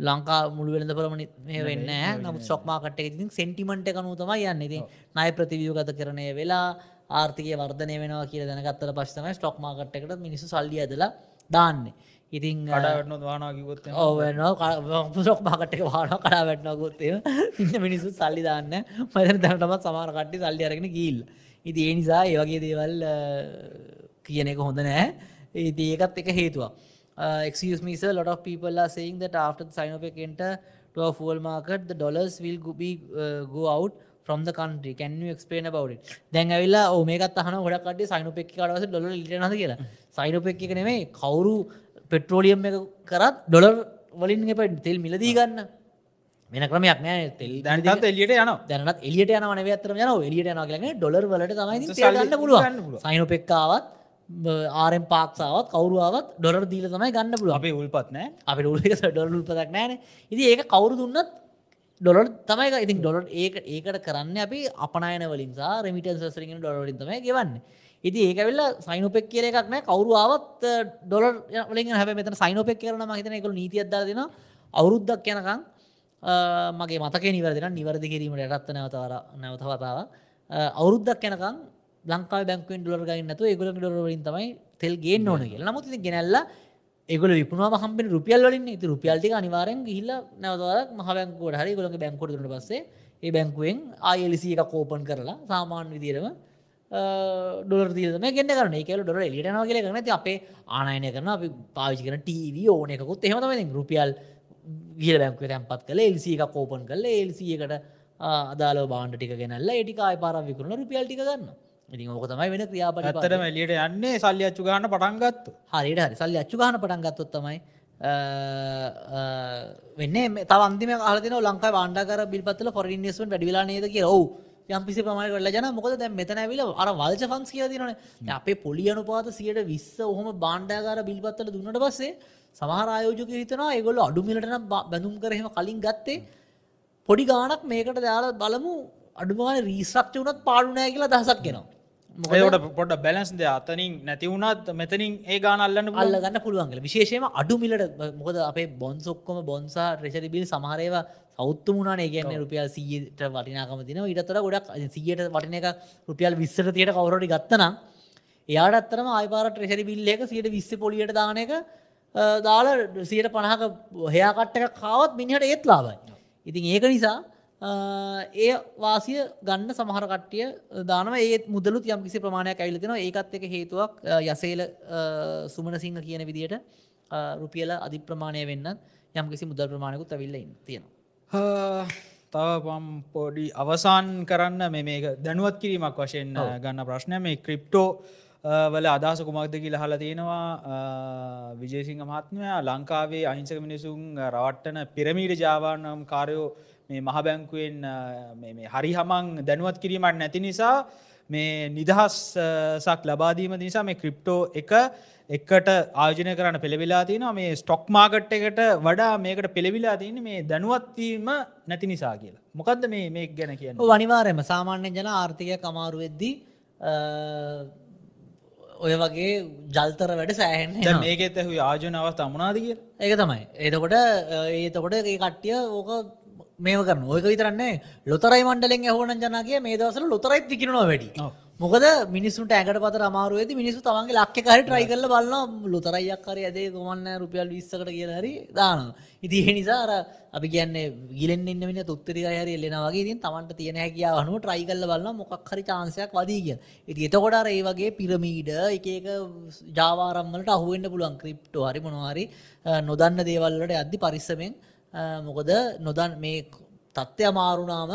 ලංකා මුළු වෙළඳ පරමණ මේ වෙන්න නම ස්ටොක් මාකට් එක ඉතින් සෙන්ටිමට එකනු තමයි යන්න. ඉතින් නය ප්‍රතිවියගත කරණය වෙලා ආර්ථිකය වර්ධනය වෙනවා කිය දැනගත්තර පශ්තම ස්ටොක් මාකට් එකට මිනිසු සල්ලි ඇදලා දාන්නේ. ඉතින් කඩාවැටනොත් වානා කිවොත් එහෙම. ඕවනවා පුසොක් මාකට එක වාන කඩා වැටනගොත්තේ ඉන්න මිනිස්සු සල්ලි දාන්න මදන දැනටමත් සමාර කට්ටි සල්ලි අරගෙන ගිල් ඉති ඒ නිසා ඒවගේ දේවල් අ, කියන එක හොඳ නෑ ඒති ඒකත් එක හේතුවක්. Uh, excuse me sir, lot of people are saying that after the Sinopec enter to a fuel market, the dollars will go, be, uh, go out from the country. Can you explain about it? දැන් ඇවිල්ලා ඕ මේකත් අහන ගොඩක් කට්ටිය සයිනෝපෙක් කඩවස dollar ලිටනද කියලා. සයිනෝපෙක් එක නෙමෙයි කවුරු පෙට්‍රෝලියම් එක කරත් ඩොලර් වලින් එප තෙල් මිලදී ගන්න වෙන ක්‍රමයක් නෑ තෙල් දැන්ටත් එලියට යනවා දැනත් එලියට යන නවතර යන එලියට යන කියලන ඩොලර් වලට තමයි ගන්න පුළුවන්. සයිනෝපෙක්කාවත් ආරෙන් පාක්සාවත් කවරුවාවත් ඩොර් දීල තමයි ගන්න පුළුව අපේ උල්පත් නෑ. අපි උලක ඩොල් උල්පදක් නෑන. ඉති ඒක කවරු දුන්නත් ඩොලර් තමයි ඉතින් ඩොලර් ඒක ඒකට කරන්න අපි අපනයන වලින්සා රමිටන් සසරගෙන ඩොලරින් තමයි ගෙවන්න. ඉති ඒකවෙල්ල සයිනෝපෙක් කියල එකක් නෑ. කවරුවාවත් ඩොලර් වලින් හැ මෙත සයිනෝපෙක් කරන මහිතන එකකු නීති අදදා දෙෙන අවුරුද්දක් යනකං මගේ මතක නිවරදින නිවරදි කිරීමට යටත්ත නැවතවර නැවතවතාව අවුරුද්දක් යනකං ලංකා බැංකුවෙන් ඩොලර් ගන්නතු ඒගොල ඩොරවලින් තමයි තෙල් ගේ ඕන කිය නමුත් ඉති ගෙනල්ල ඒගොල විපුණවා හම්පෙන රුපියල් වලින් ඉති රුපියල්ටි අනිවාරෙන් ගිහිල්ල නැවතවරක් මහබැංකුවට හරි ගොලක බැංකුවට දුට පස්සේ ඒ බැංකුවෙන් ආයලිසි එක කෝපන් කරලා සාමාන්‍ය විදිරම ඩොර දීම ගෙන්න්න කරන එකල ඩොර එලිටනවා කියල කරන ති අපේ ආනයනය කරන අපි පාවිචි කරන ටීව ඕන එකකුත් එහෙමතම රුපියල් ගිල බැංකුව තැන්පත් කළ එල්සි එක කෝපන් කල එල්සියකට අදාල බාන්ඩ ටික ගෙනල්ල ඒටිකාය පාරවිකුණ රුපියල් ටික ගන්න ඉතින් ඕක තමයි වෙන ක්‍රියාපට ඇත්තටම එලියට යන්නේ සල්ලි අච්චු ගන්න පටන්ගත්තු හරිට හරි. සල්ලි අච්චු ගහන පටන් ගත්තොත් තමයි වෙන්න. තවන්දිම අලතින ලංකා බාණ්ඩකර බිල්පත්ල ොරින්ස්වන් වැඩිලා නේද කිය ඔවු. යම්පිසි ප්‍රමාණ කරලා ජන මොකද දැ මෙතන ඇවිල අර වල්ච ෆන්ස් කිය තිනන අපේ පොලි අනුපාත සියට විස්ස ඔහොම බාණ්ඩාකාර බිල්පත්තල දුන්නට පස්සේ සමහර ආයෝජක හිතනවා ඒගොල්ල අඩුමිලටන බැඳුම් කරහෙම කලින් ගත්තේ පොඩි ගානක් මේකට දාල බලමු. අඩුමාන රීස්්‍රක්ෂ වනත් පාඩුනෑ කියලා දහසක් කෙනවා මොකට පොඩ බැලන්ස්ද අතනින් නැතිවුණත් මෙතනින් ඒ ගාන අල්ලන්න අල්ල ගන්න පුළුවන්ගල විශේෂම අඩු මිලට මොකද අපේ බොන්සොක්කොම බොන්සා රෙෂරිබිල් සමහරේවා සෞත්තු මුණනේ ගැන්න රුපියල් සීට වටිනාකම තින ඉටතර ගොඩක් සියට වටින එක රුපියල් විස්සර තියට කවරට ගත්තනම් එයාට අත්තරම ආයිපාර ට්‍රෙෂරි බිල්ල එක සියට විස්ස පොලියට දාන එක දාල සියට පණහක හයාකට්ටක කාවත් මිනිහට ඒත් ලාබයි ඉතින් ඒක නිසා ඒ වාසිය ගන්න සමහර කට්ටිය දානව. ඒ මුදලු යම් කිසි ප්‍රමාණයක් ඇවිලතින ඒකත් එක හේතුවක් යසේල සුමන සිංහ කියන විදියට රුපියල අධි ප්‍රමාණය වෙන්න යම් කිසි මුදල් ප්‍රමාණයකුත් ඇවිල්ල තියෙනවා. තව පම් පොඩි අවසාන් කරන්න මේ මේක දැනුවත් කිරීමක් වශයෙන් ගන්න ප්‍රශ්නය මේ ක්‍රිප්ටෝ වල අදහස කුමක්ද කියල හල තියෙනවා. විජේසිංහ මහත්මයා ලංකාවේ අහිංසක මිනිසුන් රවට්ටන පිරමීට ජාවානම් කාරයෝ මේ මහබැංකුවෙන් හරි හමන් දැනුවත් කිරීමට නැති නිසා මේ නිදහස්සක් ලබාදීම නිසා මේ ක්‍රිප්ටෝ එක එකට ආයෝජනය කරන්න පෙළවෙලා තියෙන මේ ස්ටොක් මාගට් එකට වඩා මේකට පෙළවිලා තියෙන මේ දැනුවත්වීම නැති නිසා කියලා. මොකක්ද මේ මේ ගැන කියන්න? වනිවාරයම සාමාන්‍ය ජන ආර්ථිකය කමාරු වෙද්දී ඔය වගේ ජල්තර වැඩ සෑහෙන් මේකෙත් ඇහු ආජන අවස්ථ අමනාද කිය ඒක තමයි. ඒතකොට ඒතකොට ඒ කට්ටිය ඕක මේක කරන ඔයක විතරන්නේ ලොතරයි මණ්ඩලෙන් හෝන ජනගේ මේ දවසල ලොතරයිත් විකිරනවා වැඩි. මොකද මිනිස්සුට ඇකට පත අමාරුවේද මිනිසු තමන්ගේ ලක්ක හරි ට්‍රයි කරල බලන්න ලොතරයියක් හරි ඇදේ ගොමන්න රුපියල් විස්සකට කිය හරි දාන ඉති නිසාර අපි කියන්නේ ගිලෙන් ඉන්න වෙන තුත්තරික හරි එල්ලෙන වගේ තින් තමන්ට තියෙන හැකියාව අනුව ට්‍රයි කල්ල බලන්න මොකක් හරි චාන්සයක් වදී කිය ඉති එතකොඩාර ඒ වගේ පිරමීඩ එක එක ජාවාරම්මලට අහුවෙන්න්න පුළුවන් ක්‍රිප්ටෝ හරි මොනවාරි නොදන්න දේවල්ලට අද්දි පරිස්සමෙන් මොකද නොදන් මේ තත්ත්වය අමාරුනාම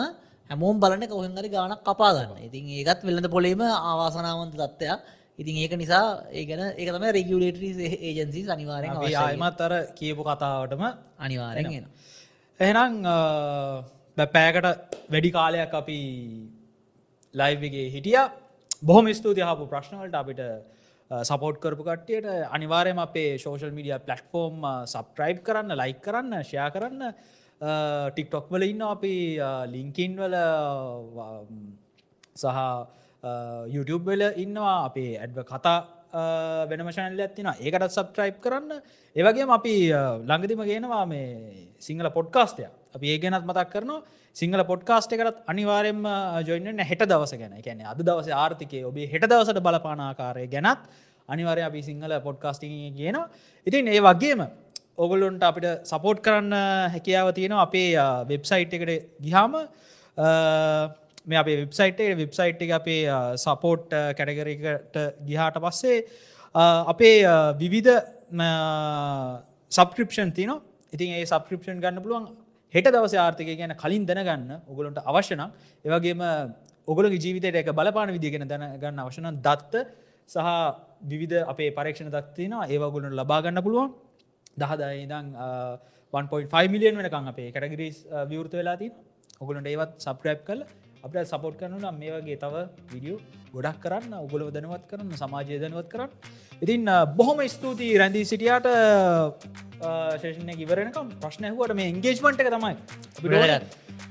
හැමෝම් බලන කොහෙන්ගරි ගානක් කපාගන්න ඉතින් ඒකත් වෙල්ලඳ පොලීම ආවාසනාවන්ත තත්ත්වයක්. ඉතින් ඒක නිසා ඒගන ඒකතම රෙගියලේටරි ඒජන්සි අනිවාරෙන් ආයමත් අර කියපු කතාවටම අනිවාරෙන් එහෙනම් බැපෑකට වැඩි කාලයක් අපි ලයිවගේ හිටිය. බොහොම ස්තුති හපු ප්‍රශ්නවලට අපිට සපෝට් කරපු කට්ටියට අනිවාරයම අපේ සෝෂල් මීඩිය පලට්ෆෝර්ම් සබ්‍රයිබ් කරන්න ලයික් කරන්න ෂයා කරන්න. ටික්ටොක් වල ඉන්න අපි ලිංකින් වල සහ YouTube වෙල ඉන්නවා. අපේ ඇඩ්ව කතා වෙනම ශනල ඇත්තින ඒකටත් සබ්ට්‍රයිප් කරන්න. ඒවගේම අපි ළඟදිම ගෙනවා මේ සිංහල පොඩ්කාස්ටය අපි ඒ ගැනත් මතක් කරනවා. සිංහල පොඩ්කාස්ට එකටත් අනිවාරෙන්ම ජොයින්න හෙට දවස ගැන. ගැන අද දවස ආර්ථිකය ඔබේ හෙට දවසට බලපානාකාරය ගැනත් අනිවාරය අපි සිංහල පොඩ්කාස්ටිං කියන ඉතින් ඒ වගේම ඔගොල්ලොන්ට අපිට සපෝට් කරන්න හැකියාව තියෙනවා අපේ වෙබ්සයිට් එකට ගිහාම මේ අපේ වෙබ්සයිට් වෙබ්සයිට් එක අපේ සපෝට් කැටගරකට ගිහාට පස්සේ අපේ විවිධ සබක්‍රපෂන් තින ඉතින් ඒ සබක්‍රපෂන් ගන්න පුළුවන් හෙට දවස ආර්ථකය ගැන කලින් දැනගන්න. ඔගොලොන්ට අවශ්‍යනම් ඒවගේම ඔගොලගේ ජීවිතයට එක බලපාන විදිගෙන දැනගන්න අවශන දත්ත සහ විවිධ අපේ පරක්ෂණ දත්තින ඒවගොලට ලබාගන්න පුළුවන්. දහදයිදං 1.5 මිලියන් වෙනකං අපේ කටගරිස් විවෘත වෙලාතින් ඔගොලට ඒවත් සප්‍රප් කල අප සපෝට් කරනු නම් මේ වගේ තව විඩියෝ ගොඩක් කරන්න උගොලව දැනුවත් කරන්න සමාජය දැනුවත් කරන්න. ඉතින් බොහොම ස්තුතියි රැඳී සිටියාට. ශේෂණය ඉවරනකම් ප්‍රශ්නයහුවට මේ එන්ගේජ්මන්ට එක තමයි.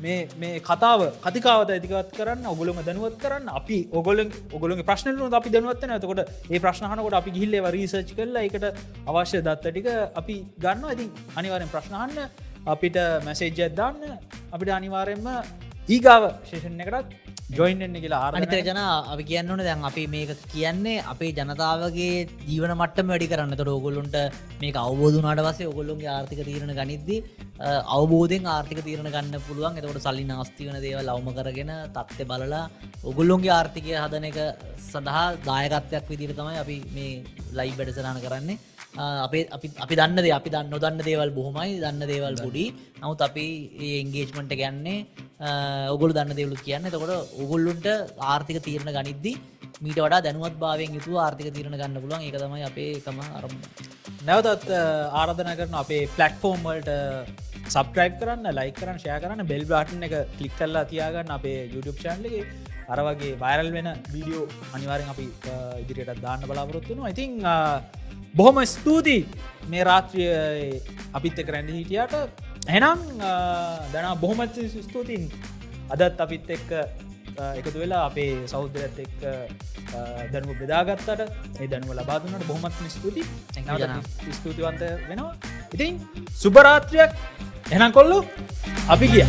මේ මේ කතාව කතිකාවත ඇතිකවත් කරන්න ඔගොලම දැනුවත් කරන්න. අපි ඔගොල ඔගොල ප්‍රශ්නලු අපි දැනුවත්න ඇතකොට ඒ ප්‍රශ්නහනකොට අපි ගිල්ලේ රීසච් කරලා එකට අවශ්‍ය දත්ත ටික අපි ගන්න ඇති අනිවාරෙන් ප්‍රශ්නහන්න අපිට මැසේජ්ජත් දාන්න අපිට අනිවාරෙන්ම ඊගාව ශේෂණ එකටත් ජොයින්න්න කියලා ආර්නිතර ජන අපි කියන්නන දැන් අපි මේක කියන්නේ අපේ ජනතාවගේ ජීවන මට්ටම වැඩි කරන්න. තොට ඔගොල්ලුන්ට මේ අවබෝධනාට වසේ ඔගොල්ලුන්ගේ ආර්ථික තීරණ ගනිද්දී අවබෝධෙන් ආර්ථික තීරණ ගන්න පුළුවන්. එතකොට සල්ලි නාස්තිවන දේව ලවම කරගෙන තත්ත්ය බලලා ඔගොල්ලුන්ගේ ආර්ථිකය හදන එක සඳහා දායකත්වයක් විදිර තමයි අපි මේ ලයි වැඩසරණ කරන්නේ අපේ අපි දන්නද අපි දන්න නොදන්න දේවල් බොහොමයි දන්න දේවල් පුඩි. නමුත් අපි ඒන්ගේජ්මට ගැන්නේ ඔගොල දන්න දෙවලු කියන්න. තකොට ඔගොල්ලුන්ට ආර්ථික තීරණ ගනිද්දි මීට වඩා දැනුවත් භාවෙන් යුතු ආර්ථික තීරණ ගන්න පුලන් එක තමයි අපේ එකම අරම නැවතත් ආරධන කරන අපේ පලට්ෆෝර්ම් වල්ට සබ්‍රයි් කරන්න ලයි කරන්න ෂය කරන්න. බෙල් බාටන් එක කලික් කල්ලා තියාගන්න අපේ YouTube චන්ලගේ අර වගේ වයිරල් වෙන වීඩියෝ අනිවාරෙන් අපි ඉදිරියට දාන්න බලාපොරොත්තුනවා ඉතිං බොහොම ස්තුතියි. මේ රාත්‍රිය අපිත් එක රැඳ හිටියට. එනම් දැන බොහොමත් ස්තුතින් අදත් අපිත් එක්ක එකතු වෙලා අපේ සෞද්‍රයත් එක් දැනුව බෙදාගත්තට ඒ දැනුව ලබාදුන්නට බොහමත්ම ස්තුති. ස්තුතිවන්ත වෙනවා. ඉතින් සුභරාත්‍රයක් එනම් කොල්ලු අපි ගිය